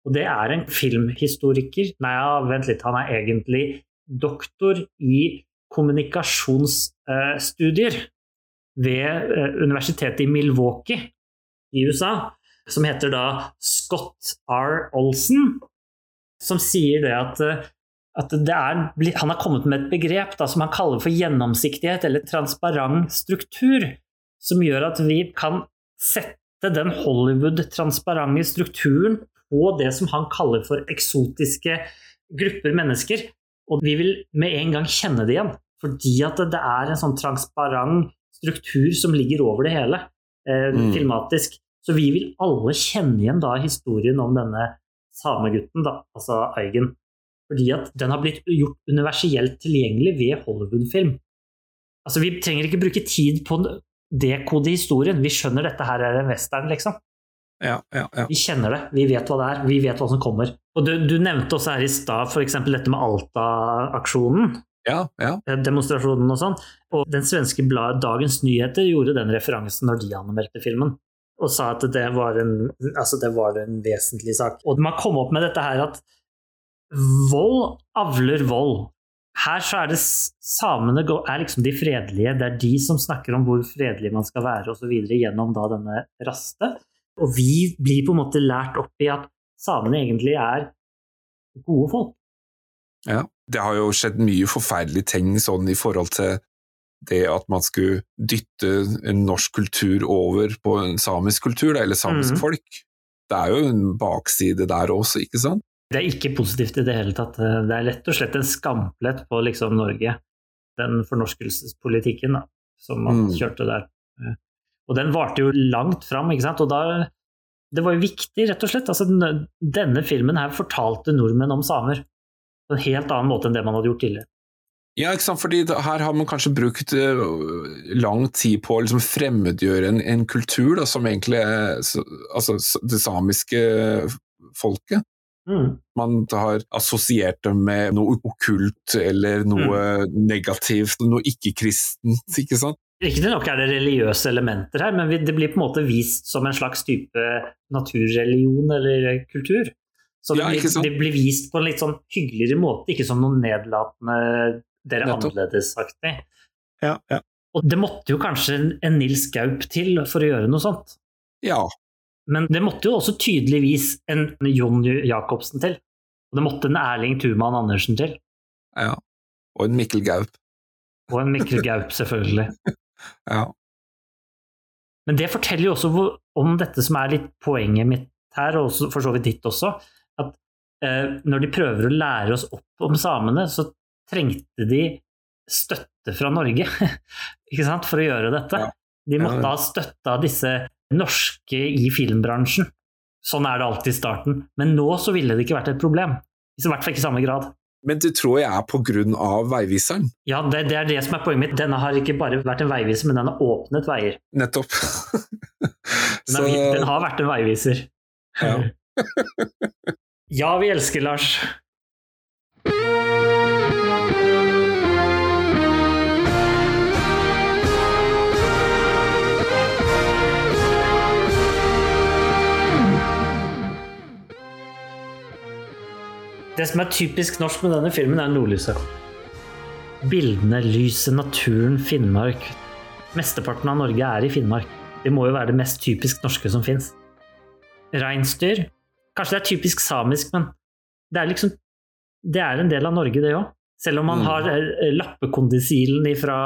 Og det er en filmhistoriker Nei, ja, vent litt, han er egentlig doktor i kommunikasjonsstudier. ved eh, universitetet i Milwaukee i USA, som heter da Scott R. Olsen, som sier det at, eh, at det er, han har kommet med et begrep da, som han kaller for gjennomsiktighet eller transparent struktur, som gjør at vi kan sette den Hollywood-transparente strukturen på det som han kaller for eksotiske grupper mennesker, og vi vil med en gang kjenne det igjen. Fordi at det er en sånn transparent struktur som ligger over det hele, eh, mm. filmatisk. Så vi vil alle kjenne igjen da historien om denne samegutten, da, altså Eigen. Fordi at den har blitt gjort universelt tilgjengelig ved Hollywood-film. Altså, vi trenger ikke bruke tid på dekode historien. Vi skjønner dette her er en western, liksom. Ja, ja, ja. Vi kjenner det, vi vet hva det er, vi vet hva som kommer. Og Du, du nevnte også her i stad f.eks. dette med Alta-aksjonen. Ja, ja. Eh, demonstrasjonen og sånn. Og den svenske bladet Dagens Nyheter gjorde den referansen når de anmeldte filmen. Og sa at det var, en, altså det var en vesentlig sak. Og man kom opp med dette her at vold avler vold. Her så er det samene er liksom de fredelige. Det er de som snakker om hvor fredelig man skal være osv. gjennom da denne raste. Og vi blir på en måte lært opp i at samene egentlig er gode folk. Ja, det har jo skjedd mye forferdelige ting sånn i forhold til det at man skulle dytte en norsk kultur over på en samisk kultur, eller samisk mm. folk. Det er jo en bakside der også, ikke sant? Det er ikke positivt i det hele tatt. Det er rett og slett en skamplett på liksom Norge, den fornorskelsespolitikken da, som man mm. kjørte der. Og den varte jo langt fram, ikke sant. Og da Det var jo viktig, rett og slett. Altså, denne filmen her fortalte nordmenn om samer på en helt annen måte enn det man hadde gjort tidligere. Ja, ikke sant? fordi her har man kanskje brukt uh, lang tid på å liksom fremmedgjøre en, en kultur da, som egentlig er altså, det samiske folket. Mm. Man har assosiert dem med noe okkult eller noe mm. negativt, noe ikke-kristent, ikke sant? Riktignok er det religiøse elementer her, men det blir på en måte vist som en slags type naturreligion eller kultur. Så det, ja, blir, det blir, vist på en litt sånn hyggeligere måte, ikke som noe nedlatende 'dere er annerledes'-aktig. Ja, ja. Og det måtte jo kanskje en Nils Gaup til for å gjøre noe sånt. Ja. Men det måtte jo også tydeligvis en Jon Jacobsen til. Og det måtte en Erling Tuman Andersen til. Ja. Og en Mikkel Gaup. Og en Mikkel Gaup, selvfølgelig. Ja. Men det forteller jo også om dette som er litt poenget mitt her, og for så vidt ditt også, at eh, når de prøver å lære oss opp om samene, så trengte de støtte fra Norge ikke sant, for å gjøre dette. Ja. De måtte ha støtte av disse norske i filmbransjen. Sånn er det alltid i starten. Men nå så ville det ikke vært et problem. I hvert fall ikke i samme grad. Men det tror jeg er av veiviseren? Ja, det, det, er det som er poenget mitt. Denne har ikke bare vært en veiviser, men den har åpnet veier. Nettopp. den, har, den, har, vært en veiviser. Ja. ja, vi elsker Lars. Det som er typisk norsk med denne filmen, er nordlyset. Bildene, lyset, naturen, Finnmark. Mesteparten av Norge er i Finnmark. Det må jo være det mest typisk norske som fins. Reinsdyr. Kanskje det er typisk samisk, men det er liksom Det er en del av Norge, det òg. Selv om man mm. har eh, lappekondisilen fra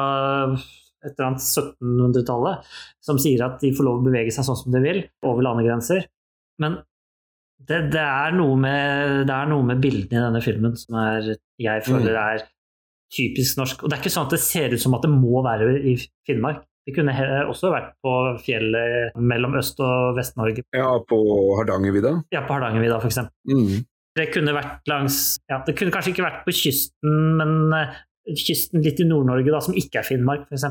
et eller annet 1700-tallet som sier at de får lov å bevege seg sånn som de vil, over landegrenser. Men det, det, er med, det, er noe med, bildene i denne filmen som er, jeg føler mm. er typisk norsk. Og det er ikke sånn at det ser ut som at det må være i Finnmark. Det kunne også vært på fjellet mellom Øst- og Vest-Norge. Ja, på Hardangervidda? Ja, på Hardangervidda f.eks. Mm. Det kunne vært langs ja, Det kunne kanskje ikke vært på kysten, men uh, kysten litt i Nord-Norge, da, som ikke er Finnmark, f.eks.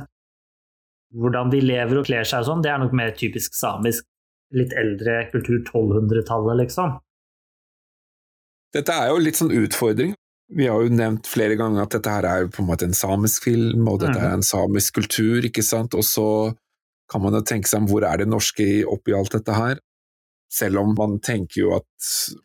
Hvordan de lever og kler seg og sånn, det er nok mer typisk samisk litt eldre kultur, 1200-tallet, liksom. Dette er jo litt sånn utfordring. Vi har jo nevnt flere ganger at dette her er på en måte en samisk film, og dette er mm. en samisk kultur, ikke sant. Og så kan man jo tenke seg om hvor er det norske oppi alt dette her. Selv om man tenker jo at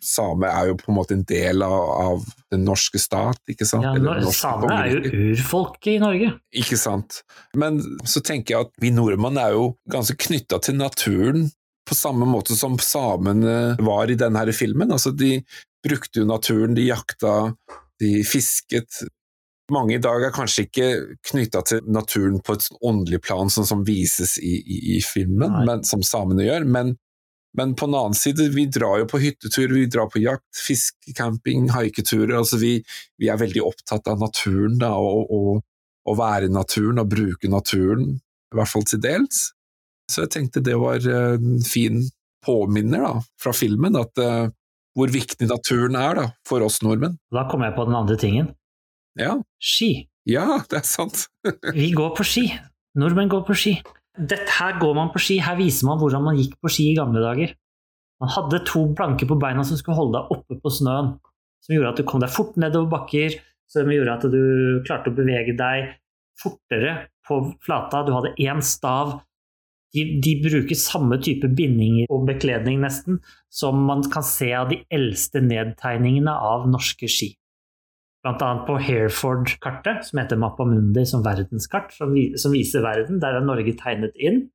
same er jo på en måte en del av, av den norske stat, ikke sant? Ja, Eller Samene er jo urfolket i Norge. Ikke sant. Men så tenker jeg at vi nordmenn er jo ganske knytta til naturen, på samme måte som samene var i denne filmen. Altså, de brukte jo naturen, de jakta, de fisket. Mange i dag er kanskje ikke knytta til naturen på et åndelig plan, sånn som vises i, i, i filmen, men, som samene gjør. Men, men på den annen side, vi drar jo på hyttetur, vi drar på jakt, fiskecamping, haiketurer. Altså vi, vi er veldig opptatt av naturen, da, og, og, å være i naturen og bruke naturen, i hvert fall til dels. Så jeg tenkte det var eh, en fin påminner da, fra filmen, at uh, hvor viktig naturen er da, for oss nordmenn. Da kom jeg på den andre tingen. Ja, Ski. ja det er sant. Vi går på ski. Nordmenn går på ski. Dette her går man på ski. Her viser man hvordan man gikk på ski i gamle dager. Man hadde to planker på beina som skulle holde deg oppe på snøen. Som gjorde at du kom deg fort nedover bakker, som gjorde at du klarte å bevege deg fortere på flata. Du hadde én stav. De, de bruker samme type bindinger og bekledning nesten, som man kan se av de eldste nedtegningene av norske ski. Blant annet på Hereford-kartet, som heter Mappamundi som verdenskart, som, vi, som viser verden. Der er Norge tegnet inn.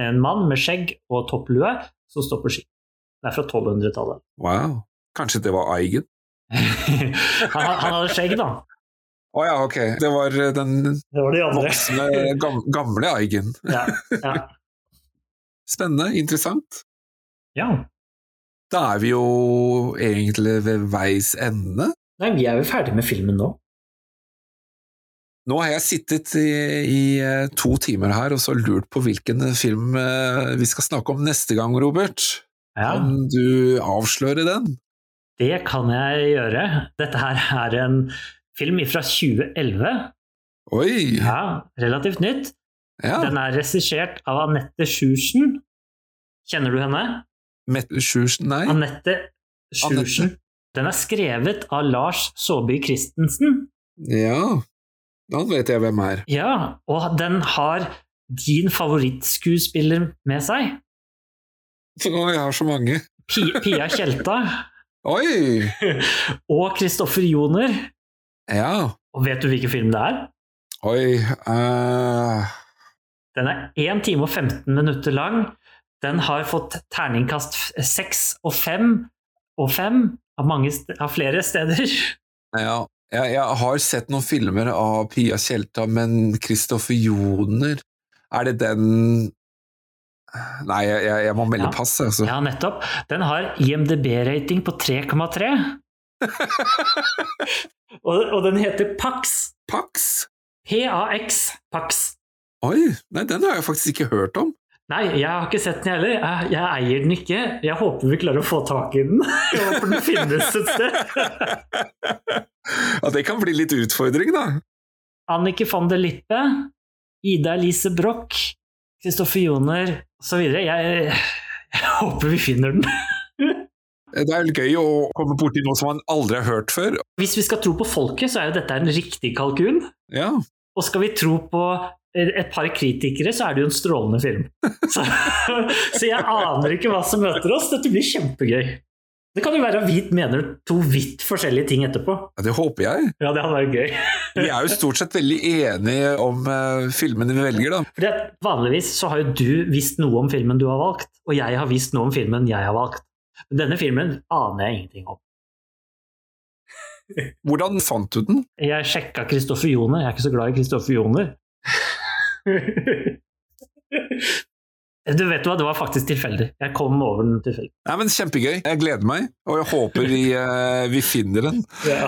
En mann med skjegg og topplue som står på ski. Det er fra 1200-tallet. Wow. Kanskje det var Eigen? han, han hadde skjegg, da. Å ja, ok. Det var eh, den Det var de voksne, gamle Eigen. Ja, ja. Spennende, interessant. ja. Da er vi jo egentlig ved veis ende. Nei, vi er jo ferdig med filmen nå. Nå har jeg sittet i, i eh, to timer her og så lurt på hvilken film eh, vi skal snakke om neste gang, Robert. Ja, Kan du avsløre den? det kan jeg gjøre. Dette her er en film fra 2011. Oi! Ja, relativt nytt. Ja. Den er regissert av Anette Sjursen. Kjenner du henne? Mette Sjursen, nei? Anette Sjursen. Den er skrevet av Lars Saabye Christensen. Ja, da vet jeg hvem er. Ja, og den har din favorittskuespiller med seg. Å, jeg har så mange. Pia Tjelta Oi! og Kristoffer Joner. Ja. Og vet du hvilken film det er? Oi uh... Den er 1 time og 15 minutter lang. Den har fått terningkast 6 og 5 og 5 av, av flere steder. Ja. Jeg, jeg har sett noen filmer av Pia Tjelta, men Kristoffer Joner Er det den Nei, jeg, jeg må melde Ja. pass, altså. Ja, nettopp. Den har IMDb-rating på 3,3. og, og den heter Pax. Pax? P-A-X. Pax. Oi, nei, den har jeg faktisk ikke hørt om. Nei, jeg har ikke sett den heller. Jeg, jeg eier den ikke. Jeg håper vi klarer å få tak i den. Jeg håper den finnes et sted. Ja, det kan bli litt utfordring, da. Annike von der Lippe, Ida Elise Broch, Kristoffer Joner osv. Jeg, jeg håper vi finner den. Det er gøy å komme borti noe som man aldri har hørt før. Hvis vi skal tro på folket, så er jo dette en riktig kalkun. Ja, Og skal vi tro på et par kritikere, så er det jo en strålende film. Så, så jeg aner ikke hva som møter oss. Dette blir kjempegøy. Det kan jo være at vi mener to vidt forskjellige ting etterpå. ja, det håper jeg. Ja, det hadde vært gøy. Vi er jo stort sett veldig enige om uh, filmene vi velger, da. Fordi Vanligvis så har jo du visst noe om filmen du har valgt, og jeg har visst noe om filmen jeg har valgt. Men denne filmen aner jeg ingenting om. Hvordan fant du den? Jeg sjekka Kristoffer Joner, jeg er ikke så glad i Kristoffer Joner. Du vet hva, det var faktisk tilfeldig. Jeg kom over den tilfeldig. Nei, men Kjempegøy. Jeg gleder meg, og jeg håper vi, uh, vi finner den. Ja.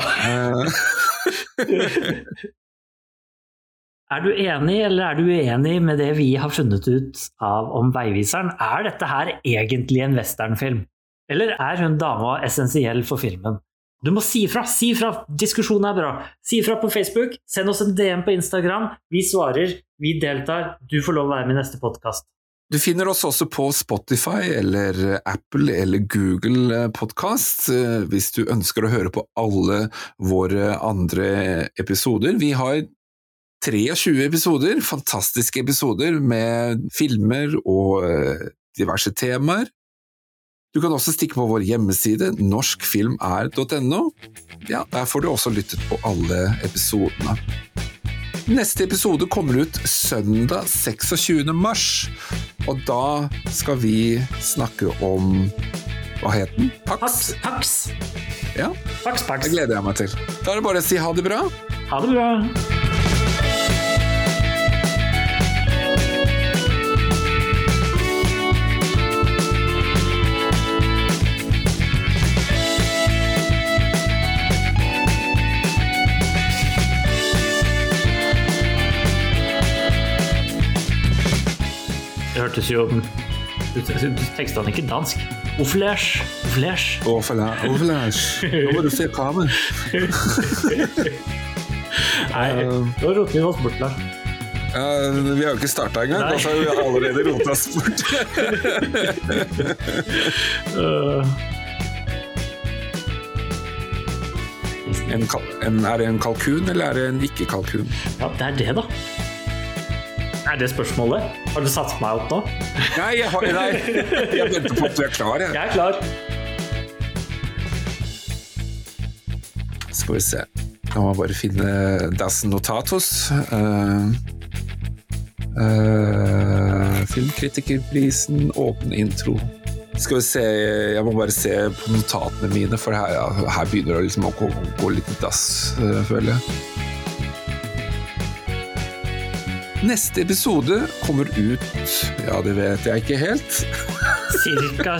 Er du enig eller er du uenig med det vi har funnet ut av om Veiviseren? Er dette her egentlig en westernfilm? Eller er hun dama essensiell for filmen? Du må si ifra! Si ifra! Diskusjonen er bra. Si ifra på Facebook. Send oss en DM på Instagram. Vi svarer. Vi deltar. Du får lov å være med i neste podkast. Du finner oss også på Spotify eller Apple eller Google Podkast hvis du ønsker å høre på alle våre andre episoder. Vi har 23 episoder, fantastiske episoder med filmer og eh, diverse temaer. Du kan også stikke på vår hjemmeside norskfilmer.no. Ja, der får du også lyttet på alle episodene. Neste episode kommer ut søndag 26. mars, og da skal vi snakke om Hva het den? Pax? Pax. Ja, Pax, pax. det gleder jeg meg til. Da er det bare å si ha det bra. Ha det bra. Hørtes jo Tekstene er ikke dansk. Oflesh. Oflesh. Oflesh. Nå må du se kamen. Nei, nå roter vi oss bort, der. Ja, vi har jo ikke starta engang, og så har vi allerede rota oss bort. Øh, En, en, er det en kalkun, eller er det en ikke-kalkun? Ja, det er det, da. Er det spørsmålet? Har du satt meg opp nå? Nei, jeg, har, nei, jeg venter på at du er klar. Jeg. Jeg er klar. Skal vi se. Nå må jeg bare finne Das Notatus. Uh, uh, filmkritikerprisen, åpen intro. Skal vi se, jeg må bare se på notatene mine, for her, ja, her begynner det liksom å gå, gå litt dass, uh, føler jeg. Neste episode kommer ut Ja, det vet jeg ikke helt. Cirka